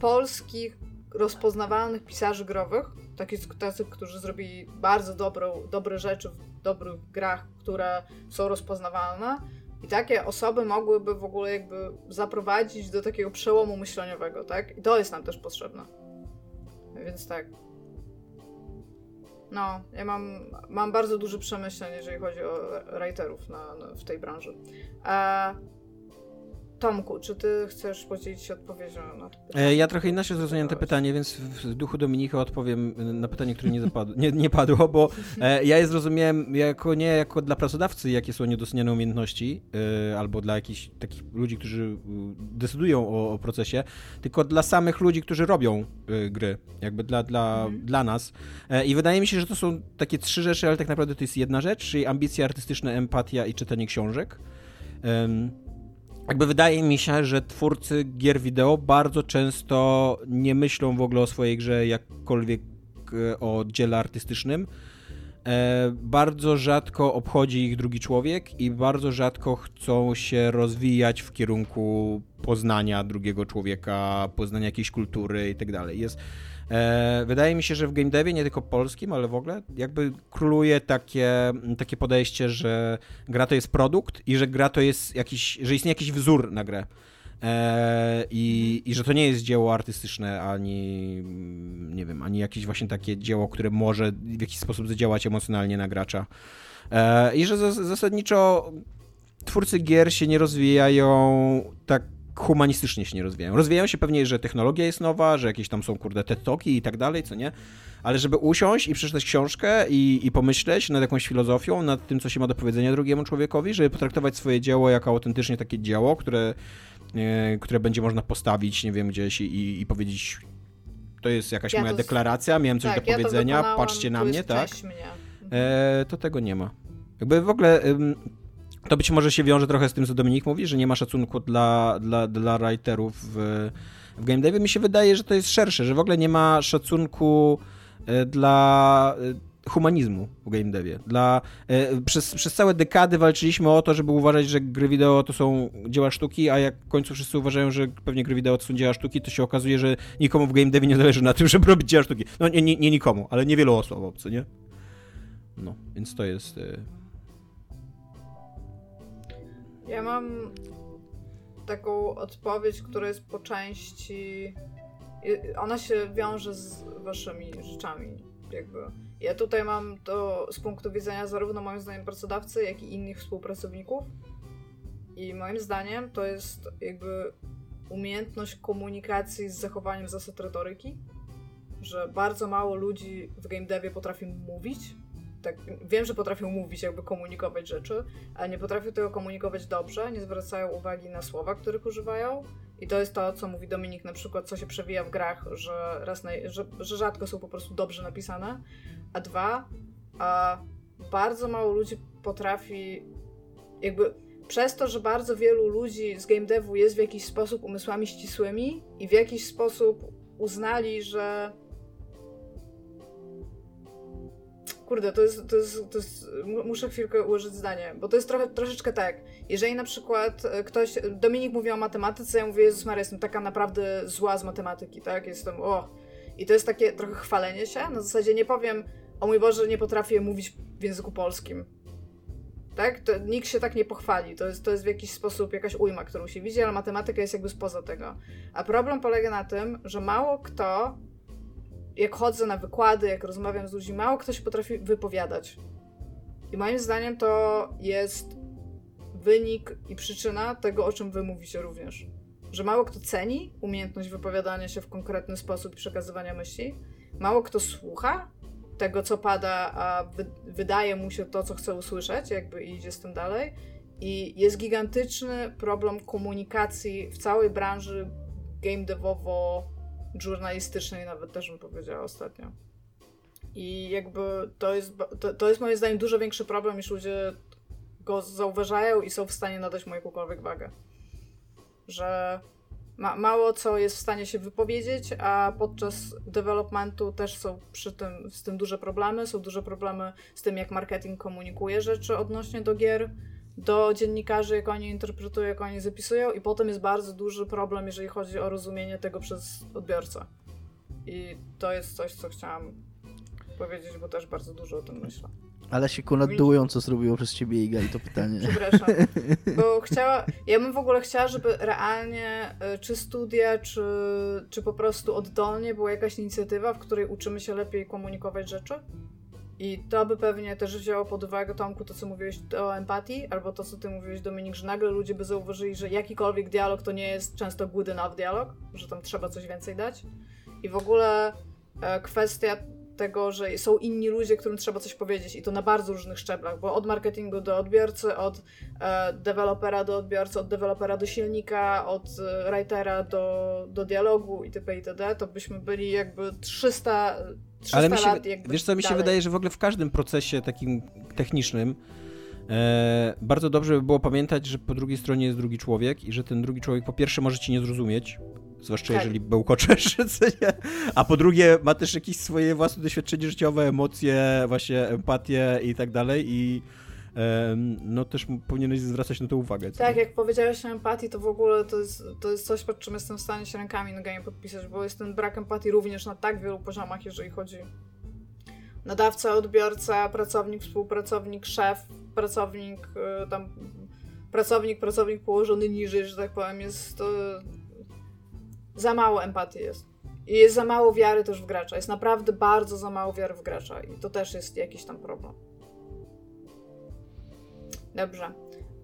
polskich rozpoznawalnych pisarzy growych, takich tacy, którzy zrobili bardzo dobrą, dobre rzeczy w dobrych grach, które są rozpoznawalne. I takie osoby mogłyby w ogóle jakby zaprowadzić do takiego przełomu myśleniowego, tak? I to jest nam też potrzebne. Więc tak. No, ja mam, mam bardzo duży przemyśleń, jeżeli chodzi o writerów na, na, w tej branży. A Tomku, czy ty chcesz podzielić się odpowiedzią na to pytanie? E, ja trochę inaczej zrozumiałem to pytanie, więc w duchu Dominika odpowiem na pytanie, które nie, zapadło, nie, nie padło, bo e, ja je zrozumiałem jako nie jako dla pracodawcy, jakie są niedoceniane umiejętności, e, albo dla jakichś takich ludzi, którzy decydują o, o, procesie, tylko dla samych ludzi, którzy robią gry, jakby dla, dla, mhm. dla nas. I wydaje mi się, że to są takie trzy rzeczy, ale tak naprawdę to jest jedna rzecz, czyli ambicje artystyczne, empatia i czytanie książek jakby wydaje mi się, że twórcy gier wideo bardzo często nie myślą w ogóle o swojej grze jakkolwiek e, o dziele artystycznym. E, bardzo rzadko obchodzi ich drugi człowiek i bardzo rzadko chcą się rozwijać w kierunku poznania drugiego człowieka, poznania jakiejś kultury i tak. Jest E, wydaje mi się, że w game devie, nie tylko polskim, ale w ogóle, jakby króluje takie, takie podejście, że gra to jest produkt i że gra to jest jakiś, że istnieje jakiś wzór na grę. E, i, I że to nie jest dzieło artystyczne, ani nie wiem, ani jakieś właśnie takie dzieło, które może w jakiś sposób zadziałać emocjonalnie na gracza. E, I że zasadniczo twórcy gier się nie rozwijają tak humanistycznie się nie rozwijają. Rozwijają się pewnie, że technologia jest nowa, że jakieś tam są, kurde, TED-talki i tak dalej, co nie? Ale żeby usiąść i przeczytać książkę i, i pomyśleć nad jakąś filozofią, nad tym, co się ma do powiedzenia drugiemu człowiekowi, żeby potraktować swoje dzieło jako autentycznie takie dzieło, które, e, które będzie można postawić, nie wiem, gdzieś i, i powiedzieć to jest jakaś ja moja to... deklaracja, miałem coś tak, do powiedzenia, ja patrzcie na mnie, tak? Mnie. E, to tego nie ma. Jakby w ogóle... To być może się wiąże trochę z tym, co Dominik mówi, że nie ma szacunku dla, dla, dla writerów w, w game devie. Mi się wydaje, że to jest szersze, że w ogóle nie ma szacunku e, dla e, humanizmu w game devie. Dla, e, przez, przez całe dekady walczyliśmy o to, żeby uważać, że gry wideo to są dzieła sztuki, a jak w końcu wszyscy uważają, że pewnie gry wideo to są dzieła sztuki, to się okazuje, że nikomu w game devie nie zależy na tym, [LAUGHS] żeby robić dzieła sztuki. No nie, nie, nie nikomu, ale niewielu osobom, co nie? No, więc to jest... Ja mam taką odpowiedź, która jest po części. Ona się wiąże z waszymi rzeczami, jakby. Ja tutaj mam to z punktu widzenia zarówno moim zdaniem pracodawcy, jak i innych współpracowników. I moim zdaniem to jest jakby umiejętność komunikacji z zachowaniem zasad retoryki, że bardzo mało ludzi w game devie potrafi mówić, tak, wiem, że potrafią mówić, jakby komunikować rzeczy, ale nie potrafią tego komunikować dobrze, nie zwracają uwagi na słowa, których używają. I to jest to, co mówi Dominik, na przykład, co się przewija w grach, że, raz na, że, że rzadko są po prostu dobrze napisane. A dwa, a bardzo mało ludzi potrafi, jakby przez to, że bardzo wielu ludzi z game devu jest w jakiś sposób umysłami ścisłymi i w jakiś sposób uznali, że Kurde, to jest, to jest, to jest, muszę chwilkę ułożyć zdanie, bo to jest trochę, troszeczkę tak. Jeżeli na przykład e, ktoś, Dominik mówi o matematyce, ja mówię, Jezus Maria, jestem taka naprawdę zła z matematyki, tak? Jestem, o. I to jest takie trochę chwalenie się, na zasadzie nie powiem, o mój Boże, nie potrafię mówić w języku polskim. Tak? To nikt się tak nie pochwali. To jest, to jest w jakiś sposób jakaś ujma, którą się widzi, ale matematyka jest jakby spoza tego. A problem polega na tym, że mało kto jak chodzę na wykłady, jak rozmawiam z ludźmi, mało ktoś potrafi wypowiadać. I moim zdaniem to jest wynik i przyczyna tego, o czym wy mówicie również. Że mało kto ceni umiejętność wypowiadania się w konkretny sposób i przekazywania myśli, mało kto słucha tego, co pada, a wy wydaje mu się to, co chce usłyszeć, jakby idzie z tym dalej. I jest gigantyczny problem komunikacji w całej branży game devowo żurnalistycznej nawet też bym powiedziała ostatnio. I jakby to jest, to, to jest moim zdaniem dużo większy problem, niż ludzie go zauważają i są w stanie nadać mu jakąkolwiek wagę. Że ma, mało co jest w stanie się wypowiedzieć, a podczas developmentu też są przy tym, z tym duże problemy. Są duże problemy z tym, jak marketing komunikuje rzeczy odnośnie do gier do dziennikarzy, jak oni interpretują, jak oni zapisują, i potem jest bardzo duży problem, jeżeli chodzi o rozumienie tego przez odbiorcę. I to jest coś, co chciałam powiedzieć, bo też bardzo dużo o tym myślę. Ale się konadują, co zrobiło przez ciebie Iga i to pytanie. Przepraszam. [LAUGHS] Bo chciała. Ja bym w ogóle chciała, żeby realnie, y, czy studia, czy, czy po prostu oddolnie była jakaś inicjatywa, w której uczymy się lepiej komunikować rzeczy. I to by pewnie też wzięło pod uwagę, Tomku, to co mówiłeś o empatii, albo to co ty mówiłeś, Dominik, że nagle ludzie by zauważyli, że jakikolwiek dialog to nie jest często good enough dialog, że tam trzeba coś więcej dać. I w ogóle e, kwestia tego, że są inni ludzie, którym trzeba coś powiedzieć i to na bardzo różnych szczeblach, bo od marketingu do odbiorcy, od e, dewelopera do odbiorcy, od dewelopera do silnika, od e, writera do, do dialogu itp. itd., to byśmy byli jakby 300, 300 Ale mi się, wiesz co, mi się dalej. wydaje, że w ogóle w każdym procesie takim technicznym e, bardzo dobrze by było pamiętać, że po drugiej stronie jest drugi człowiek i że ten drugi człowiek po pierwsze może ci nie zrozumieć, zwłaszcza Tak. jeżeli bełkoczesz, [LAUGHS] co nie? a po drugie ma też jakieś swoje własne doświadczenie życiowe, emocje, właśnie empatię i tak dalej i no też powinieneś zwracać na to uwagę. Tak, nie? jak powiedziałeś o empatii, to w ogóle to jest, to jest coś, pod czym jestem w stanie się rękami i nogami podpisać, bo jest ten brak empatii również na tak wielu poziomach, jeżeli chodzi nadawca, odbiorca, pracownik, współpracownik, szef, pracownik, y, tam pracownik, pracownik położony niżej, że tak powiem, jest to za mało empatii jest. I jest za mało wiary też w gracza. Jest naprawdę bardzo za mało wiary w gracza i to też jest jakiś tam problem. Dobrze.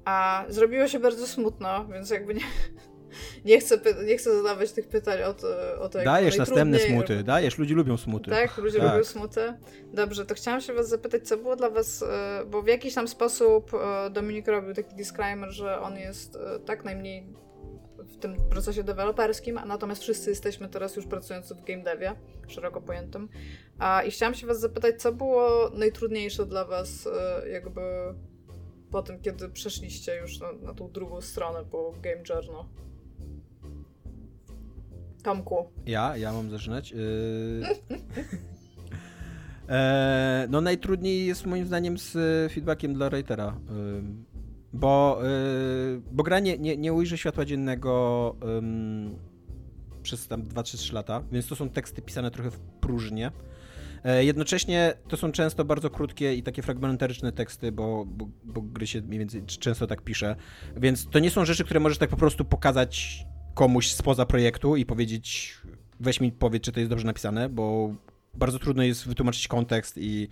A zrobiło się bardzo smutno, więc jakby nie, [LAUGHS] nie, chcę, nie chcę zadawać tych pytań o to, o to Dajesz następne smuty, dajesz, ludzie lubią smuty. Tak, ludzie Tak. lubią smuty. Dobrze, to chciałam się was zapytać, co było dla was, e, bo w jakiś tam sposób e, Dominik robił taki disclaimer, że on jest e, tak najmniej w tym procesie deweloperskim, a natomiast wszyscy jesteśmy teraz już pracujący w game devie, szeroko pojętym. A, I chciałam się was zapytać, co było najtrudniejsze dla was jakby po tym, kiedy przeszliście już na, na tą drugą stronę po Game Journal? Tomku. Ja, ja mam zaczynać. Yy... [LAUGHS] no najtrudniej jest moim zdaniem z e, feedbackiem dla writera. ym, bo, yy, bo gra nie, nie, nie ujrzy światła dziennego przez tam 2-3 lata, więc to są teksty pisane trochę w próżnię. E, Jednocześnie to są często bardzo krótkie i takie fragmentaryczne teksty, bo, bo, bo gry się mniej więcej często tak pisze. Więc to nie są rzeczy, które możesz tak po prostu pokazać komuś spoza projektu i powiedzieć, weź mi powiedz, czy to jest dobrze napisane, bo bardzo trudno jest wytłumaczyć kontekst i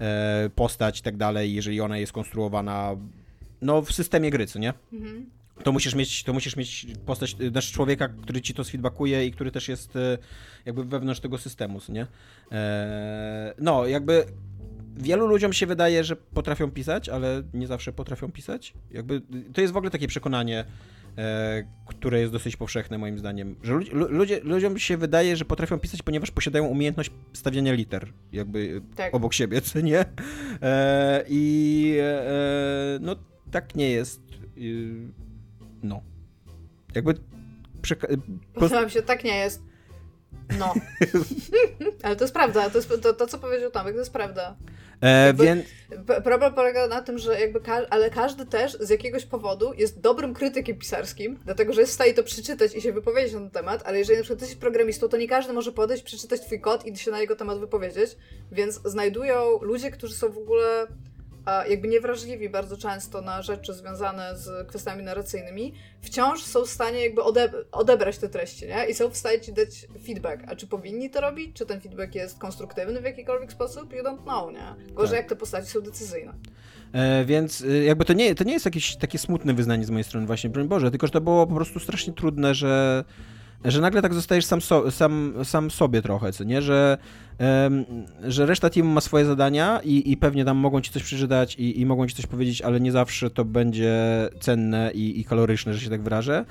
e, postać i tak dalej, jeżeli ona jest konstruowana no, w systemie gry, co nie? Mhm. To musisz mieć, to musisz mieć postać, znaczy człowieka, który ci to sfeedbackuje i który też jest y, jakby wewnątrz tego systemu, nie? Eee, no, jakby wielu ludziom się wydaje, że potrafią pisać, ale nie zawsze potrafią pisać. Jakby y, to jest w ogóle takie przekonanie, e, które jest dosyć powszechne moim zdaniem, że ludzi, lu- ludzie, ludziom się wydaje, że potrafią pisać, ponieważ posiadają umiejętność stawiania liter, jakby Tak. obok siebie, co nie? E, I e, no tak nie jest. No. Jakby przeka- się, tak nie jest. No. [LAUGHS] Ale to jest prawda, to, jest, to, to co powiedział Tomek, to jest prawda. e, więc Problem polega na tym, że jakby ka- ale każdy też z jakiegoś powodu jest dobrym krytykiem pisarskim, dlatego że jest w stanie to przeczytać i się wypowiedzieć na ten temat, ale jeżeli na przykład jesteś programistą, to nie każdy może podejść, przeczytać twój kod i się na jego temat wypowiedzieć, więc znajdują ludzie, którzy są w ogóle jakby niewrażliwi bardzo często na rzeczy związane z kwestiami narracyjnymi, wciąż są w stanie jakby ode- odebrać te treści, nie? I są w stanie ci dać feedback. A czy powinni to robić? Czy ten feedback jest konstruktywny w jakikolwiek sposób? You don't know, nie? Gorzej Tak. jak te postaci są decyzyjne. E, więc y, jakby to nie, to nie jest jakieś takie smutne wyznanie z mojej strony właśnie, broń Boże, tylko że to było po prostu strasznie trudne, że, że nagle tak zostajesz sam, so, sam, sam sobie trochę, co nie, że, em, że reszta teamu ma swoje zadania i, i pewnie tam mogą ci coś przeczytać i, i mogą ci coś powiedzieć, ale nie zawsze to będzie cenne i, i kaloryczne, że się tak wyrażę.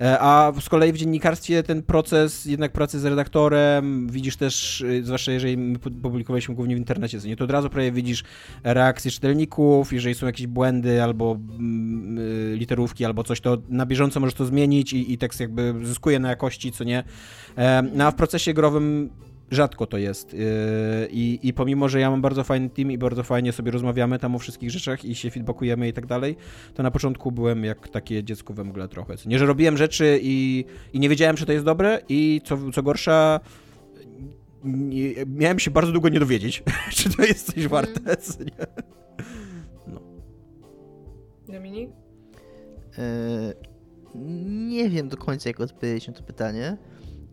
E, A z kolei w dziennikarstwie ten proces jednak pracy z redaktorem, widzisz też, y, zwłaszcza jeżeli my pu- publikowaliśmy głównie w internecie, co nie, to od razu prawie widzisz reakcje czytelników, jeżeli są jakieś błędy albo mm, y, literówki albo coś, to na bieżąco możesz to zmienić i, i tekst jakby zyskuje na jakości, co nie. E, No a w procesie growym rzadko to jest. Yy, I, I pomimo, że ja mam bardzo fajny team i bardzo fajnie sobie rozmawiamy tam o wszystkich rzeczach i się feedbackujemy i tak dalej, to na początku byłem jak takie dziecko we mgle trochę. Nie, że robiłem rzeczy i, i nie wiedziałem, czy to jest dobre i co, co gorsza, nie, miałem się bardzo długo nie dowiedzieć, [LAUGHS] czy to jest coś warte. Mm. Nie? No. Dominik? E, nie wiem do końca, jak odpowiedzieć na to pytanie.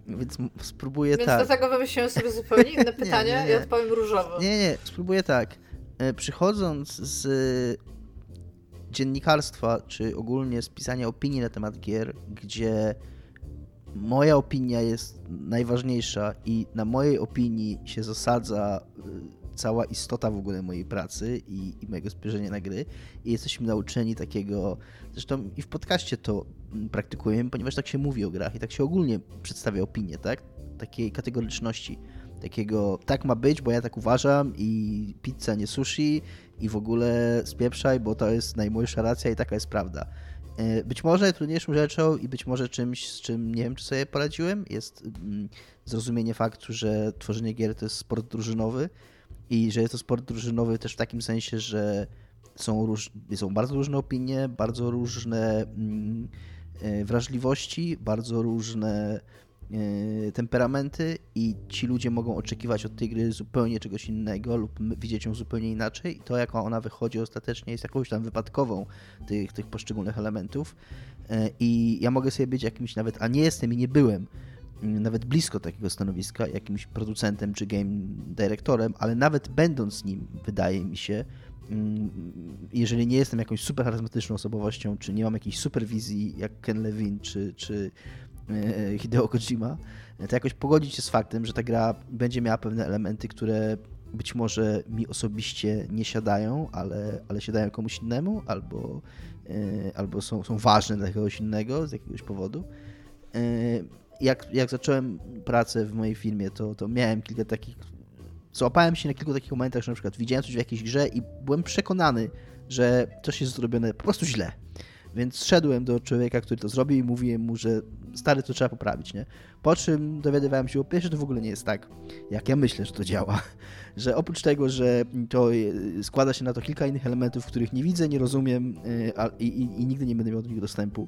Więc spróbuję więc tak. Więc dlatego wymyśliłem sobie zupełnie inne [LAUGHS] pytanie nie, nie, nie. i odpowiem różowo. Nie, nie, spróbuję tak. E, przychodząc z dziennikarstwa, czy ogólnie z pisania opinii na temat gier, gdzie moja opinia jest najważniejsza i na mojej opinii się zasadza y, cała istota w ogóle mojej pracy i, i mojego spojrzenia na gry i jesteśmy nauczeni takiego, zresztą i w podcaście to mm, praktykujemy, ponieważ tak się mówi o grach i tak się ogólnie przedstawia opinię, tak? Takiej kategoryczności, takiego tak ma być, bo ja tak uważam i pizza nie sushi i w ogóle spieprzaj, bo to jest najmojsza racja i taka jest prawda. E, być może najtrudniejszą rzeczą i być może czymś, z czym nie wiem, czy sobie poradziłem, jest mm, zrozumienie faktu, że tworzenie gier to jest sport drużynowy i że jest to sport drużynowy też w takim sensie, że są, róż, są bardzo różne opinie, bardzo różne mm, e, wrażliwości, bardzo różne E, temperamenty i ci ludzie mogą oczekiwać od tej gry zupełnie czegoś innego lub widzieć ją zupełnie inaczej. I to, jak ona wychodzi ostatecznie jest jakąś tam wypadkową tych, tych poszczególnych elementów. E, i ja mogę sobie być jakimś nawet, a nie jestem i nie byłem nawet blisko takiego stanowiska, jakimś producentem czy game dyrektorem, ale nawet będąc nim, wydaje mi się, mm, jeżeli nie jestem jakąś super charyzmatyczną osobowością, czy nie mam jakiejś superwizji jak Ken Levin, czy, czy E, Hideo Kojima, to jakoś pogodzić się z faktem, że ta gra będzie miała pewne elementy, które być może mi osobiście nie siadają, ale, ale siadają komuś innemu, albo, e, albo są, są ważne dla kogoś innego z jakiegoś powodu. Jak, jak zacząłem pracę w mojej firmie, to, to miałem kilka takich. Złapałem się na kilku takich momentach, że na przykład widziałem coś w jakiejś grze i byłem przekonany, że coś jest zrobione po prostu źle. Więc szedłem do człowieka, który to zrobił i mówiłem mu, że stary, to trzeba poprawić, nie? Po czym dowiadywałem się, po pierwsze, to w ogóle nie jest tak, jak ja myślę, że to działa. [LAUGHS] Że oprócz tego, że to e, składa się na to kilka innych elementów, których nie widzę, nie rozumiem e, i, i, i nigdy nie będę miał do nich dostępu,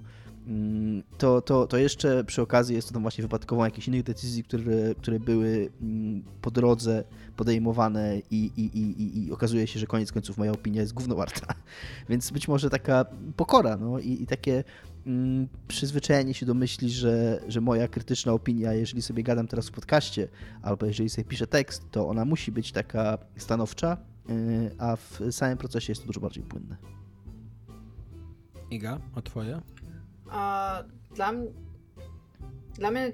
to, to, to jeszcze przy okazji jest to tam właśnie wypadkową jakichś innych decyzji, które, które były mm, po drodze podejmowane i, i, i, i okazuje się, że koniec końców moja opinia jest gówno warta. [LAUGHS] Więc być może taka pokora no, i, i takie mm, przyzwyczajenie się do myśli, że, że moja krytyczna opinia, jeżeli sobie gadam teraz w podcaście, albo jeżeli sobie piszę tekst, to ona musi być taka stanowcza, yy, a w samym procesie jest to dużo bardziej płynne. Iga, a twoje? A, dla, dla mnie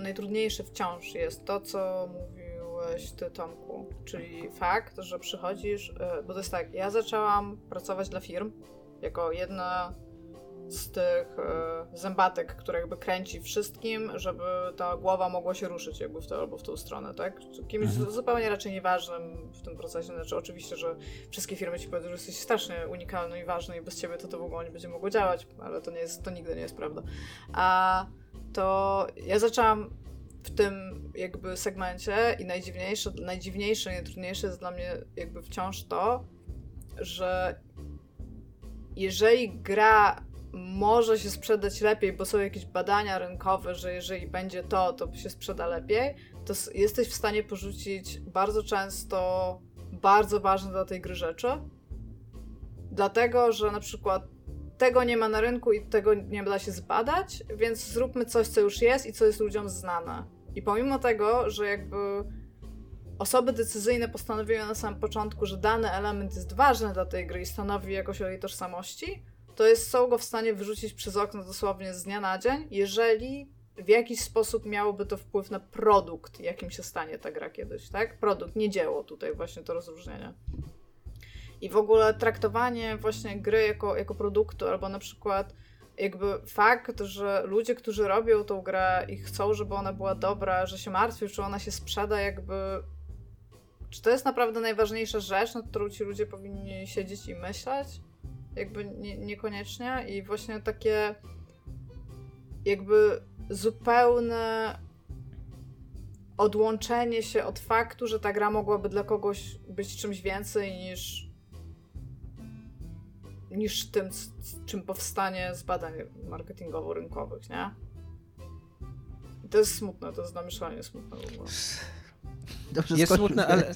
najtrudniejsze wciąż jest to, co mówiłeś ty, Tomku, czyli fakt, że przychodzisz, e, bo to jest tak, ja zaczęłam pracować dla firm jako jedna z tych e, zębatek, które jakby kręci wszystkim, żeby ta głowa mogła się ruszyć jakby w tę albo w tą stronę, tak? Kimś mhm. zupełnie raczej nieważnym w tym procesie, znaczy oczywiście, że wszystkie firmy ci powiedzą, że jesteś strasznie unikalny i ważny i bez ciebie to to w ogóle nie będzie mogło działać, ale to nie jest, to nigdy nie jest prawda. A to ja zaczęłam w tym jakby segmencie i najdziwniejsze, najdziwniejsze, najtrudniejsze jest dla mnie jakby wciąż to, że jeżeli gra może się sprzedać lepiej, bo są jakieś badania rynkowe, że jeżeli będzie to, to się sprzeda lepiej, to jesteś w stanie porzucić bardzo często bardzo ważne dla tej gry rzeczy. Dlatego, że na przykład tego nie ma na rynku i tego nie da się zbadać, więc zróbmy coś, co już jest i co jest ludziom znane. I pomimo tego, że jakby osoby decyzyjne postanowiły na samym początku, że dany element jest ważny dla tej gry i stanowi jakoś o jej tożsamości, to jest, są go w stanie wyrzucić przez okno dosłownie z dnia na dzień, jeżeli w jakiś sposób miałoby to wpływ na produkt, jakim się stanie ta gra kiedyś, tak? Produkt, nie dzieło tutaj właśnie to rozróżnienie. I w ogóle traktowanie właśnie gry jako, jako produktu, albo na przykład jakby fakt, że ludzie, którzy robią tą grę i chcą, żeby ona była dobra, że się martwią, czy ona się sprzeda, jakby. Czy to jest naprawdę najważniejsza rzecz, nad którą ci ludzie powinni siedzieć i myśleć? Jakby nie, niekoniecznie i właśnie takie jakby zupełne odłączenie się od faktu, że ta gra mogłaby dla kogoś być czymś więcej niż niż tym, czym powstanie z badań marketingowo-rynkowych, nie? I to jest smutne, to jest namyślanie smutne w ogóle. [LAUGHS] Dobrze, Jest skończmy. smutne, ale...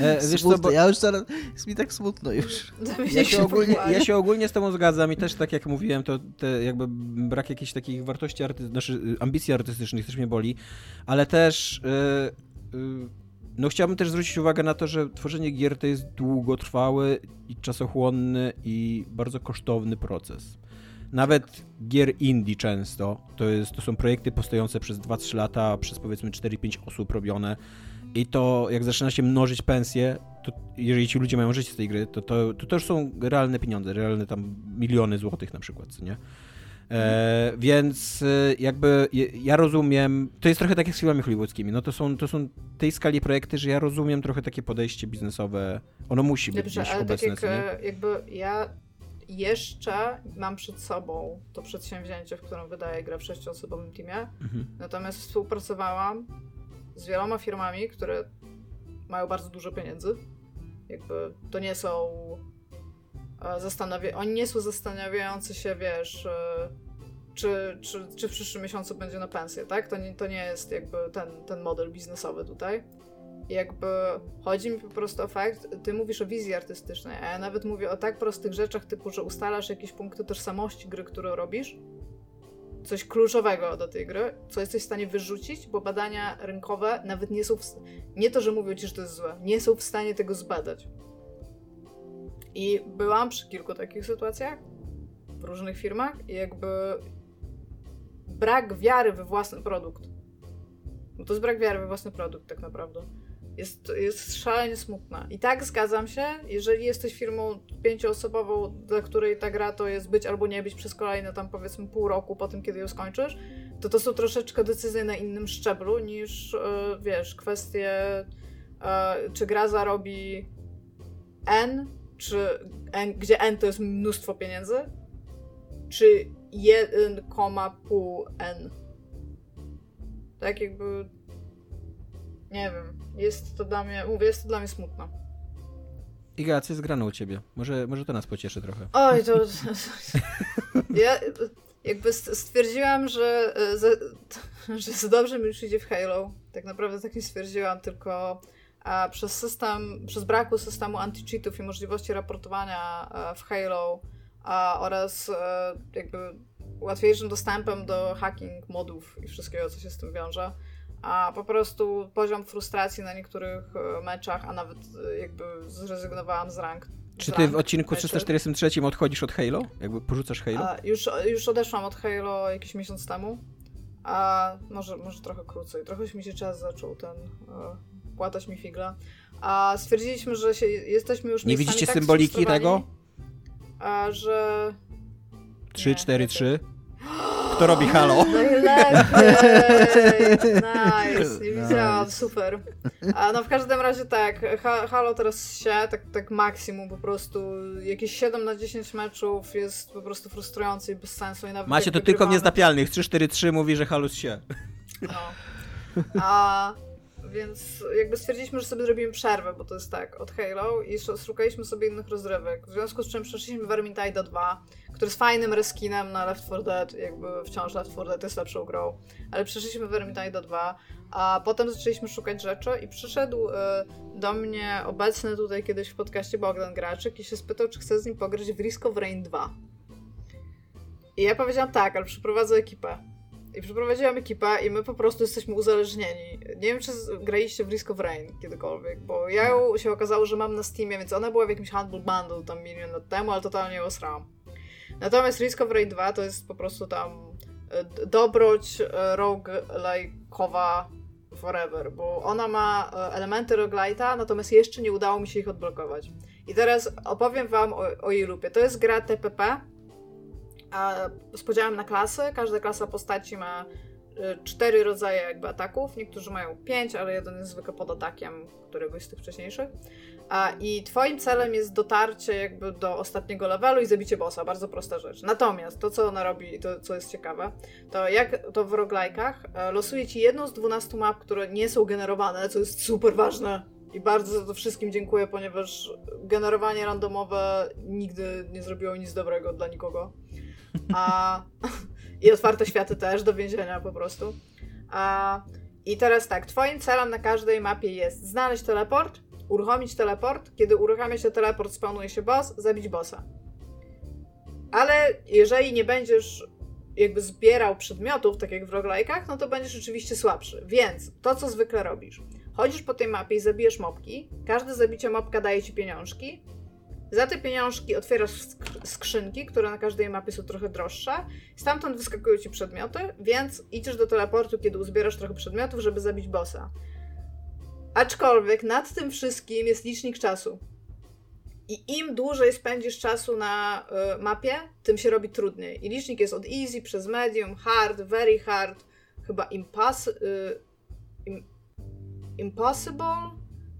E, wiesz co, Smutne. bo Ja już zaraz... Jest mi tak smutno już. ja się, ogólnie, ja się ogólnie z tobą zgadzam i też tak jak mówiłem, to te jakby brak jakichś takich wartości, arty... znaczy ambicji artystycznych też mnie boli, ale też... Yy, yy, no chciałbym też zwrócić uwagę na to, że tworzenie gier to jest długotrwały i czasochłonny i bardzo kosztowny proces. Nawet gier indie często, to, jest, to są projekty powstające przez 2-3 lata, przez powiedzmy 4-5 osób robione i to jak zaczyna się mnożyć pensje, to jeżeli ci ludzie mają żyć z tej gry, to to, to, już są realne pieniądze, realne tam miliony złotych na przykład, nie? E, więc e, jakby ja rozumiem, to jest trochę tak jak z filmami hollywoodzkimi, no to są, to są tej skali projekty, że ja rozumiem trochę takie podejście biznesowe, ono musi być Dobrze, ale obecne, tak jak e, jakby ja jeszcze mam przed sobą to przedsięwzięcie, w którym wydaję grę w sześcioosobowym teamie, mhm. natomiast współpracowałam z wieloma firmami, które mają bardzo dużo pieniędzy. Jakby to nie są e, zastanawia... Oni nie są zastanawiający się, wiesz, e, czy, czy, czy w przyszłym miesiącu będzie na pensję, tak? To nie, to nie jest jakby ten, ten model biznesowy tutaj. Jakby chodzi mi po prostu o fakt, ty mówisz o wizji artystycznej, a ja nawet mówię o tak prostych rzeczach, typu, że ustalasz jakieś punkty tożsamości gry, którą robisz, coś kluczowego do tej gry, co jesteś w stanie wyrzucić, bo badania rynkowe nawet nie są, w, nie to, że mówią ci, że to jest złe, nie są w stanie tego zbadać. I byłam przy kilku takich sytuacjach w różnych firmach i jakby brak wiary we własny produkt. No to jest brak wiary we własny produkt tak naprawdę. Jest, jest szalenie smutna. I tak zgadzam się, jeżeli jesteś firmą pięcioosobową, dla której ta gra to jest być albo nie być przez kolejne tam powiedzmy pół roku po tym, kiedy ją skończysz, to to są troszeczkę decyzje na innym szczeblu niż, yy, wiesz, kwestie yy, czy gra zarobi N, czy N, gdzie N to jest mnóstwo pieniędzy, czy 1,5 N. Tak jakby nie wiem, jest to dla mnie, mówię, jest to dla mnie smutno. Iga, co jest grane u ciebie? Może, może to nas pocieszy trochę. Oj, to... [LAUGHS] ja jakby stwierdziłam, że, że dobrze mi przyjdzie w Halo. Tak naprawdę tak nie stwierdziłam, tylko a przez system, przez braku systemu anti-cheatów i możliwości raportowania e, w Halo a, oraz e, jakby łatwiejszym dostępem do hacking modów i wszystkiego, co się z tym wiąże, a po prostu poziom frustracji na niektórych e, meczach, a nawet e, jakby zrezygnowałam z rank. Czy ty w odcinku 343 odchodzisz od Halo? Jakby porzucasz Halo? A, już, już odeszłam od Halo jakiś miesiąc temu. A może, może trochę krócej. Trochę mi się czas zaczął ten e, płatać mi figla. A stwierdziliśmy, że się, jesteśmy już Nie widzicie tak symboliki tego? A, że 3, 4, 3. Kto robi halo? Najlepiej! Nice, nie widziałam, super. A no w każdym razie tak, halo teraz się, tak, tak maksimum po prostu, jakieś 7 na 10 meczów jest po prostu frustrujący i bez sensu. I nawet Macie to tylko w niezdapialnych, 3-4-3 mówi, że halo się. No. A więc jakby stwierdziliśmy, że sobie zrobimy przerwę, bo to jest tak, od Halo i szukaliśmy sobie innych rozrywek. W związku z czym przeszliśmy Vermintide 2, który jest fajnym reskinem na Left 4 Dead, jakby wciąż Left 4 Dead jest lepszą grą, ale przeszliśmy Vermintide 2, a potem zaczęliśmy szukać rzeczy i przyszedł y, do mnie obecny tutaj kiedyś w podcaście Bogdan Graczyk i się spytał, czy chcę z nim pograć w Risk of Rain 2. I ja powiedziałam tak, ale przyprowadzę ekipę. I przeprowadziłam ekipę i my po prostu jesteśmy uzależnieni. Nie wiem, czy graliście w Risk of Rain kiedykolwiek, bo ja ją się okazało, że mam na Steamie, więc ona była w jakimś Humble Bundle tam milion lat temu, ale totalnie ją osrałam. Natomiast Risk of Rain 2 to jest po prostu tam e, dobroć e, roguelike'owa forever, bo ona ma e, elementy roguelite'a, natomiast jeszcze nie udało mi się ich odblokować. I teraz opowiem wam o, o jej lupie. To jest gra TPP, z podziałem na klasy. Każda klasa postaci ma y, cztery rodzaje jakby ataków. Niektórzy mają pięć, ale jeden jest zwykle pod atakiem któregoś z tych wcześniejszych. I twoim celem jest dotarcie jakby do ostatniego levelu i zabicie bossa. Bardzo prosta rzecz. Natomiast to, co ona robi i to, co jest ciekawe, to jak to w roguelike'ach e, losuje ci jedną z 12 map, które nie są generowane, co jest super ważne i bardzo za to wszystkim dziękuję, ponieważ generowanie randomowe nigdy nie zrobiło nic dobrego dla nikogo. A, [LAUGHS] I otwarte światy też do więzienia po prostu. A, I teraz tak, twoim celem na każdej mapie jest znaleźć teleport, uruchomić teleport, kiedy uruchamia się teleport, spawnuje się boss, zabić bossa. Ale jeżeli nie będziesz jakby zbierał przedmiotów, tak jak w roguelike'ach, no to będziesz rzeczywiście słabszy. Więc to, co zwykle robisz. Chodzisz po tej mapie i zabijesz mopki. Każde zabicie mopka daje ci pieniążki. Za te pieniążki otwierasz skrzynki, które na każdej mapie są trochę droższe. Stamtąd wyskakują ci przedmioty, więc idziesz do teleportu, kiedy uzbierasz trochę przedmiotów, żeby zabić bossa. Aczkolwiek nad tym wszystkim jest licznik czasu. I im dłużej spędzisz czasu na y, mapie, tym się robi trudniej. I licznik jest od easy przez medium, hard, very hard, chyba impas y, impossible,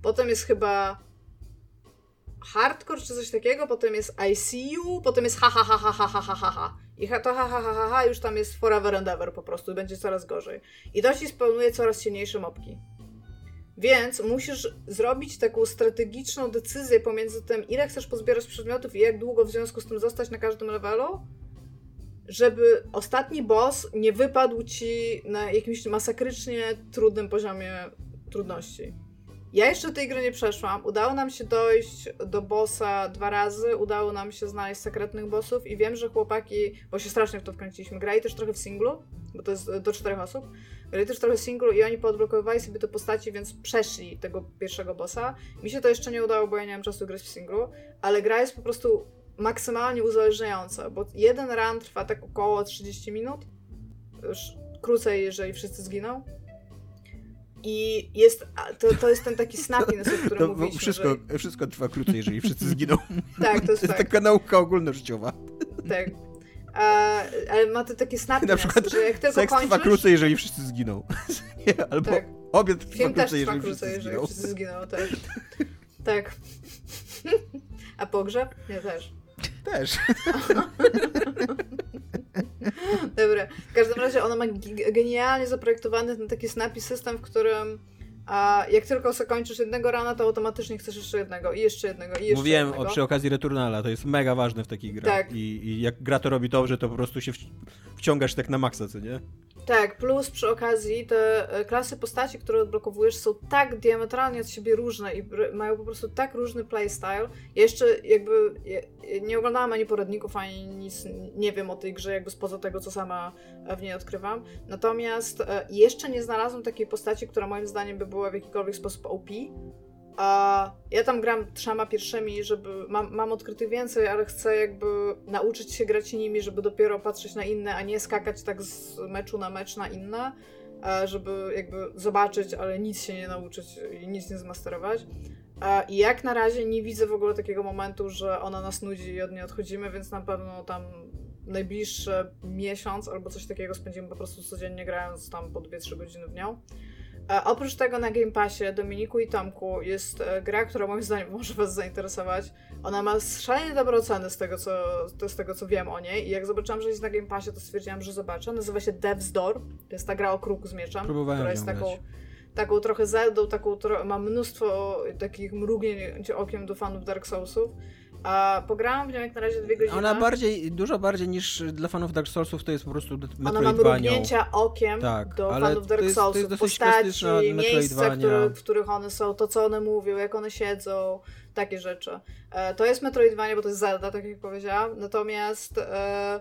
potem jest chyba hardcore czy coś takiego, potem jest ICU, potem jest ha ha ha ha ha ha ha ha ha. I to ha ha ha ha ha już tam jest forever and ever po prostu, będzie coraz gorzej. I to ci spełnuje coraz silniejsze mopki. Więc musisz zrobić taką strategiczną decyzję pomiędzy tym, ile chcesz pozbierać przedmiotów i jak długo w związku z tym zostać na każdym levelu, żeby ostatni boss nie wypadł ci na jakimś masakrycznie trudnym poziomie trudności. Ja jeszcze tej gry nie przeszłam. Udało nam się dojść do bossa dwa razy, udało nam się znaleźć sekretnych bossów i wiem, że chłopaki, bo się strasznie w to wkręciliśmy, grali też trochę w singlu, bo to jest do czterech osób, grali też trochę w singlu i oni podblokowali sobie te postaci, więc przeszli tego pierwszego bossa. Mi się to jeszcze nie udało, bo ja nie mam czasu grać w singlu, ale gra jest po prostu maksymalnie uzależniająca, bo jeden run trwa tak około 30 minut, już krócej, jeżeli wszyscy zginą. I jest, to, to jest ten taki snappiness, o którym to mówiliśmy. Wszystko, że... wszystko trwa krócej, jeżeli wszyscy zginą. [LAUGHS] tak, to jest, to jest taka nauka ogólnożyciowa. Tak. A, ale ma to takie snappiness, Na przykład że jak tylko seks kończysz... trwa krócej, jeżeli wszyscy zginą. [LAUGHS] Albo tak. obiad trwa Film krócej, jeżeli, krócej jeżeli wszyscy zginą. Tak. tak. [LAUGHS] A pogrzeb? Nie, też. Też. [LAUGHS] Dobra. W każdym razie ona ma genialnie zaprojektowany ten taki snappy system, w którym a jak tylko zakończysz jednego rana, to automatycznie chcesz jeszcze jednego i jeszcze jednego i jeszcze Mówiłem jednego. o, przy okazji Returnala, to jest mega ważne w takich grach. Tak. I, I, jak gra to robi dobrze, to po prostu się wciągasz tak na maksa, co nie? Tak, plus przy okazji te e, klasy postaci, które odblokowujesz są tak diametralnie od siebie różne i mają po prostu tak różny playstyle. Ja jeszcze jakby nie oglądałam ani poradników, ani nic, nie wiem o tej grze jakby spoza tego, co sama w niej odkrywam. Natomiast e, jeszcze nie znalazłam takiej postaci, która moim zdaniem by była w jakikolwiek sposób OP. A ja tam gram trzema pierwszymi, żeby. Mam, mam odkryty więcej, ale chcę jakby nauczyć się grać nimi, żeby dopiero patrzeć na inne, a nie skakać tak z meczu na mecz na inne, żeby jakby zobaczyć, ale nic się nie nauczyć i nic nie zmasterować. I jak na razie nie widzę w ogóle takiego momentu, że ona nas nudzi i od niej odchodzimy, więc na pewno tam najbliższy miesiąc albo coś takiego spędzimy po prostu codziennie grając tam po 2-3 godziny w nią. E, oprócz tego na Game Passie Dominiku i Tomku jest e, gra, która moim zdaniem [LAUGHS] może Was zainteresować. Ona ma szalenie dobre oceny z tego, co, z tego, co wiem o niej i jak zobaczyłam, że jest na Game Passie, to stwierdziłam, że zobaczę. Nazywa się Death's Door. To jest ta gra o kruku z mieczem, Próbowałem która jest taką, grać. taką trochę zeldą, taką, ma mnóstwo takich mrugnięć okiem do fanów Dark Soulsów. A pograłam w nią jak na razie dwie godziny. Ona bardziej, dużo bardziej niż dla fanów Dark Soulsów to jest po prostu Ona ma mrugnięcia okiem tak, do fanów Dark jest, Soulsów. To jest postaci, miejsca, które, w których one są, to co one mówią, jak one siedzą, takie rzeczy. E, to jest Metroidvania, bo to jest Zelda, tak jak powiedziałam. Natomiast e,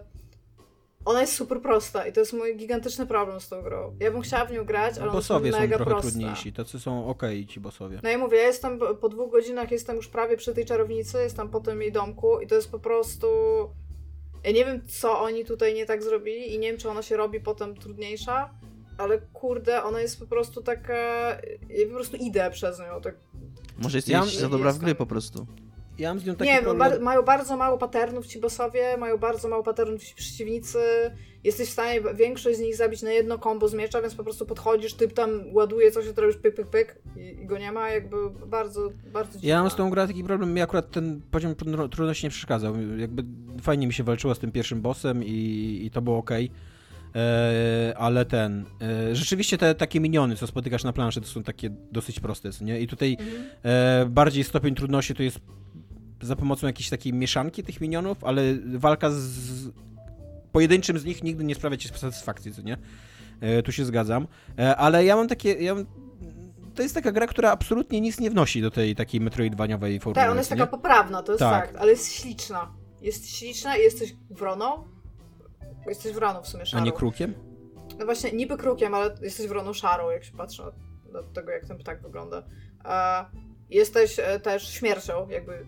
ona jest super prosta i to jest mój gigantyczny problem z tą grą. Ja bym chciała w nią grać, ale bossowie ona jest mega są trochę prosta. trudniejsi, tacy są ok ci bossowie. No i mówię, ja jestem po dwóch godzinach, jestem już prawie przy tej czarownicy, jestem po tym jej domku i to jest po prostu... Ja nie wiem, co oni tutaj nie tak zrobili i nie wiem, czy ona się robi potem trudniejsza, ale kurde, ona jest po prostu taka... Ja po prostu idę przez nią. Tak... Może jesteś ja, za dobra jestem... w gry po prostu. Ja mam z nią taki nie, problem... Mają bardzo mało patternów ci bossowie, mają bardzo mało patternów ci przeciwnicy. Jesteś w stanie większość z nich zabić na jedno kombo z miecza, więc po prostu podchodzisz, typ tam ładuje coś, to robisz pyk, pyk, pyk i, i go nie ma, jakby bardzo, bardzo dziwne. Ja mam z tą grą taki problem, mi akurat ten poziom trudności nie przeszkadzał. Jakby fajnie mi się walczyło z tym pierwszym bossem i, i to było ok. E, ale ten. E, rzeczywiście te takie miniony, co spotykasz na planszy, to są takie dosyć proste, nie? I tutaj mhm. e, bardziej stopień trudności to jest za pomocą jakiejś takiej mieszanki tych minionów, ale walka z pojedynczym z nich nigdy nie sprawia ci satysfakcji, co nie? E, tu się zgadzam. E, ale ja mam takie... Ja mam, to jest taka gra, która absolutnie nic nie wnosi do tej takiej metroidwaniowej formuły. Tak, ona jest taka poprawna, to jest tak. fakt, ale jest śliczna. Jest śliczna i jesteś wroną. Jesteś wroną w sumie szarą. A nie krukiem? No właśnie, niby krukiem, ale jesteś wroną szarą, jak się patrzy na, tego, jak ten ptak wygląda. E, jesteś e, też śmiercią, jakby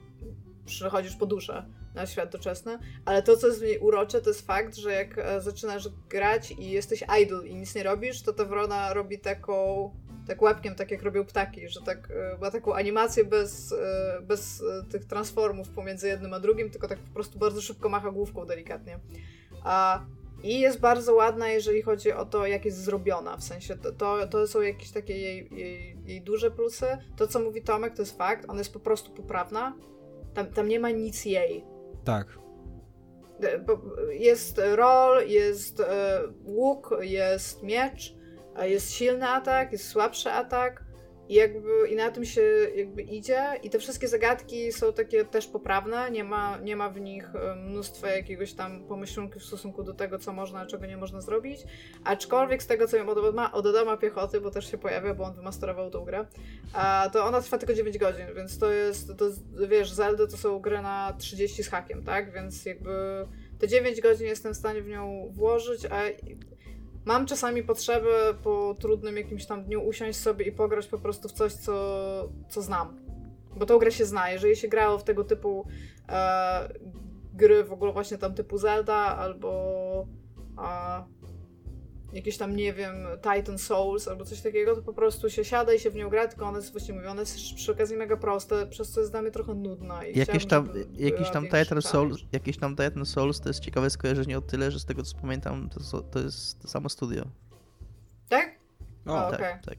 przychodzisz po duszę na świat doczesny, ale to, co jest w niej urocze, to jest fakt, że jak e, zaczynasz grać i jesteś idle i nic nie robisz, to ta wrona robi taką tak łapkiem, tak jak robią ptaki, że tak e, ma taką animację bez, e, bez tych transformów pomiędzy jednym a drugim, tylko tak po prostu bardzo szybko macha główką delikatnie. A i jest bardzo ładna, jeżeli chodzi o to, jak jest zrobiona. W sensie to, to, to są jakieś takie jej, jej, jej, duże plusy. To, co mówi Tomek, to jest fakt. Ona jest po prostu poprawna. Tam, tam nie ma nic jej. Tak. Jest roll, jest e, łuk, jest miecz, jest silny atak, jest słabszy atak i jakby i na tym się jakby idzie. I te wszystkie zagadki są takie też poprawne, nie ma, nie ma w nich mnóstwa jakiegoś tam pomyślunków w stosunku do tego, co można, a czego nie można zrobić, aczkolwiek z tego, co wiem od Adama, od Adama Piechoty, bo też się pojawia, bo on wymasterował tą grę, to ona trwa tylko 9 godzin, więc to jest, to, wiesz, Zelda to są gry na 30 z hakiem, tak, więc jakby te 9 godzin jestem w stanie w nią włożyć, a mam czasami potrzebę po trudnym jakimś tam dniu usiąść sobie i pograć po prostu w coś, co, co znam. Bo tą grę się zna. Jeżeli się grało w tego typu e, gry, w ogóle właśnie tam typu Zelda albo e, jakieś tam, nie wiem, Titan Souls albo coś takiego, to po prostu się siada i się w nią gra, tylko one jest właśnie mówione, jest przy okazji mega proste, przez co jest dla mnie trochę nudna. I jakieś tam, jakieś tam Titan Souls, jakieś tam Titan Souls to jest ciekawe skojarzenie o tyle, że z tego co pamiętam, to, to jest to samo studio. Tak? O, o tak, okay. tak.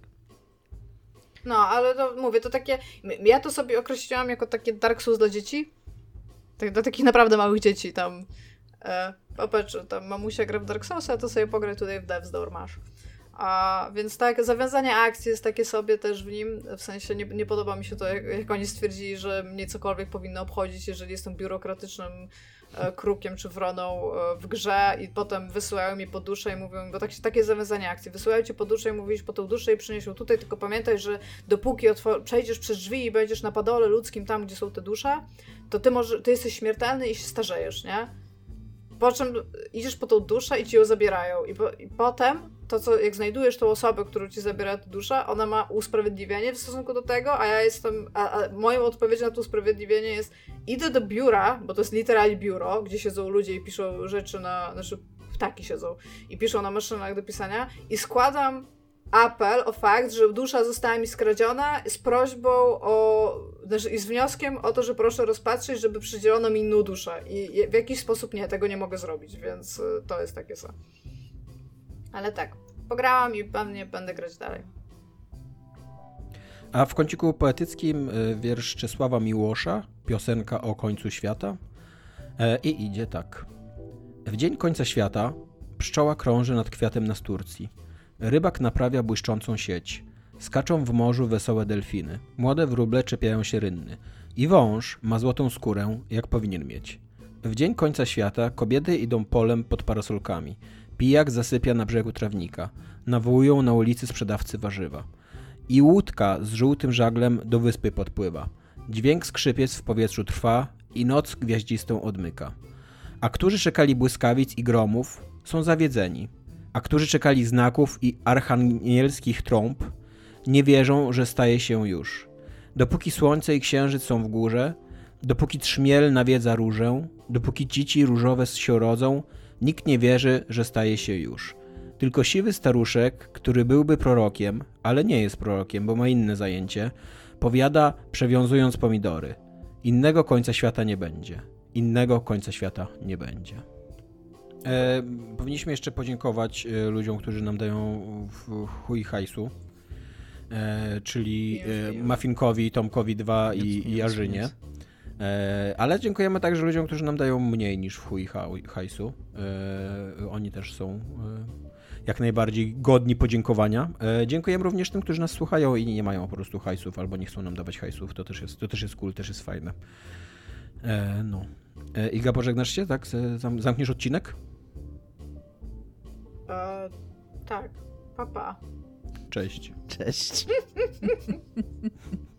No, ale to mówię, to takie. Ja to sobie określiłam jako takie Dark Souls dla dzieci. Tak, dla takich naprawdę małych dzieci tam. E, popatrz, tam mamusia gra w Dark Soulsa, to sobie pograj tutaj w Death's Door masz. A, więc tak, zawiązanie akcji jest takie sobie też w nim, w sensie nie, nie podoba mi się to, jak, jak oni stwierdzili, że mnie cokolwiek powinno obchodzić, jeżeli jestem biurokratycznym e, krukiem czy wroną e, w grze i potem wysyłają mi po duszę i mówią, bo tak, takie zawiązanie akcji, wysyłają ci po duszę i mówisz po tą duszę i przyniesią tutaj, tylko pamiętaj, że dopóki przejdziesz przez drzwi i będziesz na padole ludzkim tam, gdzie są te dusze, to ty, może, ty jesteś śmiertelny i się starzejesz, nie? Po czym idziesz po tą duszę i ci ją zabierają. I, po, i potem, to co, jak znajdujesz tą osobę, którą ci zabiera ta dusza, ona ma usprawiedliwienie w stosunku do tego, a ja jestem. A, a moją odpowiedzią na to usprawiedliwienie jest: idę do biura, bo to jest literalnie biuro, gdzie siedzą ludzie i piszą rzeczy na. Znaczy, ptaki siedzą i piszą na maszynach do pisania, i składam apel o fakt, że dusza została mi skradziona z prośbą o, znaczy i z wnioskiem o to, że proszę rozpatrzeć, żeby przydzielono mi inną duszę. I w jakiś sposób nie, tego nie mogę zrobić, więc y, to jest takie co. Ale tak, pograłam i pewnie będę grać dalej. A w kąciku poetyckim y, wiersz Czesława Miłosza, piosenka o końcu świata. E, I idzie tak. W dzień końca świata pszczoła krąży nad kwiatem na Turcji. Rybak naprawia błyszczącą sieć. Skaczą w morzu wesołe delfiny. Młode wróble czepiają się rynny. I wąż ma złotą skórę, jak powinien mieć. W dzień końca świata kobiety idą polem pod parasolkami. Pijak zasypia na brzegu trawnika. Nawołują na ulicy sprzedawcy warzywa. I łódka z żółtym żaglem do wyspy podpływa. Dźwięk skrzypiec w powietrzu trwa i noc gwiaździstą odmyka. A którzy czekali błyskawic i gromów, są zawiedzeni a którzy czekali znaków i archanielskich trąb, nie wierzą, że staje się już. Dopóki słońce i księżyc są w górze, dopóki trzmiel nawiedza różę, dopóki dzieci różowe się rodzą, nikt nie wierzy, że staje się już. Tylko siwy staruszek, który byłby prorokiem, ale nie jest prorokiem, bo ma inne zajęcie, powiada, przewiązując pomidory. Innego końca świata nie będzie. Innego końca świata nie będzie. E, powinniśmy jeszcze podziękować e, ludziom, którzy nam dają w chuj hajsu. E, czyli e, Mafinkowi, Tomkowi 2 i, i Arzynie. E, ale dziękujemy także ludziom, którzy nam dają mniej niż w chuj hajsu. E, oni też są jak najbardziej godni podziękowania. dziękujemy również tym, którzy nas słuchają i nie mają po prostu hajsów albo nie chcą nam dawać hajsów. To też jest, to też jest cool, też jest fajne. no. Iga, pożegnasz się, tak? Zamkniesz odcinek? Tak. Papa. Pa. Cześć. Cześć. [LAUGHS]